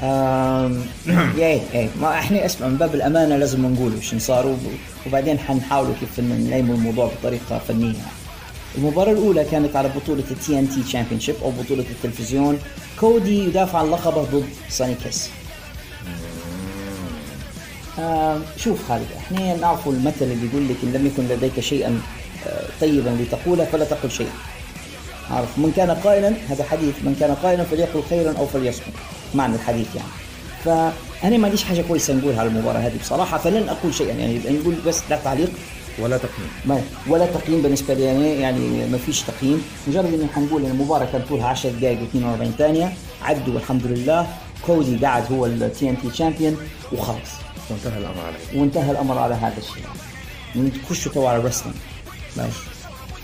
[SPEAKER 1] يا إيه ما إحنا أسمع من باب الأمانة لازم نقول وش صار وب- وبعدين حنحاولوا كيف نلم الموضوع بطريقة فنية. المباراة الأولى كانت على بطولة ال TNT championship أو بطولة التلفزيون. Cody يدافع عن لقبه ضد Sonny Kiss. آه شوف خالد إحنا نعرف المثل اللي يقول لك إن لم يكن لديك شيئا آه طيبا لتقوله فلا تقل شيئا عارف؟ من كان قائلا هذا حديث من كان قائلا فليقل خيرا أو فليصمت. معنى الحديث يعني. فأنا ما عنديش حاجة كويسة نقولها على المباراة هذه بصراحة فلن أقول شيئا يعني. نقول بس لا تعليق.
[SPEAKER 4] ولا تقييم.
[SPEAKER 1] ما ولا تقييم بالنسبة لي يعني يعني ما فيش تقييم. مجرد ان حنقول المباراة كان طولها 10 دقائق و42 ثانية. عدوا الحمد لله. Cody قاعد هو ال TNT champion وخلص
[SPEAKER 4] وانتهى الأمر عليه
[SPEAKER 1] وانتهى الأمر على هذا الشيء. نخش تو على ال wrestling ماشي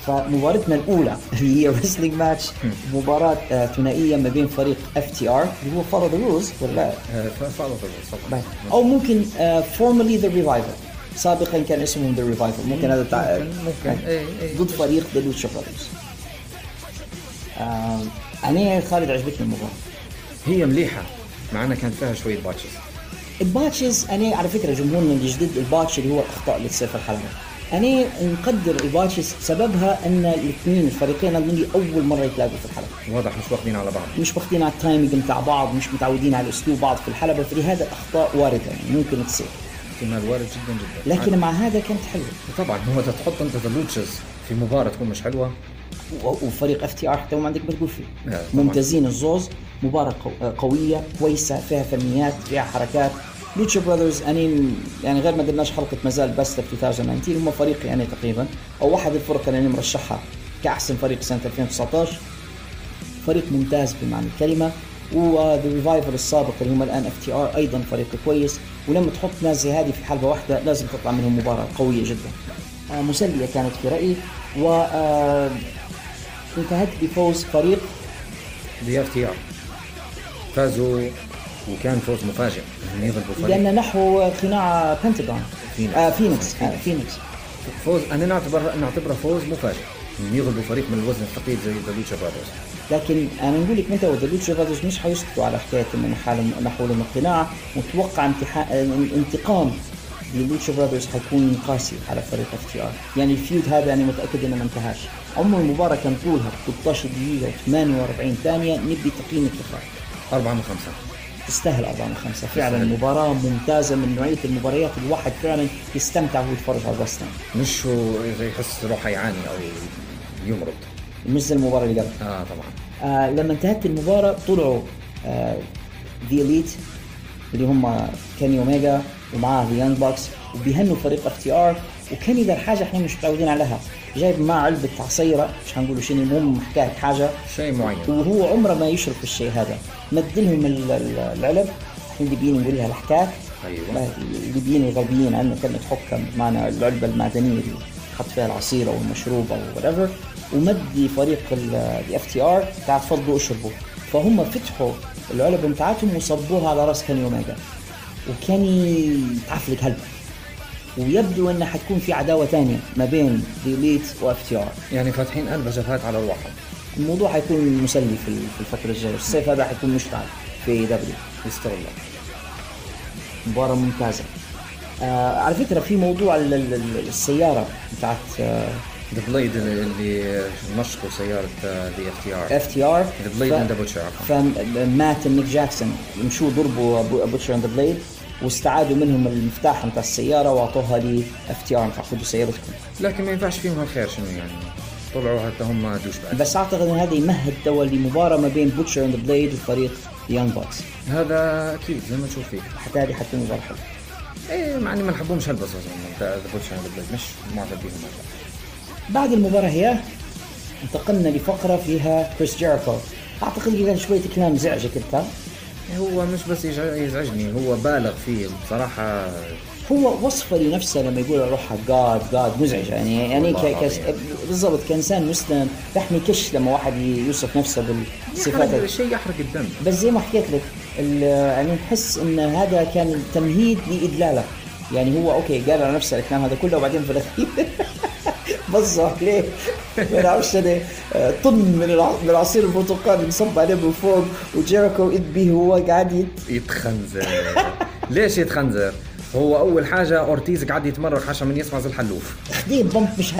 [SPEAKER 1] فمباراتنا الأولى اللي هي wrestling match مباراة آه، ثنائية ما بين فريق FTR اللي هو follow the rules ولا؟ لا
[SPEAKER 4] فعلا طبعا.
[SPEAKER 1] أو ممكن formerly The Revival سابقا كان اسمهم The Revival ممكن هذا تع...
[SPEAKER 4] ممكن- ممكن. إيه، إيه.
[SPEAKER 1] ضد فريق The Lucha Brothers أنا خالد عجبتني المباراة.
[SPEAKER 4] هي مليحة. مع انها كانت فيها شوية botches.
[SPEAKER 1] ال botches أنا على فكرة جمهورنا الجديد ال botch اللي هو الاخطاء اللي تصير في الحلبه أنا نقدر ال botches سببها أن الاثنين الفريقين هذول أول مرة يتلاقوا في الحلبة.
[SPEAKER 4] واضح مش واخدين على بعض.
[SPEAKER 1] مش واخدين على ال timing بتاع بعض مش متعودين على أسلوب بعض في الحلبة فلهذا الاخطاء واردة يعني ممكن تصير.
[SPEAKER 4] احتمال وارد جدا جدا.
[SPEAKER 1] لكن مع هذا كانت حلوة.
[SPEAKER 4] طبعا هو تحط أنت ال Luchas في مباراة تكون مش
[SPEAKER 1] حلوة. وفريق FTR حتى ما عندك ما تقول فيه. ممتازين الزوز مباراة قو- قوية كويسة فيها فنيات فيها حركات. Lucha Brothers يعني يعني غير ما قلناش حلقة مازال بس 2019 هم فريقي يعني تقريبا أو واحد الفرق اللي أنا مرشحها كأحسن فريق سنة 2019 فريق ممتاز بمعنى الكلمة و The Revival السابق اللي هم الآن FTR أيضا فريق كويس ولما تحط ناس زي هذه في حلبة واحدة لازم تطلع منهم مباراة قوية جدا. آه، مسلية كانت في رأيي و آه، انتهت بفوز فريق
[SPEAKER 4] the FTR. فازوا وكان فوز مفاجئ. انهم يغلبوا فريق.
[SPEAKER 1] لأن نحو خناع بنتاغون
[SPEAKER 4] فينيكس.
[SPEAKER 1] آه Fenix. آه Fenix.
[SPEAKER 4] فوز أنا نعتبر نعتبره فوز مفاجئ. انهم يغلبوا فريق من الوزن الثقيل زي The Lucha Brothers
[SPEAKER 1] لكن أنا نقول لك متى و The Lucha Brothers مش حيسكتوا على حكاية إنه حالهم نحوا لهم القناع متوقع امتحان انتقام لل Lucha Brothers حيكون قاسي على فريق FTR. يعني ال feud هذا أنا متأكد إنه ما انتهاش. عمر المباراة كان طولها 13 دقيقة و48 ثانية. نبي تقييم اتفاق.
[SPEAKER 4] أربعة من خمسة.
[SPEAKER 1] تستاهل 4 من 5 فعلا
[SPEAKER 4] تستاهل.
[SPEAKER 1] مباراة ممتازة من نوعية المباريات. الواحد فعلا يستمتع وهو يتفرج على ال wrestling
[SPEAKER 4] مش هو إذا يحس روحه يعاني أو يمرض.
[SPEAKER 1] مش زي المباراة اللي قبل.
[SPEAKER 4] آه طبعا.
[SPEAKER 1] آه لما انتهت المباراة طلعوا آه The Elite اللي هم Kenny Omega ومعاه The Young Bucks وبيهنوا فريق FTR و Kenny ذا الحاجة إحنا مش متعودين عليها. جايب معاه علبة عصيرة مش هنقولوا شنو المهم حكاية حاجة.
[SPEAKER 4] شيء معين.
[SPEAKER 1] وهو عمره ما يشرب في الشيء هذا. مدلهم ال- ال- العلب اللي بيين نقول لها الحكاك
[SPEAKER 4] أيوة.
[SPEAKER 1] الليبيين الغربيين عندنا كلمة حكة بمعنى العلبة المعدنية اللي حط فيها العصير أو المشروب أو whatever ومدي فريق ال FTR تعال تفضلوا اشربوا فهم فتحوا العلب بتاعتهم وصبوها على رأس Kenny Omega و Kenny تعفلك هلبة. ويبدو انه حتكون في عداوة ثانية ما بين The Elite و FTR.
[SPEAKER 4] يعني فاتحين قلب جبهات على الواحد.
[SPEAKER 1] الموضوع حيكون مسلي في الفترة الجاية. الصيف هذا حيكون مشتعل في AEW.
[SPEAKER 4] يستر الله.
[SPEAKER 1] مباراة ممتازة. آه على فكرة في موضوع ال- ال- ال- السيارة بتاعت
[SPEAKER 4] The Blade اللي نشطوا سيارة ذا اف تي ار
[SPEAKER 1] اف تي ار
[SPEAKER 4] and the Butcher، عفواً.
[SPEAKER 1] فمات نيك جاكسون. مشوا ضربوا Butcher and Blade واستعادوا منهم المفتاح بتاع السيارة وأعطوها ل FTR خذوا سيارتكم.
[SPEAKER 4] لكن ما ينفعش فيهم الخير شنو يعني؟ طلعوا حتى هم douchebag.
[SPEAKER 1] بس أعتقد إن هذا يمهد توا لمباراة ما بين Butcher and Blade وفريق Young Bucks
[SPEAKER 4] هذا أكيد زي ما تشوف فيك
[SPEAKER 1] حتى هذه حتكون مباراة حلوة.
[SPEAKER 4] إيه مع إني ما نحبهمش هلبة The Butcher and Blade مش معجب بيهم.
[SPEAKER 1] بعد المباراة هي انتقلنا لفقرة فيها كريس جيريكو أعتقد قال شوية كلام زعجك أنت.
[SPEAKER 4] هو مش بس يزع- يزعجني هو بالغ فيه. بصراحة
[SPEAKER 1] هو وصفة لنفسه لما يقول روحها God God مزعج. يعني يعني ك- كس-. بالضبط كإنسان مسلم يحمي كش لما واحد يوصف نفسه بالصفات.
[SPEAKER 4] يحرق شيء يحرق الدم.
[SPEAKER 1] بس زي ما حكيت لك يعني نحس إن هذا كان تمهيد لإذلاله يعني هو أوكي قال على نفسه الكلام هذا كله وبعدين في الأخير صبوا عليه ما نعرفش أنا طن من الع- من العصير البرتقالي انصب عليه من فوق وجيريكو اذ به هو قاعد يت-
[SPEAKER 4] يتخنزر. ليش يتخنزر؟ هو أول حاجة أورتيز قاعد يتمرغ عشان من يسمع زي الحلوف.
[SPEAKER 1] خديه bump مش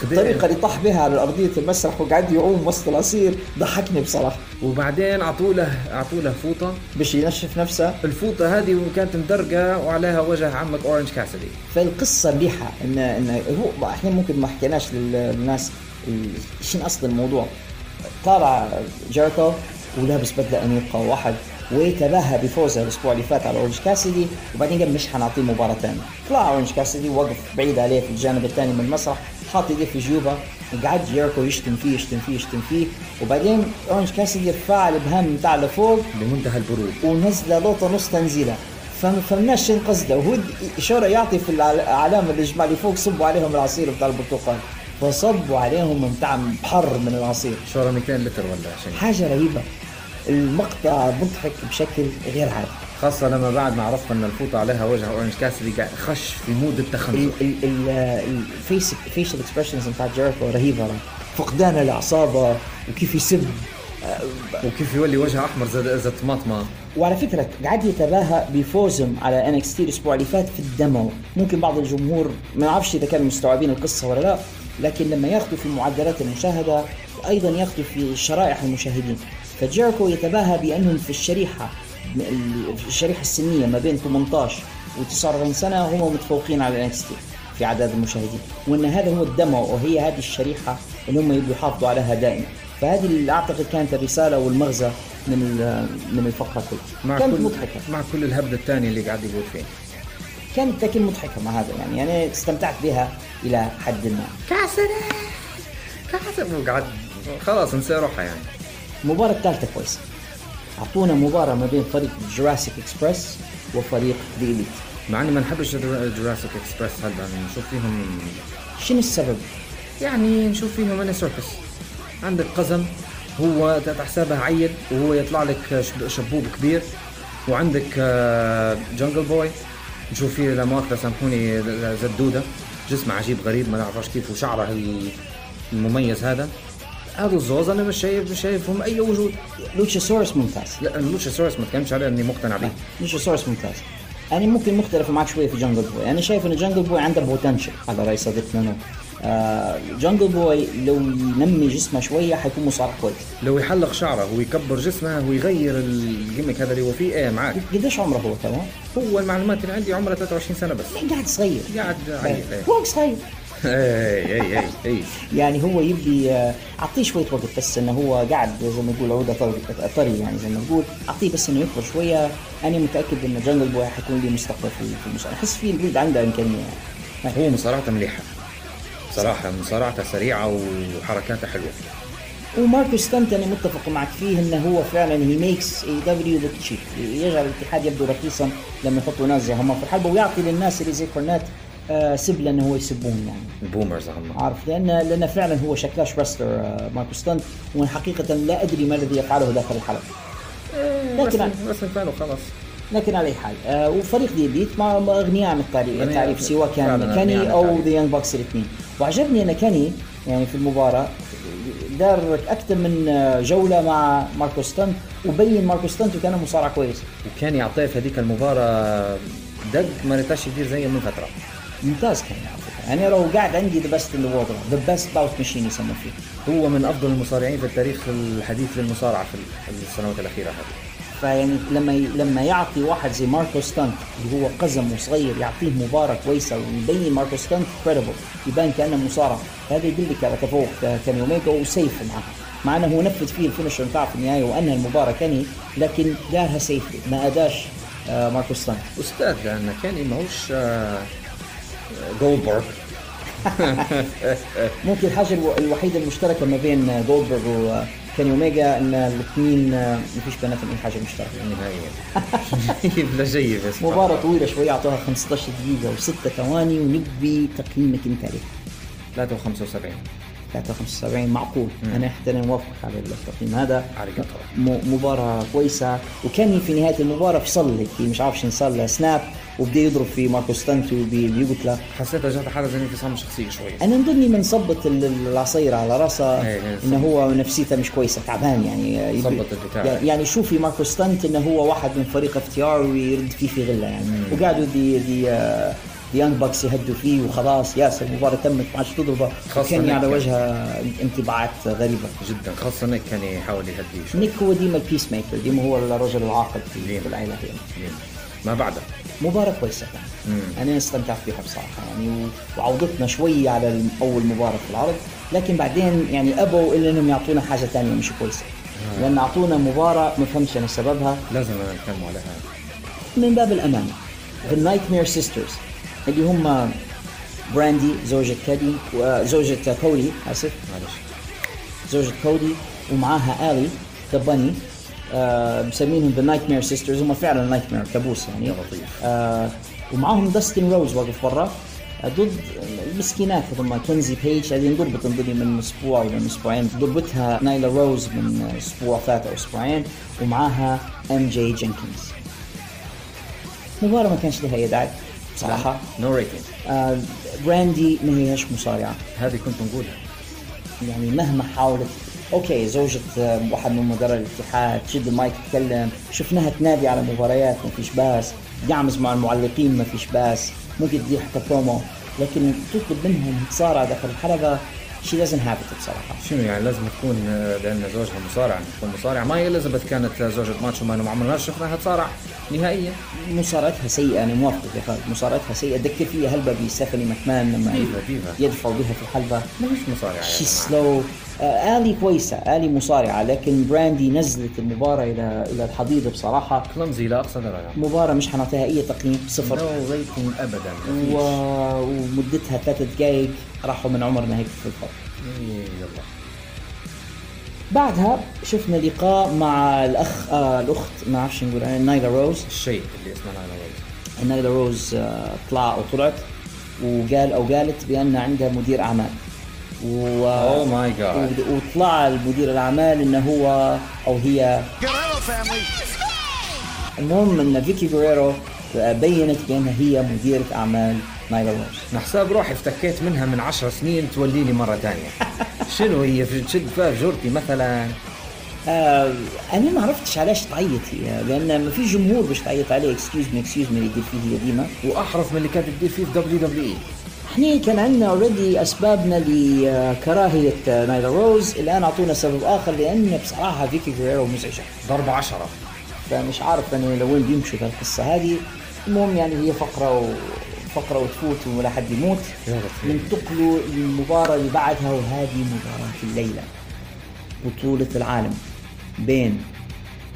[SPEAKER 4] خديه.
[SPEAKER 1] الطريقة اللي طاح بها على أرضية المسرح وقاعد يعوم وسط العصير ضحكني بصراحة.
[SPEAKER 4] وبعدين اعطوا له له فوطة.
[SPEAKER 1] باش ينشف نفسه.
[SPEAKER 4] الفوطة هذه كانت مدرقة وعليها وجه عمك أورنج كاسدي
[SPEAKER 1] فالقصة مليحه ان إن هو إحنا ممكن ما حكيناش لل- للناس شنو أصل الموضوع. طالع جيريكو ولابس بدلة أنيقة واحد. ويتباهى بفوزه الأسبوع اللي فات على أورنج كاسدي وبعدين قال مش حنعطيه مباراة ثانية طلع أورنج كاسدي وقف بعيد عليه في الجانب الثاني من المسرح حاط ايديه في جيوبه وقعد جيريكو يشتم فيه يشتم فيه يشتم فيه. وبعدين أورنج كاسدي رفع الابهام بتاعه لفوق
[SPEAKER 4] بمنتهى البرود.
[SPEAKER 1] ونزله لقطه نص تنزيله. فما فهمناش شنو قصده. وهو إشارة يعطي في العلامه الجماعه اللي فوق صبوا عليهم العصير بتاع البرتقال. فصبوا عليهم بتاع بحر من العصير.
[SPEAKER 4] شورى 200 لتر ولا شيء.
[SPEAKER 1] حاجة رهيبة. المقطع مضحك بشكل غير عادي.
[SPEAKER 4] خاصة لما بعد ما عرفت إن الفوطة عليها وجه أورنج كاسدي خش في mood التخنزر
[SPEAKER 1] ال face facial expressions بتاعت جيريكو رهيبة. فقدان الاعصاب وكيف يسب.
[SPEAKER 4] وكيف يولي وجهه أحمر زي زي الطماطمة
[SPEAKER 1] وعلى فكرة قاعد يتباهى بفوزهم على NXT الأسبوع اللي فات في ال demo. ممكن بعض الجمهور ما نعرفش إذا كانوا مستوعبين القصة ولا لا لكن لما ياخذوا في معدلات المشاهدة وأيضا ياخذوا في شرائح المشاهدين. فجيريكو يتباهى بانهم في الشريحة الشريحة السنية ما بين 18 و 49 سنة هم متفوقين على NXT في عدد المشاهدين وأن هذا هو ال demo وهي هذه الشريحة اللي هم يبدوا يحافظوا عليها دائما. فهذه اللي أعتقد كانت الرسالة والمغزى من من الفقرة كلها.
[SPEAKER 4] مع
[SPEAKER 1] كانت
[SPEAKER 4] كل
[SPEAKER 1] مضحكة.
[SPEAKER 4] مع كل الهبد الثاني اللي قاعد يقول فيه.
[SPEAKER 1] كانت لكن مضحكة مع هذا يعني أنا استمتعت بها إلى حد ما.
[SPEAKER 4] كاسدي وقعد خلاص نسى روحها يعني.
[SPEAKER 1] المباراة الثالثة كويسة. أعطونا مباراة ما بين فريق Jurassic Express وفريق The Elite
[SPEAKER 4] مع إني ما نحبش Jurassic Express هلا نشوف فيهم
[SPEAKER 1] شنو السبب؟
[SPEAKER 4] يعني نشوف فيهم أنا circus عندك قزم هو تحت حسابه عيل وهو يطلع لك شب- شبوب كبير. وعندك آه، Jungle Boy نشوف فيه لا مؤاخذة سامحوني زدودة. جسمه عجيب غريب ما نعرفش كيف وشعره ال- المميز هذا. هذا الزوز أنا مش شايف مش شايفهم أي وجود.
[SPEAKER 1] لوتشاسورس ممتاز.
[SPEAKER 4] لا لوتشاسورس ما تكلمش عليه أني مقتنع به
[SPEAKER 1] لوتشاسورس ممتاز. أنا ممكن مختلف معك شوية في Jungle Boy أنا شايف إن Jungle Boy عنده potential على رأي صديقنا نو آه Jungle Boy لو ينمي جسمه شوية حيكون مصارع كويس.
[SPEAKER 4] لو يحلق شعره ويكبر جسمه ويغير ال gimmick هذا اللي هو فيه إيه معاك.
[SPEAKER 1] قديش عمره هو تمام؟
[SPEAKER 4] هو المعلومات اللي عندي عمره 23 سنة بس.
[SPEAKER 1] قاعد صغير.
[SPEAKER 4] قاعد عيل
[SPEAKER 1] هو صغير.
[SPEAKER 4] اي اي اي اي
[SPEAKER 1] يعني هو يبي آه، أعطيه شوية وقت بس إنه هو قاعد زي ما نقول عودة طري, يعني زي ما نقول أعطيه بس إنه يكبر شوية. أنا متأكد ان Jungle Boy حيكون له مستقبل في المصارعه أحس فيه الولد عنده إمكانية. يعني
[SPEAKER 4] هو مصارعته مليحة. صراحة مصارعته سريعة وحركاته حلوة.
[SPEAKER 1] وماركو ستانت أنا متفق معك فيه إنه هو فعلا he makes AEW cheap يجعل الاتحاد يبدو رخيصا لما يحطوا ناس زي هم في الحلبه ويعطي للناس اللي زي كورنات آه سبة إنه هو يسبون يعني.
[SPEAKER 4] ال boomers هم.
[SPEAKER 1] عارف لأن لأن فعلا هو شكلاش wrestler ماركو ستانت وحقيقه لا أدري ما الذي يفعله داخل الحلبه لكن
[SPEAKER 4] بس فعلا خلاص.
[SPEAKER 1] لكن على أي حال آه وفريق The Elite ما أغنياء عن التعريف, سواء كان كيني
[SPEAKER 4] أو.
[SPEAKER 1] The Young Bucks الاثنين. وعجبني إن كيني يعني في المباراة دار أكثر من آه، جولة مع ماركو ستانت وبين ماركو ستانت وكان مصارع كويس.
[SPEAKER 4] وكان يعطيه في هذيك المباراة دق ما ريتاش يدير زيه من فترة.
[SPEAKER 1] ممتاز كان على فكره يعني لو قاعد عندي the best in the world the best bout machine يسموه فيه.
[SPEAKER 4] هو من أفضل المصارعين في التاريخ الحديث للمصارعة في السنوات الأخيرة هذه.
[SPEAKER 1] فيعني لما لما يعطي واحد زي ماركو ستانت اللي هو قزم وصغير يعطيه مباراة كويسة ويبين ماركو ستانت credible يبان كأنه مصارع. هذا يدلك على تفوق كان اوميجا وسيف معه. مع إنه هو نفذ فيه ال finisher بتاعه في النهاية وانهى المباراة كاني لكن دارها سيف ما أداش آه ماركو ستانت.
[SPEAKER 4] أستاذ لأن كان ماهوش آه، جولدبرغ
[SPEAKER 1] ممكن الحاجة الو- الوحيدة المشتركة ما بين جولدبرغ وكاني اوميجا إن الاثنين ما فيش بيناتهم أي حاجة مشتركة.
[SPEAKER 4] نهائيا لا جيد اسمع.
[SPEAKER 1] مباراة طويلة شوية أعطوها 15 دقيقة و6 ثواني ونبي تقييمك أنت عليها
[SPEAKER 4] 375
[SPEAKER 1] 375 معقول؟ أنا حتى أنا موافقك على التقييم هذا.
[SPEAKER 4] على قطرة
[SPEAKER 1] م- مباراة كويسة. وكان في نهاية المباراة فصل لك مش عارف شو صار snap وبدا يضرب في ماركو ستانت وبيقتله
[SPEAKER 4] حسيتها جات حاله زي انفصام شخصية شوي
[SPEAKER 1] أنا نظني من صبت ال- ال- العصير على راسها
[SPEAKER 4] إيه، إيه،
[SPEAKER 1] إنه هو نفسيته مش كويسة تعبان يعني.
[SPEAKER 4] صبت البتاع.
[SPEAKER 1] يعني شوفي ماركو ستانت إنه هو واحد من فريق FTR ويرد فيه في غلة يعني. وقعدوا the the آه، the Young Bucks يهدوا فيه وخلاص ياس المباراه تمت ما عادش تضربه. كان على
[SPEAKER 4] نيك.
[SPEAKER 1] وجهها انطباعات غريبة.
[SPEAKER 4] جدا. خاصة نيك كان يحاول يهديه
[SPEAKER 1] نيك هو ديما ال peacemaker ديما هو الرجل العاقل في العائله هي
[SPEAKER 4] ما بعدها
[SPEAKER 1] مباراة كويسة. كانت أنا استمتعت فيها بصراحة يعني وعوضتنا شوي على أول مباراة في العرض لكن بعدين يعني أبوا إلا إنهم يعطونا حاجة ثانية مش كويسة. لأن أعطونا مباراة ما فهمش أنا سببها.
[SPEAKER 4] لازم نتكلم على هذا
[SPEAKER 1] من باب الأمان The Nightmare Sisters اللي هم براندي زوجة كادي وزوجة كودي آسف.
[SPEAKER 4] معلش.
[SPEAKER 1] زوجة كودي ومعاها آلي The Bunny آه مسمينهم The Nightmare Sisters هم فعلا nightmare كابوس يعني.
[SPEAKER 4] لطيف.
[SPEAKER 1] آه ومعاهم داستن روز واقف برا. آه، ضد المسكينات هم كنزي بيج هذه انضربت انضربت من أسبوع ولا من أسبوعين. ضربتها نايلا روز من أسبوع فات أو أسبوعين ومعاها ام جي جينكنز مباراة ما كانش لها أي داعي بصراحة.
[SPEAKER 4] no rating
[SPEAKER 1] آه براندي ما هيش مصارعة.
[SPEAKER 4] هذه كنت نقولها.
[SPEAKER 1] يعني مهما حاولت okay زوجة آه، واحد من مدراء الاتحاد تشد المايك تتكلم شفناها تنادي على مباريات ما فيش باس. يعمز مع المعلقين ما فيش باس. ممكن تدير حتى برومو. لكن تطلب منهم تصارع داخل الحلبة شي لازم هابت بصراحة.
[SPEAKER 4] شنو يعني؟ لازم تكون آه، لأن زوجها مصارع تكون مصارع ما هي إليزابيث كانت زوجة ماتشو مان وما عمرناش شفناها تصارع نهائيا.
[SPEAKER 1] مصارعتها سيئة أنا موافق يا خالد مصارعتها سيئة. ذكر فيها هلبة بستيفاني ماكمان لما يدفعوا بها في الحلبة.
[SPEAKER 4] مش مصارع يا
[SPEAKER 1] شي. slow آه آلي كويسة آلي مصارعة لكن براندي نزلت المباراة إلى إلى الحضيض بصراحة.
[SPEAKER 4] clumsy لا اقصى درجه
[SPEAKER 1] مباراة مش حنعطيها أي تقييم صفر.
[SPEAKER 4] no rating ابدا
[SPEAKER 1] و... ومدتها ثلاثة دقائق راحوا من عمرنا هيك في الفرق
[SPEAKER 4] إيه، يلا.
[SPEAKER 1] بعدها شفنا لقاء مع الأخ آه الأخت ما أعرفش نقول نايلا روز.
[SPEAKER 4] الشيء اللي اسمه نايلا روز.
[SPEAKER 1] نايلا روز آه طلع أو طلعت وقال أو قالت بأن عندها مدير أعمال. و...
[SPEAKER 4] Oh my God.
[SPEAKER 1] وطلع المدير الأعمال إنه هو أو هي. المهم إن فيكي جوريرو بينت بانها هي مديرة أعمال نايلا روز
[SPEAKER 4] نحسب روحي افتكيت منها من عشر سنين تولي لي مرة ثانية شنو هي؟ في تشد فيها في جورتي مثلا؟
[SPEAKER 1] آه أنا ما عرفتش علاش تعيط هي لأن ما في جمهور باش تعيط عليه. excuse me excuse me اللي يدير فيه هي ديما.
[SPEAKER 4] واحرف من اللي كانت تدير فيه في WWE
[SPEAKER 1] إحنا كان عندنا already أسبابنا لكراهية نايلا روز الآن أعطونا سبب آخر لأن بصراحة فيكي جوريرو مزعجة.
[SPEAKER 4] ضربة عشرة.
[SPEAKER 1] فمش عارف أنا لوين بيمشوا في القصة هذه. المهم يعني هي فقرة و... فقرة وتفوت ولا حد يموت. ننتقلوا للمباراه اللي بعدها وهذه مباراة الليلة. بطولة العالم بين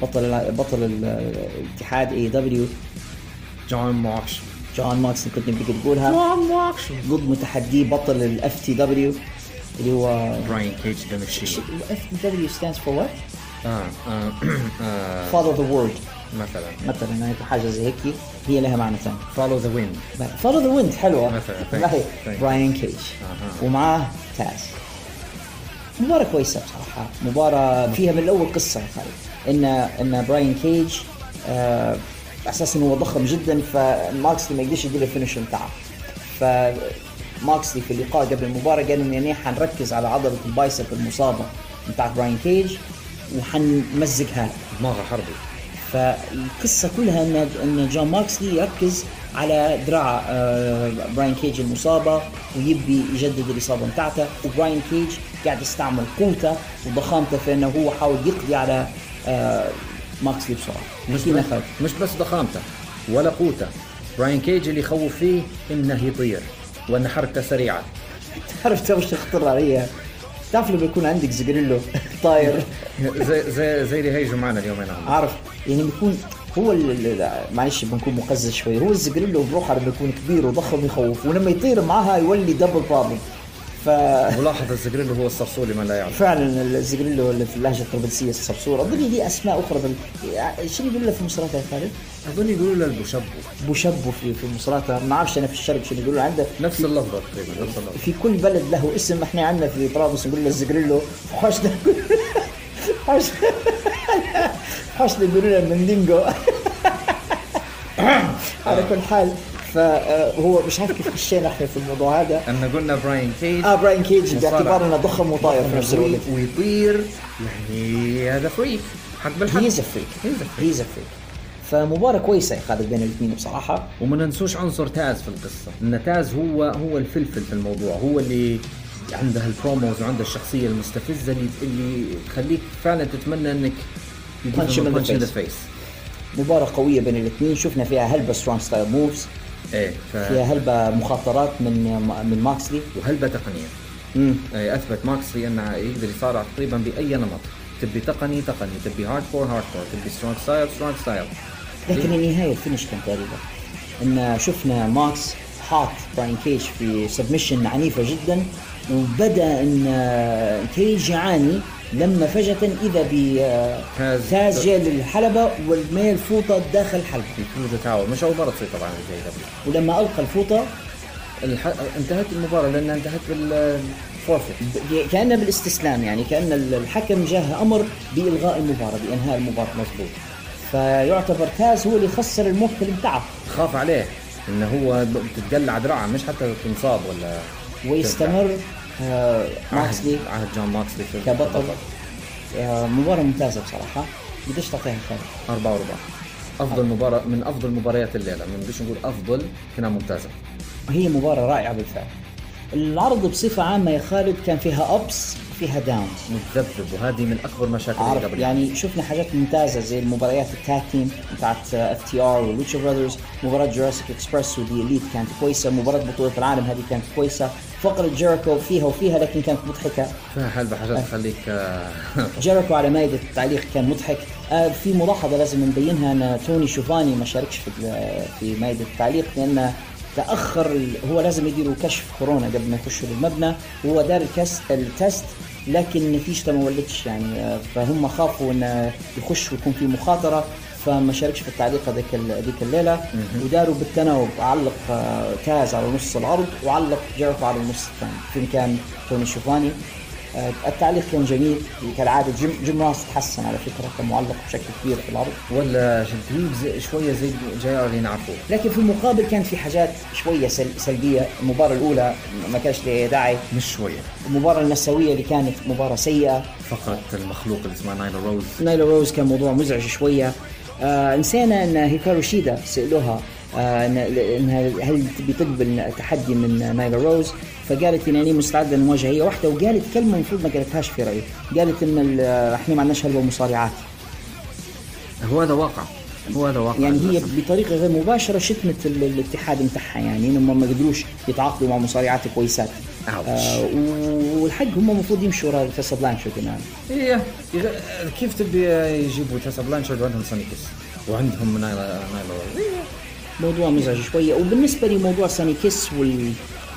[SPEAKER 1] بطل بطل ال- الاتحاد AEW
[SPEAKER 4] جون موكش
[SPEAKER 1] جون ماكس اللي كنت بدك تقولها
[SPEAKER 4] جون موكش
[SPEAKER 1] ضد متحديه بطل ال FTW اللي هو
[SPEAKER 4] براين كيج The
[SPEAKER 1] Machine ال FTW stands for what؟
[SPEAKER 4] آه
[SPEAKER 1] follow the word
[SPEAKER 4] مثلا.
[SPEAKER 1] مثلا هيك حاجة زي هيك. هي لها معنى ثاني.
[SPEAKER 4] follow the wind
[SPEAKER 1] follow the wind حلوة.
[SPEAKER 4] مثلاً،.
[SPEAKER 1] براين كيج. ومعاه تاز مباراة كويسة بصراحة. مباراة فيها من الأول قصة يا خالد. إن إن براين كيج آه أساس إنه هو ضخم جدا فماكسلي ما يقدرش يدير ال finish بتاعه فماكسلي في اللقاء قبل المباراة قال إنه يعني حنركز على عضلة ال bicep المصابة بتاعت براين كيج وحنمزقها
[SPEAKER 4] دماغه حربي.
[SPEAKER 1] فالقصة كلها ان إن جون ماكسلي يركز على ذراع آه، براين كيج المصابة ويبي يجدد الإصابة بتاعته وبراين كيج قاعد يستعمل قوته وضخامته في إنه هو حاول يقضي على آه، ماكسلي بسرعة
[SPEAKER 4] مش
[SPEAKER 1] خالد
[SPEAKER 4] مش بس ضخامته ولا قوته. براين كيج اللي يخوف فيه إنه يطير وإن حركته سريعة.
[SPEAKER 1] عرفت وش يخطر علي تعرف لما يكون عندك زجريلو طاير؟
[SPEAKER 4] زي زي زي اللي هيجوا معنا اليومين
[SPEAKER 1] عارف يعني بيكون هو معلش بنكون مقزز شوي. هو الزجريلو بروحه لما يكون كبير وضخم يخوف ولما يطير معها يولي double problem ف
[SPEAKER 4] ملاحظ الزجريلو هو الصرصور لمن لا يعرف.
[SPEAKER 1] فعلا الزجريلو اللي في اللهجة الطرابلسيه الصرصور أظن ليه أسماء أخرى بال... شنو يقولوا له في مصراتة يا خالد؟
[SPEAKER 4] أظن يقولوا له البوشبو.
[SPEAKER 1] بوشبو في في المصرات ما أعرفش أنا في الشرق شنو يقولوا عنده
[SPEAKER 4] نفس اللفظة تقريبا نفس اللفظة.
[SPEAKER 1] في كل بلد له اسم. إحنا عندنا في طرابلس نقول له الزجريلو. حوشنا حوشنا حوشنا يقولوا له المندينجو على كل حال فهو مش عارف كيف خشينا إحنا في الموضوع هذا.
[SPEAKER 4] ان قلنا براين كيج
[SPEAKER 1] آه براين كيج. باعتبار انه ضخم وطاير في نفس الوقت.
[SPEAKER 4] ويطير يعني هذا freak حق بالحق.
[SPEAKER 1] he's freak he's freak فمباراة كويسة خالد بين الاثنين بصراحة.
[SPEAKER 4] وما ننسوش عنصر تاز في القصة. إن تاز هو هو الفلفل في الموضوع. هو اللي عنده ال promos وعنده الشخصية المستفزة اللي اللي تخليك فعلا تتمنى
[SPEAKER 1] إنك the face.
[SPEAKER 4] face
[SPEAKER 1] مباراة قوية بين الاثنين. شفنا فيها هلبة strong style moves.
[SPEAKER 4] إيه ف...
[SPEAKER 1] فيها هلبة مخاطرات من من ماكسلي
[SPEAKER 4] وهلبة تقنية.
[SPEAKER 1] مم.
[SPEAKER 4] إيه، أثبت ماكسلي انه يقدر يصارع تقريبا بأي نمط. تبي تقني تقني. تبي hard core hard core تبي strong style strong style
[SPEAKER 1] لكن النهاية ال finish كان تقريبا. إن شفنا ماكس حاط براين كيج في submission عنيفة جدا وبدأ إن كيج يعاني لما فجأة
[SPEAKER 4] تاز.
[SPEAKER 1] بتاز جاي للحلبة ورمى الفوطة داخل الحلبة
[SPEAKER 4] throws towel مش أول مرة تصير طبعا زي دبليو
[SPEAKER 1] ولما ألقى الفوطة
[SPEAKER 4] الح... انتهت المباراة لأنها انتهت بال forfeit
[SPEAKER 1] ب- كأنه بالاستسلام يعني كأن الحكم جاه أمر بإلغاء المباراة بإنهاء المباراة مضبوط فيعتبر تاز هو اللي خسر الموكل بتاعه.
[SPEAKER 4] خاف عليه إنه هو بتتقلع دراعه مش حتى تنصاب ولا
[SPEAKER 1] ويستمر ماكسلي
[SPEAKER 4] عهد, عهد جون ماكسلي
[SPEAKER 1] كبطل. آه، مباراة ممتازة بصراحة. قديش تعطيها خالد؟
[SPEAKER 4] أربعة وربع. أفضل مباراة من أفضل مباريات الليلة. من بديش نقول أفضل كانها ممتازة.
[SPEAKER 1] هي مباراة رائعة بالفعل. العرض بصفة عامة يا خالد كان فيها ups وفيها downs
[SPEAKER 4] متذبذب وهذه من أكبر مشاكل
[SPEAKER 1] عارف
[SPEAKER 4] الدبليو.
[SPEAKER 1] يعني شفنا حاجات ممتازة زي المباريات ال tag team بتاعت FTR و Lucha Brothers مباراة Jurassic Express و The Elite كانت كويسة مباراة بطولة العالم هذه كانت كويسة. فقرة جيريكو فيها وفيها لكن كانت مضحكة.
[SPEAKER 4] فيها هلبة حاجات تخليك آه،
[SPEAKER 1] جيريكو على مائدة التعليق كان مضحك. آه في ملاحظة لازم نبينها أن توني شوفاني ما شاركش في في مائدة التعليق لأن تأخر ال- هو لازم يديروا كشف كورونا قبل ما يخشوا للمبنى. وهو دار الكس ال test لكن نتيجته ما ولتش يعني فهم خافوا انه يخش ويكون في مخاطرة فما شاركش في التعليق هذيك هذيك الليلة. وداروا بالتناوب علق آه، تاز على نص العرض وعلق جيريكو على النص الثاني. في مكان توني شوفاني؟ التعليق كان جميل كالعادة. جيم, جيم روس تحسن على فكرة كان معلق بشكل كبير في العرض
[SPEAKER 4] ولى تقريب زي- شوية زي JR اللي نعرفوه.
[SPEAKER 1] لكن في المقابل كان في حاجات شوية سل سلبية. المباراة الأولى ما كانش لها داعي.
[SPEAKER 4] مش شوية.
[SPEAKER 1] المباراة النسوية اللي كانت مباراة سيئة.
[SPEAKER 4] فقرة المخلوق اللي اسمها نايلا روز.
[SPEAKER 1] نايلا روز كان موضوع مزعج شوية. آه نسينا إن هيكارو شيدا سألوها آه انها هل تبي تقبل تحدي من نايلا روز؟ فقالت انني مستعدة للمواجهه هي واحدة وقالت كلمة المفروض ما قالتهاش في رأيي. قالت إن إحنا ما عندناش هلبة مصارعات
[SPEAKER 4] هو هذا واقع. هو هذا واقع.
[SPEAKER 1] يعني هي. بطريقة غير مباشرة شتمت ال- الاتحاد بتاعها يعني إنهم ما قدروش يتعاقدوا مع مصارعات كويسات. آه والحق هم المفروض يمشوا ورا تيسا بلانشارد
[SPEAKER 4] إيه يغ- كيف تبي يجيبوا تاسا بلانشارد وعندهم سونيكس وعندهم نايلا نايلا
[SPEAKER 1] موضوع مزعج شوية. وبالنسبة لي موضوع سوني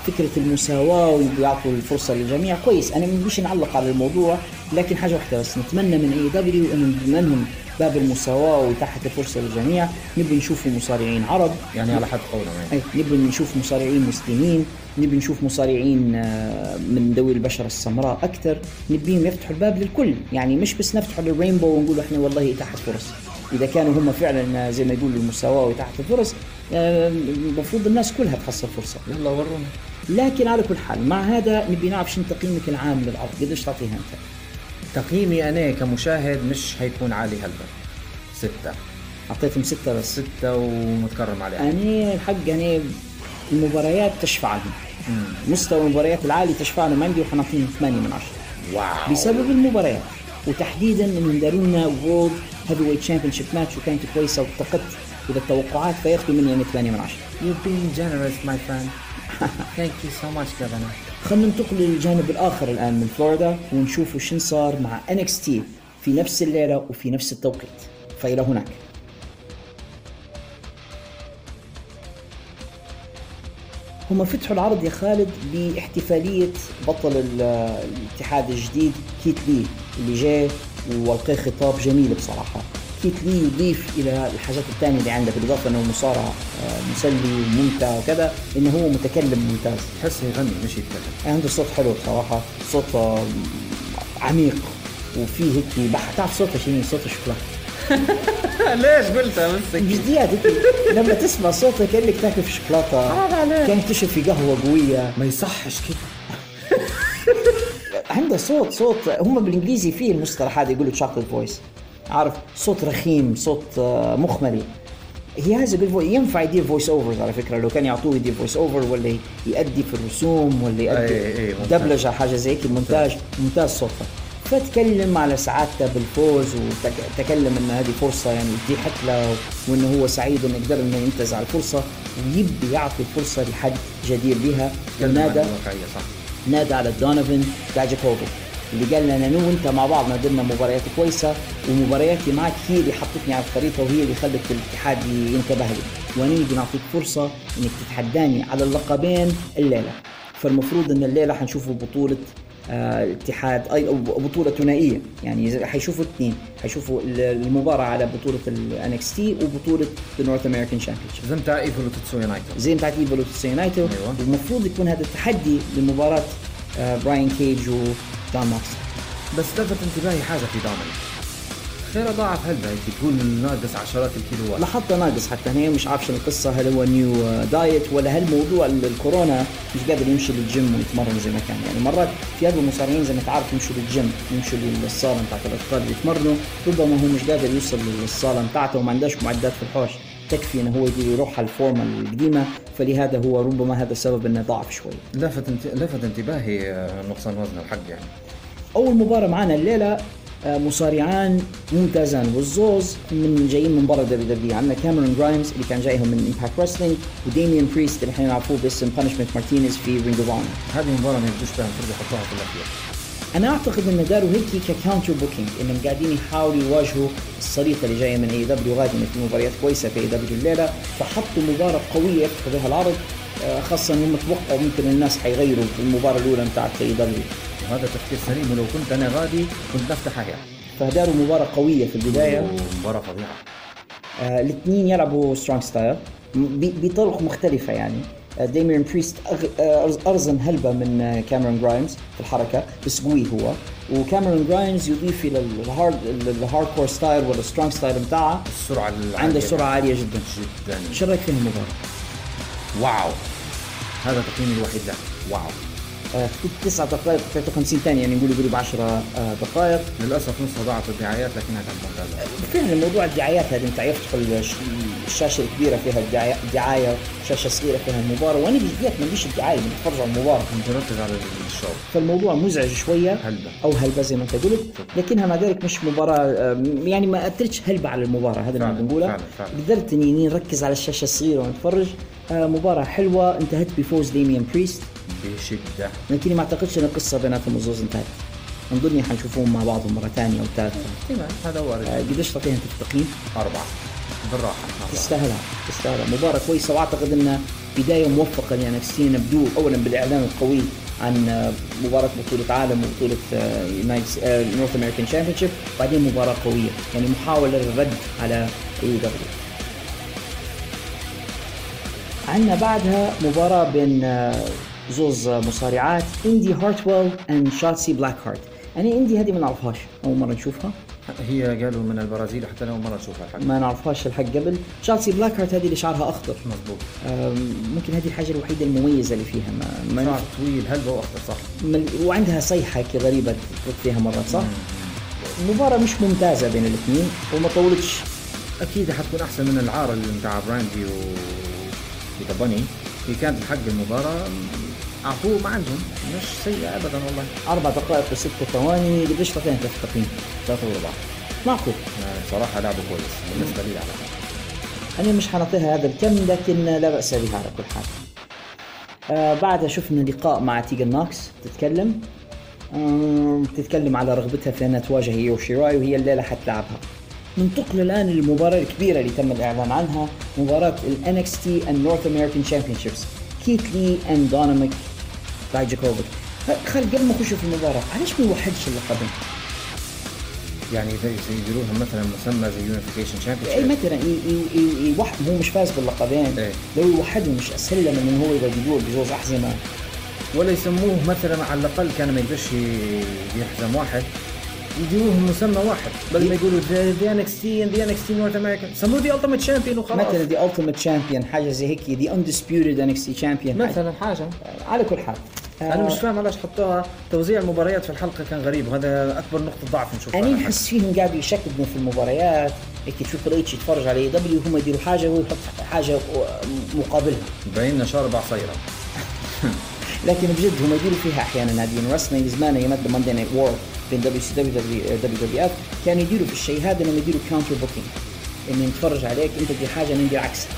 [SPEAKER 1] كيس والفكرة المساواة ويعطوا الفرصة للجميع. كويس أنا ما بديش نعلق على الموضوع لكن حاجة واحدة بس نتمنى من اي دبليو إنه بما إنهم باب المساواة وتحت الفرصة للجميع. نبي نشوفوا مصارعين عرب
[SPEAKER 4] يعني على حد قولنا يعني.
[SPEAKER 1] نبي نشوف مصارعين مسلمين نبي نشوف مصارعين آه، من ذوي البشرة السمراء أكثر. نبيهم يفتحوا الباب للكل يعني مش بس نفتحوا للرينبو ونقول إحنا والله تحت فرص. إذا كانوا هم فعلا زي ما يقولوا المساواة وتحت الفرص آه، المفروض الناس كلها تحصل فرصة.
[SPEAKER 4] يلا ورونا.
[SPEAKER 1] لكن على كل حال مع هذا نبي نعرف شنو تقييمك العام للعرض قديش تعطيها أنت؟
[SPEAKER 4] تقييمي أنا كمشاهد مش حيكون عالي هلبا. ستة.
[SPEAKER 1] أعطيتهم ستة بس.
[SPEAKER 4] ستة ومتكرم عليها.
[SPEAKER 1] أنا الحق يعني المباريات تشفع لهم. مستوى المباريات العالي تشفع لهم. عندي وحنعطيهم 8 من 10
[SPEAKER 4] wow.
[SPEAKER 1] بسبب المباريات. وتحديدا إنهم داروا لنا world heavyweight championship match وكانت كويسه وارتقت إلى التوقعات فياخذوا مني يعني 8 من 10
[SPEAKER 4] You're being generous my friend. Thank you so much Governor.
[SPEAKER 1] خلينا ننتقل للجانب الآخر الآن من فلوريدا ونشوف شن صار مع تي في نفس الليلة وفي نفس التوقيت. فإلى هناك. هم فتحوا العرض يا خالد باحتفالية بطل ال- الاتحاد الجديد كيت لي اللي جاي والقى خطاب جميل بصراحة. كيت لي يضيف إلى الحاجات الثانية اللي عنده بالإضافة أنه مصارع آه، مسلي وممتع وكذا إنه هو متكلم ممتاز.
[SPEAKER 4] تحسه يغني مش يتكلم.
[SPEAKER 1] عنده صوت حلو بصراحة صوت آه، عميق وفيه هيك بح تعرف صوته شنو؟ صوت الشوكولاتة
[SPEAKER 4] ليش قلتها بس
[SPEAKER 1] جديات لما تسمع صوتها كأنك تاكل في شوكولاتة. كانك تشرب في قهوة قوية.
[SPEAKER 4] ما يصحش كده.
[SPEAKER 1] عنده صوت صوت هم بالإنجليزي فيه المصطلح هذا يقولوا chocolate voice عارف؟ صوت رخيم صوت آه، مخملي. هي هذا. ينفع يدير voice overs على فكرة لو كان يعطوه يدير voice over ولا يؤدي في الرسوم ولا يؤدي
[SPEAKER 4] أي- أي،.
[SPEAKER 1] دبلجة حاجة زي كذا مونتاج ممتاز. صوتها. فتكلم على سعادته بالفوز وتكلم إن هذه فرصة يعني اتيحت له وإنه هو سعيد إنه قدر إنه ينتزع الفرصة ويبي يعطي الفرصه لحد جدير بها. ونادى نادى على دومينيك داياكوفيتش اللي قال لنا أنا وأنت مع بعض نادلنا مباريات كويسة ومبارياتي معك هي اللي حطتني على الخريطه وهي اللي خلت الاتحاد ينتبه لي. وأنا نيجي نعطيك فرصة إنك تتحداني على اللقبين الليلة. فالمفروض إن الليلة حنشوفوا بطولة الاتحاد اي بطولة ثنائية. يعني حيشوفوا اثنين حيشوفوا ال- المباراة على بطولة ال NXT وبطولة ال North American championship
[SPEAKER 4] زي بتاع إيفل وتيتسويا نايتو
[SPEAKER 1] زي بتاعت إيفل وتيتسويا نايتو
[SPEAKER 4] أيوة.
[SPEAKER 1] والمفروض يكون هذا التحدي لمباراة آه، براين كيج وجون ماكس
[SPEAKER 4] بس لفت انتباهي حاجة في دامن خير ضاعف هلبة هيك تقول ناقص عشرات الكيلوات.
[SPEAKER 1] لاحظت ناقص حتى هنا مش عارف شو القصة هل هو new diet ولا هل موضوع ال- الكورونا مش قادر يمشي للجيم ويتمرن زي ما كان. يعني مرات في هذول المصارعين زي ما تعرف يمشوا للجيم يمشوا للصالة بتاعت الأثقال يتمرنوا ربما هو مش قادر يوصل للصالة بتاعته وما عندهش معدات في الحوش. تكفي إنه هو يروح على الفورمة القديمة فلهذا هو ربما هذا السبب إنه ضعف شوي.
[SPEAKER 4] لفت انت... لفت انتباهي آه، نقصان وزن الحق يعني.
[SPEAKER 1] أول مباراة معنا الليلة مصارعان ممتازان. والزوز من جايين من برا WW. عندنا كاميرون جرايمز اللي كان جايهم من Impact Wrestling وديميان بريست اللي إحنا نعرفوه باسم Punishment Martinez في Ring of Honor
[SPEAKER 4] هذه مباراة ما يبدوش بها المفروض يحطوها في الاخير
[SPEAKER 1] أنا أعتقد إن داروا هيك ك counter booking إنهم قاعدين يحاولوا يواجهوا الصريطه اللي جاية من AEW غادمه في مباريات كويسة في AEW الليلة فحطوا مباراة قوية يفتحوا بها العرض آه، خاصة إنهم توقعوا ممكن الناس حيغيروا في المباراة الأولى بتاعت AEW
[SPEAKER 4] وهذا تفكير سليم ولو كنت أنا غادي كنت نفتحها هي
[SPEAKER 1] فداروا مباراة قوية في البداية.
[SPEAKER 4] ومباراة فظيعة.
[SPEAKER 1] آه، الاثنين يلعبوا strong style بطرق مختلفة يعني. آه، ديميان بريست آه، أرزن هلبة من آه، كاميرون جرايمز في الحركة بس قوي هو. وكاميرون جرايمز يضيف إلى ال hard ال hardcore style ولا strong style بتاعها
[SPEAKER 4] السرعة العالية.
[SPEAKER 1] عنده سرعة عالية جدا.
[SPEAKER 4] جدا.
[SPEAKER 1] شو رأيك في المباراة؟
[SPEAKER 4] wow. هذا تقييمي الوحيد له. wow.
[SPEAKER 1] آه، في تسعة دقائق 53 ثانية يعني نقول يقولوا ب 10 دقائق.
[SPEAKER 4] للأسف نصها ضاعت الدعايات لكنها كانت ممتازة
[SPEAKER 1] فعلا موضوع الدعايات هذه أنت الش- الشاشه الكبيره فيها الدعاية, الدعايه شاشة صغيرة فيها المباراة وأنا بالذات ما عنديش الدعاية بتفرج على المباراة.
[SPEAKER 4] كنت مركز على ال show
[SPEAKER 1] فالموضوع مزعج شوية
[SPEAKER 4] هلبة.
[SPEAKER 1] أو هلبة زي ما أنت قلت لكنها مع ذلك مش مباراة آم، يعني ما أثرتش هلبة على المباراة هذا اللي بنقوله. قدرت إني نركز على الشاشة الصغيرة ونتفرج. آه، مباراة حلوة انتهت بفوز ديميان بريست.
[SPEAKER 4] بشدة
[SPEAKER 1] لكني ما أعتقدش إن القصة بيناتهم الزوز انتهت. نظني حنشوفهم مع بعض مرة ثانية أو ثالثة.
[SPEAKER 4] احتمال هذا وارد
[SPEAKER 1] آه، قديش تعطيها انت التقييم؟
[SPEAKER 4] أربعة. بالراحة. أربعة.
[SPEAKER 1] تستاهلها تستاهلها مباراة كويسة وأعتقد انها بداية موفقة ل NXT نبدو اولا بالإعلان القوي عن مباراة بطولة عالم وبطولة North American Championship وبعدين مباراة قوية يعني محاولة للرد على AEW عندنا بعدها مباراة بين آه، زوز مصارعات. إندي هارتويل and شاتسي بلاك هارت يعني إندي هذه ما نعرفهاش أول مرة نشوفها.
[SPEAKER 4] هي قالوا من البرازيل حتى لو مرة نشوفها الحق
[SPEAKER 1] ما نعرفهاش الحق قبل. شاتسي بلاك هارت هذه اللي شعرها أخضر.
[SPEAKER 4] مضبوط
[SPEAKER 1] ممكن هذه الحاجة الوحيدة المميزة اللي فيها ما, ما
[SPEAKER 4] شعر طويل هلبة وأخضر صح.
[SPEAKER 1] من وعندها صيحة هيك غريبة تفوت فيها مرات صح؟ مباراة مش ممتازة بين الاثنين وما طولتش.
[SPEAKER 4] أكيد حتكون أحسن من العار اللي بتاع براندي و باني هي كانت الحق المباراة. اعطوه ما عندهم مش سيئة ابدا والله.
[SPEAKER 1] أربع دقائق وست ثواني قديش تعطيها أنت في التقييم؟
[SPEAKER 4] ثلاثة وربع
[SPEAKER 1] معقول؟
[SPEAKER 4] صراحة لعبه كويس بالنسبة لي على فكرة
[SPEAKER 1] أنا مش حنعطيها هذا الكم لكن لا بأس بها على كل حال. آه بعدها شفنا لقاء مع تيجن نوكس تتكلم؟ آه تتكلم على رغبتها في أنها تواجه إيو شيراي وهي الليلة حتلعبها. ننتقل الآن للمباراة الكبيرة اللي تم الإعلان عنها مباراة ال NXT and North American Championships. كيث لي and دومينيك دايجاكوفيك خالد قبل ما نخش في المباراة علاش ما يوحدش اللقبين؟
[SPEAKER 4] يعني يديروها مثلا مسمى زي unification
[SPEAKER 1] اي
[SPEAKER 4] champion
[SPEAKER 1] مثلا ي- ي- ي- يوحد هو مش فاز باللقبين.
[SPEAKER 4] إيه.
[SPEAKER 1] لو يوحدهم مش اسهل له من إنه هو يقعد يدور بزوز أحزمة.
[SPEAKER 4] ولا يسموه مثلا على الأقل كان ما يقدرش يحزم واحد. يديروهم مسمى واحد. بدل ما يقولوا the NXT the NXT North America سموه the ultimate champion وخلاص.
[SPEAKER 1] مثلا the ultimate champion حاجة زي هيك the undisputed NXT champion
[SPEAKER 4] مثلا حاجة.
[SPEAKER 1] على كل حال.
[SPEAKER 4] أنا مش فاهم علاش حطوها. توزيع المباريات في الحلقة كان غريب وهذا أكبر نقطة ضعف نشوفها.
[SPEAKER 1] أنا نحس فيهم قاعدوا يشكلوا في المباريات. هيك Triple H يتفرج على AEW هم يديروا حاجة وهو يحط حاجة مقابلها.
[SPEAKER 4] باين شارب عصيره
[SPEAKER 1] لكن بجد هم يديروا فيها أحيانا ناديين wrestling زمان أيام Monday Night War بين دبليو سي دبليو دبليو دبليو اف كانوا يديروا في الشيء هذا إنهم يديروا counter booking إني نتفرج عليك أنت تدير حاجة أنا ندير عكسها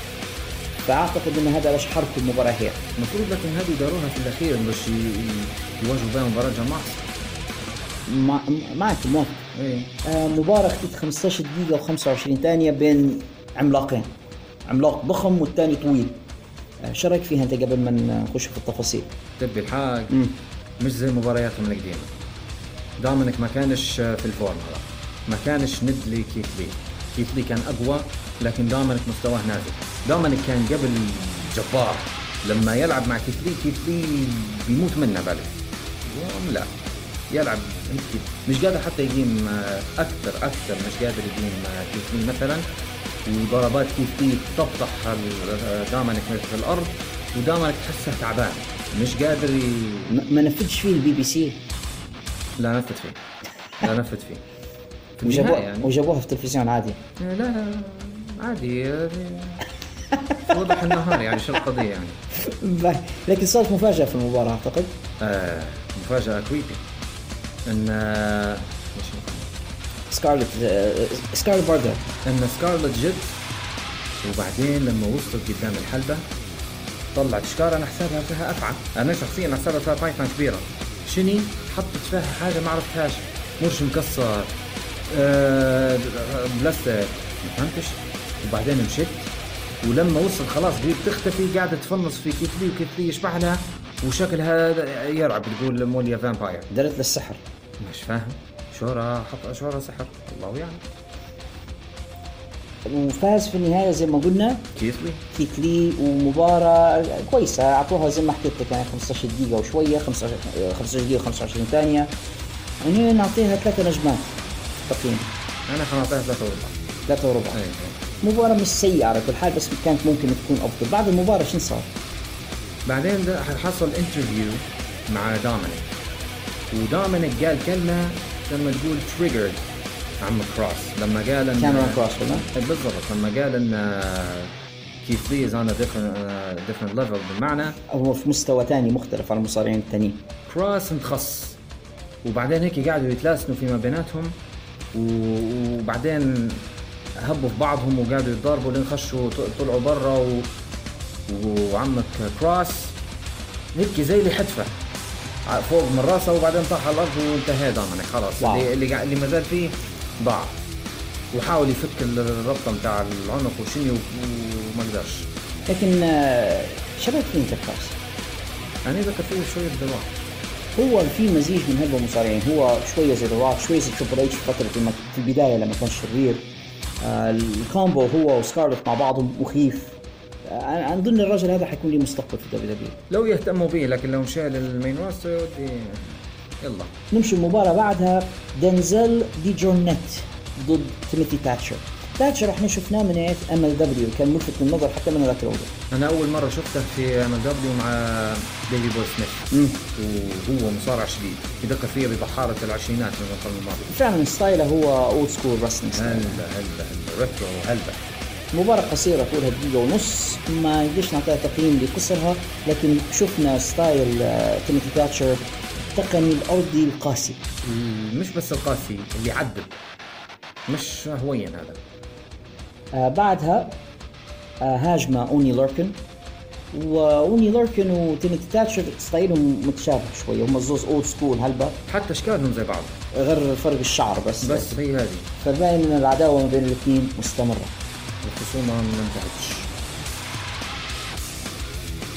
[SPEAKER 1] فأعتقد إن هذا باش حركوا المباراة هيك
[SPEAKER 4] المفروض لكن هذه داروها في الأخير باش يواجهوا بها مباراة جماعة.
[SPEAKER 1] مع معك موافق
[SPEAKER 4] إيه.
[SPEAKER 1] آه مباراة اخذت 15 دقيقة و25 ثانية بين عملاقين. عملاق ضخم والثاني طويل. آه شو رأيك فيها أنت قبل ما نخش في التفاصيل؟
[SPEAKER 4] تبي الحق. مش زي مبارياتهم القديمة. دومينيك ما كانش في ال form هذا ما كانش ند لكيث لي كيث لي كان أقوى لكن دومينيك مستواه نازل. دومينيك كان قبل جبار. لما يلعب مع كيث لي كيث لي بيموت منه اليوم لا. يلعب مش قادر حتى يقيم آه، أكثر أكثر. مش قادر يقيم آه، كيث لي مثلا. وضربات كيث لي تطفح ال- دومينيك في الأرض. ودومينيك تحسه تعبان. مش قادر ي...
[SPEAKER 1] ما نفذش فيه البي بي سي.
[SPEAKER 4] لا نفذ فيه. لا نفذ فيه. في
[SPEAKER 1] وجابوها
[SPEAKER 4] يعني؟
[SPEAKER 1] وجابوها في التلفزيون عادي.
[SPEAKER 4] لا لا عادي. وضح النهار يعني شو القضية يعني.
[SPEAKER 1] لكن صارت مفاجأة في المباراة أعتقد.
[SPEAKER 4] آه مفاجأة creepy إن آه،؟
[SPEAKER 1] سكارلت آه سكارلت بوردو.
[SPEAKER 4] إن سكارلت جت. وبعدين لما وصلت قدام الحلبة طلعت شكار أنا حسابها فيها أفعى. أنا شخصيا حسابها فيها بايثون كبيرة. شني حطت فيها حاجة ما عرفتهاش. مرش مكسر. آه بلاستيك. ما فهمتش؟ وبعدين مشيت. ولما وصل خلاص قريب تختفي قاعدة تفنص في كيفلي وكيفلي يشبح لها وشكلها يرعب تقول موليا فامباير.
[SPEAKER 1] درت للسحر.
[SPEAKER 4] مش فاهم. شورى حط شورى سحر. الله يعلم.
[SPEAKER 1] وفاز في النهاية زي ما قلنا.
[SPEAKER 4] كيث
[SPEAKER 1] لي كيث لي ومباراة كويسة. أعطوها زي ما حكيت لك يعني 15 دقيقة وشوية 15 15 دقيقة و25 ثانية. يعني نعطيها ثلاثة نجمات. تقييم
[SPEAKER 4] أنا حنعطيها ثلاثة وربع.
[SPEAKER 1] ثلاثة وربع.
[SPEAKER 4] إيه.
[SPEAKER 1] مباراة مش سيئة على كل حال بس كانت ممكن تكون أفضل. بعد المباراة شو صار؟
[SPEAKER 4] بعدين حصل interview مع دومينيك. ودومينيك قال كلمة لما تقول triggered عم كروس لما قال ان
[SPEAKER 1] كاريون كروس ولا؟
[SPEAKER 4] بالضبط. لما قال إن كيث لي is on different level بمعنى
[SPEAKER 1] هو في مستوى ثاني مختلف عن المصارعين الثانيين
[SPEAKER 4] كروس متخص وبعدين هيك قعدوا يتلاسنوا فيما بيناتهم. وبعدين هبوا في بعضهم وقعدوا يتضاربوا لين خشوا طلعوا برا و... وعمك كروس هيك زي اللي حتفه فوق من راسه وبعدين طاح على الأرض وانتهى دومينيك خلاص.
[SPEAKER 1] واو.
[SPEAKER 4] اللي اللي ما زال فيه ضاع. وحاول يفك الربطة بتاع العنق وشني وما قدرش.
[SPEAKER 1] لكن آه، شبك فيه انت
[SPEAKER 4] يعني ذكر فيه شوية دواء
[SPEAKER 1] هو في مزيج من هذول المصارعين. هو شوية زي روك شوية زي تريبل اتش في فترة في البداية لما كان شرير. آه ال combo هو وسكارلت مع بعضهم مخيف. آه أنا اظن الرجل هذا حيكون له مستقبل في WWE.
[SPEAKER 4] لو يهتموا به لكن لو مشى لل main يودي يلا.
[SPEAKER 1] نمشي المباراة بعدها. دنزل دي جورنيت ضد تيموثي تاتشر. تاتشر إحنا شفناه من MLW كان ملفت للنظر حتى من ذاك الوقت
[SPEAKER 4] أنا أول مرة شفته في MLW مع ديفي بوي سميث. وهو مصارع شديد. يذكر فيه ببحارة العشرينات من القرن الماضي.
[SPEAKER 1] فعلا style ه هو old school wrestling
[SPEAKER 4] هلا هلا هلا. retro هلبة
[SPEAKER 1] مباراة قصيرة طولها دقيقة ونص. ما نقدرش نعطيها تقييم لقصرها لكن شفنا style آه، تيموثي تاتشر التقني الأرضي القاسي.
[SPEAKER 4] مش بس القاسي اللي يعذب. مش هوين هذا.
[SPEAKER 1] آه بعدها آه هاجمة أوني لوركن. وأوني لوركن وتيموثي تاتشر style هم متشابه شوية. هم الزوز old school هلبة
[SPEAKER 4] حتى أشكالهم زي بعض.
[SPEAKER 1] غير فرق الشعر بس.
[SPEAKER 4] بس هي هذه.
[SPEAKER 1] فباين ان العداوة ما بين الاثنين مستمرة.
[SPEAKER 4] الخصومه ما انتهتش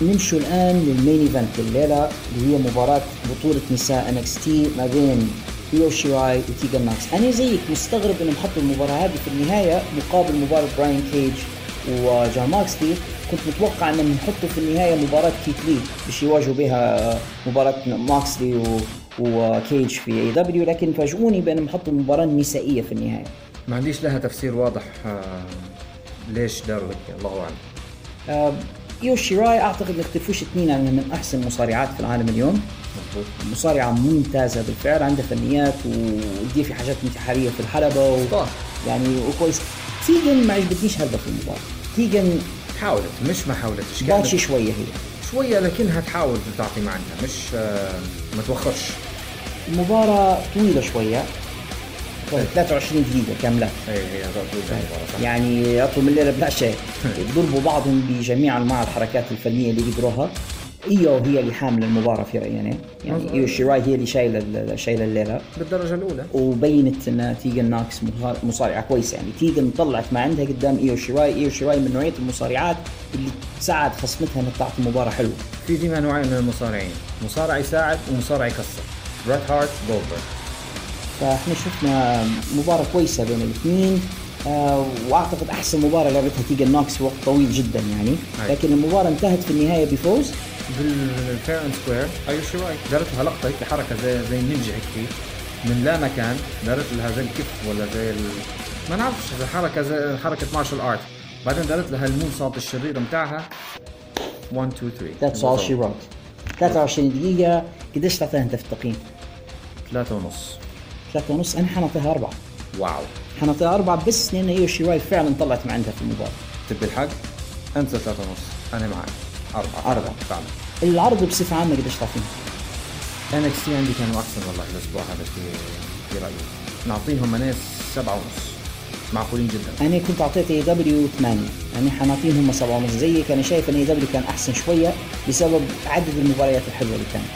[SPEAKER 1] نمشوا الآن لل main event الليلة اللي هي مباراة بطولة نساء NXT ما بين ايو شيراي وتيجن نوكس أنا زيك مستغرب إنهم حطوا المباراة هذه في النهاية مقابل مباراة براين كيج وجون موكسلي كنت متوقع إنهم يحطوا في النهاية مباراة كيث لي باش يواجهوا بها مباراة موكسلي و وكيج في AEW لكن فاجئوني بإنهم حطوا مباراة نسائية في النهاية.
[SPEAKER 4] ما عنديش لها تفسير واضح آه، ليش داروا هيك؟ الله
[SPEAKER 1] أعلم. ايو شيراي أعتقد ما اختلفوش اثنين انها من أحسن المصارعات في العالم اليوم. مصارعة ممتازة بالفعل عندها فنيات ودير في حاجات انتحارية في الحلبة و... يعني وكويس. تيجن ما عجبتنيش هلبة في المباراة. تيجن
[SPEAKER 4] حاولت مش ما حاولتش كانت
[SPEAKER 1] شوية هي.
[SPEAKER 4] شوية لكنها تحاول تعطي ما عندها مش آه، ما توخرش.
[SPEAKER 1] المباراة طويلة شوية. 23 دقيقة كاملة.
[SPEAKER 4] اي هي هذا طول المباراه صح
[SPEAKER 1] يعني اطول من الليلة بلا شيء ضربوا بعضهم بجميع أنواع الحركات الفنية اللي قدروها ايو هي اللي حاملة المباراة في رأيي أنا. يعني ايو شيراي هي اللي شايلة ال- شايلة الليلة.
[SPEAKER 4] بالدرجة الأولى.
[SPEAKER 1] وبينت إن تيجن نوكس مصار- مصارعة كويسة. يعني تيجن طلعت ما عندها قدام إيو شيراي إيو شيراي من نوعية المصارعات اللي تساعد خصمتها إنها تعطي مباراة حلوة.
[SPEAKER 4] في ديما نوعين من المصارعين. مصارع يساعد ومصارع يكسر. بريت هارت جولدبرغ
[SPEAKER 1] فاحنا شفنا مباراة كويسة بين الاثنين. آه وأعتقد أحسن مباراة لعبتها تيجن نوكس في وقت طويل جدا يعني.
[SPEAKER 4] أي.
[SPEAKER 1] لكن المباراة انتهت في النهاية بفوز.
[SPEAKER 4] بال fair and square. أيوه شو رايك دارت لها لقطة هيك حركة زي زي النينجا هيك من لا مكان دارت لها زي الكف ولا زي ال... ما نعرفش زي حركة زي حركة martial art بعدين دارت لها ال moonsault الشريره بتاعها. 1 2 3
[SPEAKER 1] that's all she wrote 23 دقيقة. قديش تعطيها أنت في التقييم؟
[SPEAKER 4] ثلاثة ونص.
[SPEAKER 1] ثلاثة ونص أنا حنعطيها أربعة.
[SPEAKER 4] واو.
[SPEAKER 1] حنعطيها أربعة بس لأن ايو شيراي فعلا طلعت ما عندها في المباراه
[SPEAKER 4] تبي الحق؟ انت ثلاثة ونص. أنا معك. أربعة.
[SPEAKER 1] أربعة.
[SPEAKER 4] فعلا.
[SPEAKER 1] العرض بصفة عامة قديش تعطيها؟
[SPEAKER 4] NXT عندي كانوا أحسن والله الأسبوع هذا في في رأيي. نعطيهم ناس سبعة ونص. معقولين جدا.
[SPEAKER 1] أنا كنت أعطيت AEW 8 أنا حنعطيهم هم 7 ونص. زيك أنا شايف إن AEW كان أحسن شوية بسبب عدد المباريات الحلوة اللي كانت.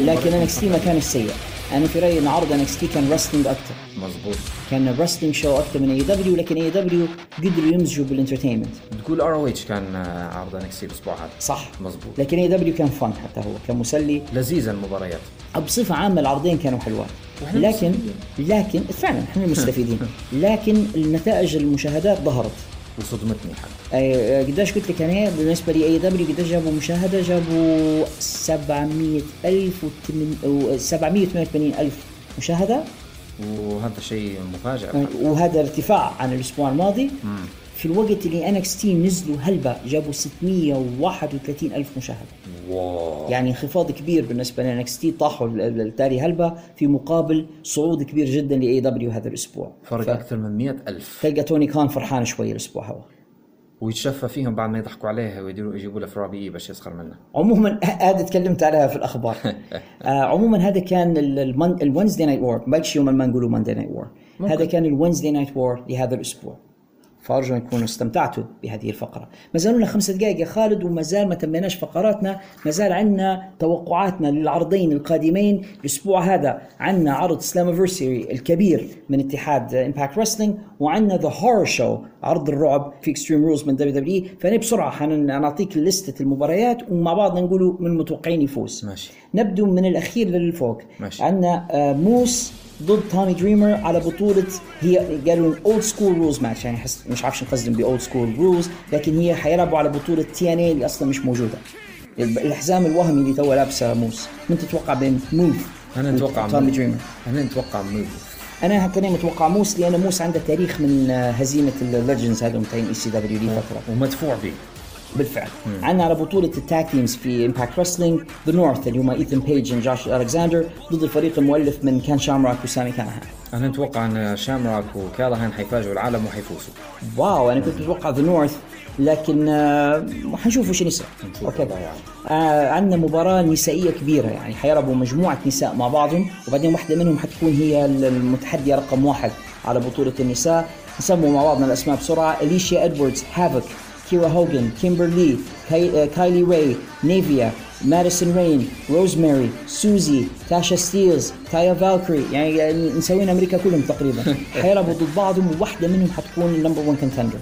[SPEAKER 1] لكن NXT ما كان سيء. أنا في رأيي ان عرض NXT كان wrestling أكثر
[SPEAKER 4] مزبوط
[SPEAKER 1] كان wrestling show أكثر من اي دبليو لكن اي دبليو قدروا يمزجوا
[SPEAKER 4] بال entertainment بتقول ROH كان عرض NXT الأسبوع هذا.
[SPEAKER 1] صح.
[SPEAKER 4] مزبوط
[SPEAKER 1] لكن AEW كان fun حتى هو كان مسلي.
[SPEAKER 4] لذيذة المباريات.
[SPEAKER 1] بصفة عامة العرضين كانوا حلوات لكن لكن فعلا إحنا مستفيدين. لكن النتائج المشاهدات ظهرت.
[SPEAKER 4] وصدمتني حتى.
[SPEAKER 1] قديش قلت لك أنا بالنسبة لي AEW قديش جابوا مشاهدة؟ جابوا 700 ألف و 788 ألف مشاهدة.
[SPEAKER 4] وهذا شيء مفاجئ
[SPEAKER 1] وهذا ارتفاع عن الأسبوع الماضي. في الوقت اللي NXT نزلوا هلبة جابوا 631 ألف مشاهدة.
[SPEAKER 4] واو.
[SPEAKER 1] يعني انخفاض كبير بالنسبة ل NXT طاحوا ال- ال- التالي هلبة في مقابل صعود كبير جدا ل AEW هذا الأسبوع.
[SPEAKER 4] فرق أكثر من مئة ألف.
[SPEAKER 1] تلقى توني كان فرحان شوي الأسبوع هو
[SPEAKER 4] ويتشفى فيهم بعد ما يضحكوا عليها ويديروا يجيبوا لها فرابي باش يسخر منها.
[SPEAKER 1] عموما هذا تكلمت عليها في الأخبار. آه عموما هذا كان ال Wednesday Night War باقي يوم ما نقولوا Monday Night War هذا كان ال Wednesday Night War لهذا الأسبوع. فارجو أن تكونوا استمتعتوا بهذه الفقرة. ما زالوا لنا خمسة دقائق يا خالد وما زال ما تميناش فقراتنا. ما زال عندنا توقعاتنا للعرضين القادمين. الأسبوع هذا عندنا عرض Slammiversary الكبير من اتحاد Impact Wrestling وعندنا The Horror Show عرض الرعب في Extreme Rules من WWE فأنا بسرعة حنعطيك لستة المباريات ومع بعض نقولوا من المتوقعين يفوز.
[SPEAKER 4] ماشي.
[SPEAKER 1] نبدو من الأخير للفوق.
[SPEAKER 4] ماشي.
[SPEAKER 1] عندنا آه، موس ضد تومي دريمر على بطولة هي قالوا Old School Rules match يعني حس مش عارف شو نقصدهم ب Old School Rules لكن هي حيلعبوا على بطولة TNA اللي أصلا مش موجودة. الب- الحزام الوهمي اللي تو لابسه موس من تتوقع بين موس
[SPEAKER 4] أنا نتوقع
[SPEAKER 1] تومي
[SPEAKER 4] موس.
[SPEAKER 1] دريمر؟
[SPEAKER 4] أنا نتوقع
[SPEAKER 1] موس أنا أنا متوقع موس لأن موس عنده تاريخ من آه، هزيمة ال legends هذول تاعين ECW لي فترة
[SPEAKER 4] ومدفوع به
[SPEAKER 1] بالفعل. عندنا على بطولة ال tag teams في Impact Wrestling The North اللي هم ايثن بيج وجوش الكساندر ضد الفريق المؤلف من كين شامراك وسامي كالهان
[SPEAKER 4] أنا نتوقع أن شامراك وكالهان حيفاجئوا العالم وحيفوزوا.
[SPEAKER 1] واو أنا كنت متوقع The North لكن آه، حنشوف وش يصير. أوكي. آه عندنا مباراة نسائية كبيرة يعني حيلعبوا مجموعة نساء مع بعضهم وبعدين واحدة منهم حتكون هي المتحدية رقم واحد على بطولة النساء. نسموا مع بعضنا الأسماء بسرعة. اليشيا ادواردز هافوك كيرا هوجن كيمبرلي كاي, آه، كايلي راي نيفيا ماديسون رين روزماري سوزي تاشا ستيلز تايا فالكري يعني يعني مسوين أمريكا كلهم تقريبا. حيلعبوا ضد بعضهم وواحدة منهم حتكون ال number 1 contender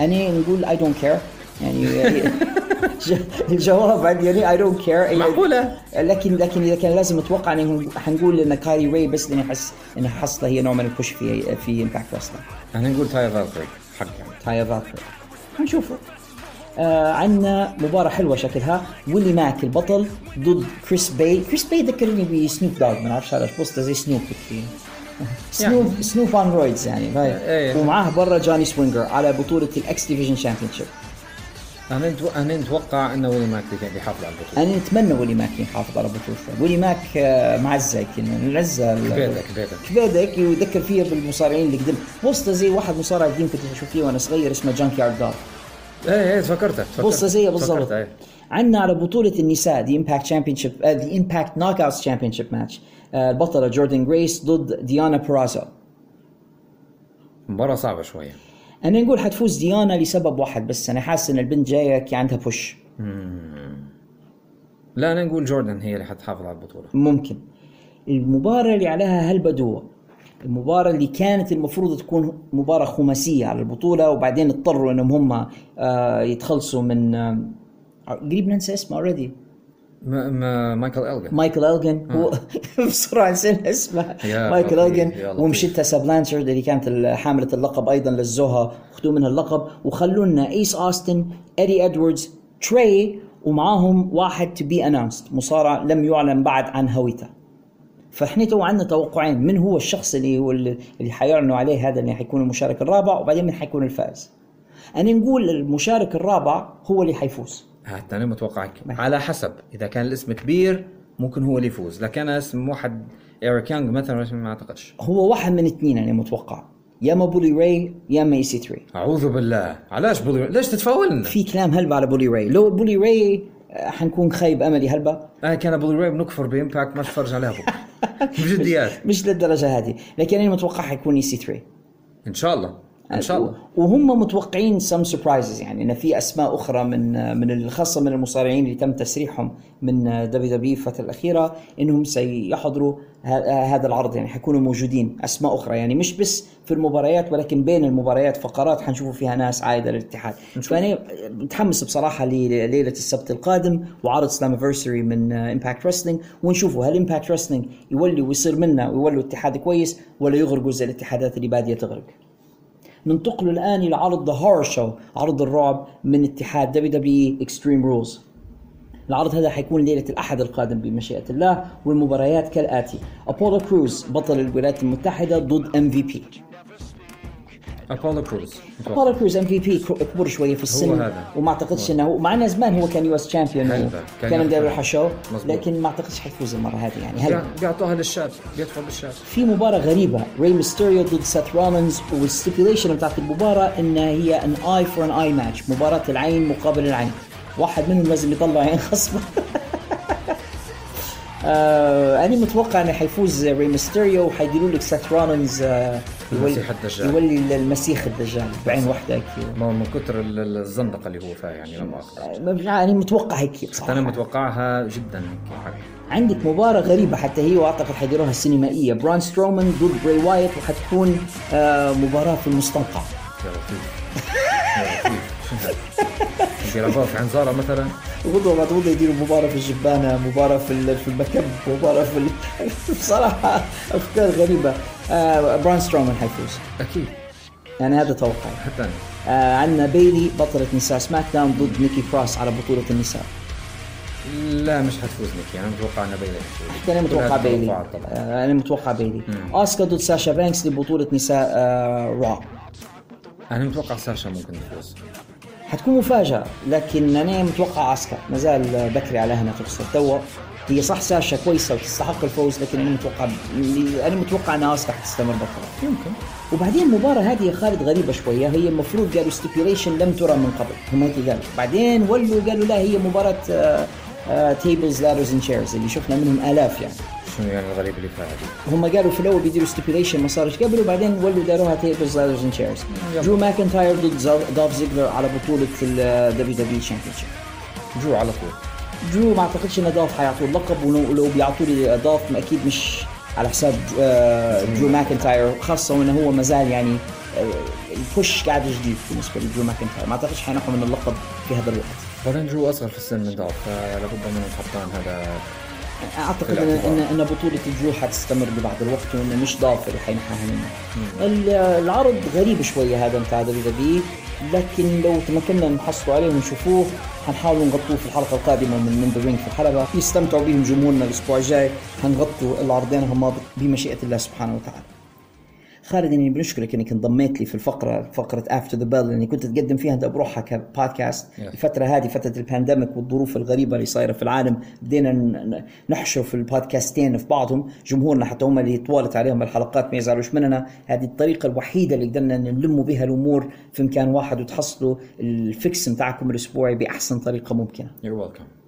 [SPEAKER 1] أنا نقول I don't care يعني الجواب عندي يعني I don't care
[SPEAKER 4] معقولة؟
[SPEAKER 1] لكن لكن إذا كان لازم أتوقع إنه حنقول ان كايلي راي بس لأني أحس انها حصله هي نوع من ال push في في Impact Wrestling
[SPEAKER 4] أنا نقول تايا فالكري حق يعني
[SPEAKER 1] تايا فالكري حنشوفه آه عندنا مباراة حلوة شكلها. ويلي ماك البطل ضد كريس باي كريس باي ذكرني بسنوب دوغ ما بعرفش علاش بوسته زي سنوب كثير سنوب سنوب اون رويدز يعني
[SPEAKER 4] إيه.
[SPEAKER 1] ومعاه برا جوني سوينجر على بطولة الاكس ديفيجن شامبيونشيب
[SPEAKER 4] أنا أنا نتوقع أنه ويلي ماك بي- بيحافظ على البطولة.
[SPEAKER 1] أنا نتمنى ويلي ماك يحافظ على بطولته ويلي ماك آه، معزة يمكن العزة ال-
[SPEAKER 4] كبيدك كبيدك
[SPEAKER 1] كبيدك يذكر فيها بالمصارعين اللي قدم بوسته زي واحد مصارع قديم كنت أشوف فيه وأنا صغير اسمه جانك يارد
[SPEAKER 4] إيه إيه تفكرتك
[SPEAKER 1] بص زيها بالضبط.
[SPEAKER 4] إيه.
[SPEAKER 1] عندنا على بطولة النساء The Impact Championship The Impact Knockout Championship match البطلة جوردن جريس ضد ديانا بورازو
[SPEAKER 4] مباراة صعبة شوية.
[SPEAKER 1] أنا نقول حتفوز ديانا لسبب واحد بس أنا حاسس إن البنت جاية كي عندها push
[SPEAKER 4] لا أنا نقول جوردن هي اللي حتحافظ على البطولة.
[SPEAKER 1] ممكن. المباراة اللي عليها هلبة دوة المباراة اللي كانت المفروض تكون مباراة خماسية على البطولة وبعدين اضطروا إنهم هم آه، يتخلصوا من آه، قريب ننسى اسمه
[SPEAKER 4] already مايكل الجن
[SPEAKER 1] مايكل الجن هو بسرعة نسينا اسمه. مايكل الجن. ومشيت تسا بلانشارد اللي كانت حاملة اللقب أيضا لزوها. اخذوا منها اللقب. وخلوا لنا إيس أوستن ادي إدواردز تري ومعاهم واحد to be announced مصارع لم يعلن بعد عن هويته. فإحنا تو عندنا توقعين. من هو الشخص اللي هو اللي حيعلنوا عليه هذا اللي حيكون المشارك الرابع؟ وبعدين من حيكون الفائز. أنا نقول المشارك الرابع هو اللي حيفوز.
[SPEAKER 4] حتى أنا متوقع هيك. على حسب إذا كان الاسم كبير ممكن هو اللي يفوز لكن أنا اسم واحد إيريك يانج مثلا ما أعتقدش.
[SPEAKER 1] هو واحد من اثنين أنا متوقع. يا اما بولي راي يا اما EC3
[SPEAKER 4] أعوذ بالله. علاش بولي ليش تتفاولنا؟
[SPEAKER 1] في كلام هلبة على بولي راي. لو بولي راي آه، حنكون خايب أملي هلبة.
[SPEAKER 4] أنا كان بولي راي بنكفر بامباكت ما تفرج عليها بجديات.
[SPEAKER 1] مش للدرجة هذه. لكن أنا متوقع حيكون EC3
[SPEAKER 4] إن شاء الله. إن شاء الله.
[SPEAKER 1] وهم متوقعين some surprises يعني إن في أسماء أخرى من من الخاصه من المصارعين اللي تم تسريحهم من WWE الفترة الأخيرة إنهم سيحضروا هذا العرض يعني حيكونوا موجودين أسماء أخرى يعني مش بس في المباريات ولكن بين المباريات فقرات حنشوفوا فيها ناس عايدة للاتحاد. فأنا متحمس بصراحة لليلة السبت القادم وعرض Slammiversary من Impact Wrestling ونشوفوا هل Impact Wrestling يولي ويصير منا ويولوا اتحاد كويس ولا يغرقوا زي الاتحادات اللي بادية تغرق. ننتقل الآن إلى عرض The Horror Show عرض الرعب من اتحاد دبليو Extreme Rules العرض هذا حيكون ليلة الأحد القادم بمشيئة الله والمباريات كالآتي. أبولو كروز بطل الولايات المتحدة ضد بي
[SPEAKER 4] ابولو كروز
[SPEAKER 1] ابولو كروز MVP كبر شوية في السن
[SPEAKER 4] هذا.
[SPEAKER 1] وما أعتقدش انه مع أنه زمان هو كان US
[SPEAKER 4] Champion. كان
[SPEAKER 1] مدرب
[SPEAKER 4] يحفظ.
[SPEAKER 1] حشو
[SPEAKER 4] مظبوط.
[SPEAKER 1] لكن ما أعتقدش حيفوز المرة هذه يعني. هل
[SPEAKER 4] بيعطوها للشاب بيدفع بالشاب
[SPEAKER 1] في مباراة غريبة. ري ميستيريو ضد سيث رولينز وال stipulation بتاعت المباراة انها هي an eye for an eye match مباراة العين مقابل العين. واحد منهم لازم يطلع عين خصمه آه أنا متوقع انه حيفوز ري ميستيريو وحيديروا لك سيث رولينز آه
[SPEAKER 4] المسيح الدجال.
[SPEAKER 1] يولي المسيح الدجال بعين واحدة هيك.
[SPEAKER 4] ما من كثر ال- ال- الزندقة اللي هو فيها يعني لما اخذ
[SPEAKER 1] يعني متوقع هيك بصراحة
[SPEAKER 4] أنا متوقعها جدا هيك.
[SPEAKER 1] عندك مباراة غريبة حتى هي وأعتقد حيديروها سينمائية بران سترومان ضد بري وايت وحتكون آه مباراة في المستنقع.
[SPEAKER 4] شو هذا؟ بيلعبوها في عنزاره مثلا.
[SPEAKER 1] غدوة بعد غدوة يديروا مباراة في الجبانة مباراة في ال- في المكب مباراة في ال- بصراحة أفكار غريبة. آه بران سترومان حيفوز.
[SPEAKER 4] أكيد.
[SPEAKER 1] يعني هذا توقعي.
[SPEAKER 4] حتى أنا.
[SPEAKER 1] آه عندنا بيلي بطلة نساء سماك داون ضد نيكي كروس على بطولة النساء.
[SPEAKER 4] لا مش حتفوز نيكي. أنا متوقع انها بيلي حتفوز.
[SPEAKER 1] أنا متوقع بيلي؟ آه أنا متوقع بيلي؟ اسكا ضد ساشا بانكس لبطولة نساء آه رو.
[SPEAKER 4] أنا متوقع ساشا ممكن تفوز
[SPEAKER 1] حتكون مفاجأة لكن أنا متوقع أسكا. مازال بكري على هنا تخسر توا هي صح ساشا كويسة وتستحق الفوز لكن أنا متوقع أنا متوقع أن أسكا حتستمر بطلة يمكن. وبعدين المباراة هذه يا خالد غريبة شوية. هي المفروض قالوا stipulation لم ترى من قبل. هم هيك قالوا. بعدين ولوا قالوا لا هي مباراة tables ladders and chairs اللي شفنا منهم آلاف يعني.
[SPEAKER 4] شنو يعني الغريب اللي هذه؟
[SPEAKER 1] هم قالوا في الأول بيديروا stipulation ما صارش. قبل وبعدين ولوا داروها tables ladders and chairs درو ماكنتاير ضد دولف زيجلر على بطولة ال WWE championship
[SPEAKER 4] درو على طول.
[SPEAKER 1] درو ما أعتقدش إن دولف حيعطوه اللقب ولو لو بيعطوا لي دولف أكيد مش على حساب آه، درو ماكنتاير خاصة وإنه هو مازال يعني آه، ال push قاعد جديد بالنسبة لدرو ماكنتاير. ما أعتقدش حينحوا من اللقب في هذا الوقت.
[SPEAKER 4] بعدين درو أصغر في السن من دولف فلابد من الحطان هذا. أعتقد
[SPEAKER 1] ان. ان, إن بطولة درو حتستمر لبعض الوقت وانه مش دولف اللي حينحاها العرض غريب شوية هذا بتاع WWE لكن لو تمكنا نحصلوا عليه ونشوفوه حنحاول نغطوه في الحلقة القادمة من In The Ring في الحلبة. يستمتعوا بهم جمهورنا الأسبوع الجاي. حنغطوا العرضين هم بمشيئة الله سبحانه وتعالى. خالد اني بنشكرك انك انضميت لي في الفقرة فقرة After the Bell اللي كنت تقدم فيها أنت بروحها كبودكاست
[SPEAKER 4] Yeah.
[SPEAKER 1] الفترة هذه فترة ال pandemic والظروف الغريبة اللي صايرة في العالم بدينا نحشر في البودكاستين في بعضهم جمهورنا حتى هم اللي طوالت عليهم الحلقات ما يزعلوش مننا هذه الطريقة الوحيدة اللي قدرنا نلم بها الأمور في مكان واحد وتحصلوا ال fix بتاعكم الأسبوعي بأحسن طريقة ممكنة
[SPEAKER 4] You're welcome.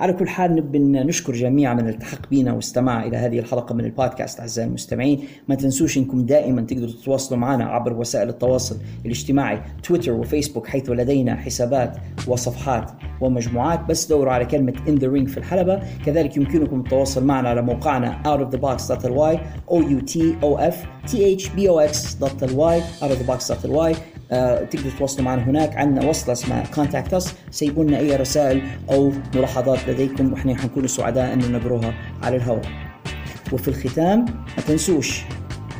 [SPEAKER 1] على كل حال نبي نشكر جميع من التحق بنا واستمع إلى هذه الحلقة من البودكاست أعزائي المستمعين. ما تنسوش إنكم دائما تقدروا تتواصلوا معنا عبر وسائل التواصل الاجتماعي تويتر وفيسبوك حيث لدينا حسابات وصفحات ومجموعات. بس دوروا على كلمة in the ring في الحلبة. كذلك يمكنكم التواصل معنا على موقعنا outofthebox.ly o u t o f t h b o outofthebox.ly آه، تقدروا تتواصلوا معنا هناك عندنا وصلة اسمها Contact Us سيبوا لنا أي رسائل أو ملاحظات لديكم وإحنا حنكون سعداء انه نقروها على الهواء. وفي الختام ما تنسوش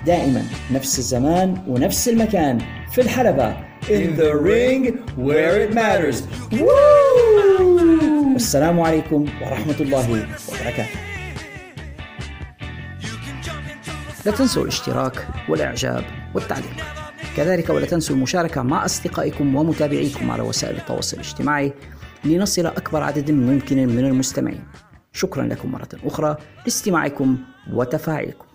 [SPEAKER 1] دائما نفس الزمان ونفس المكان في الحلبة. In the ring where it matters. Woo! والسلام عليكم ورحمة الله وبركاته. لا تنسوا الاشتراك والإعجاب والتعليق. كذلك ولا تنسوا المشاركة مع أصدقائكم ومتابعيكم على وسائل التواصل الاجتماعي لنصل أكبر عدد ممكن من المستمعين. شكرا لكم مرة أخرى لاستماعكم وتفاعلكم.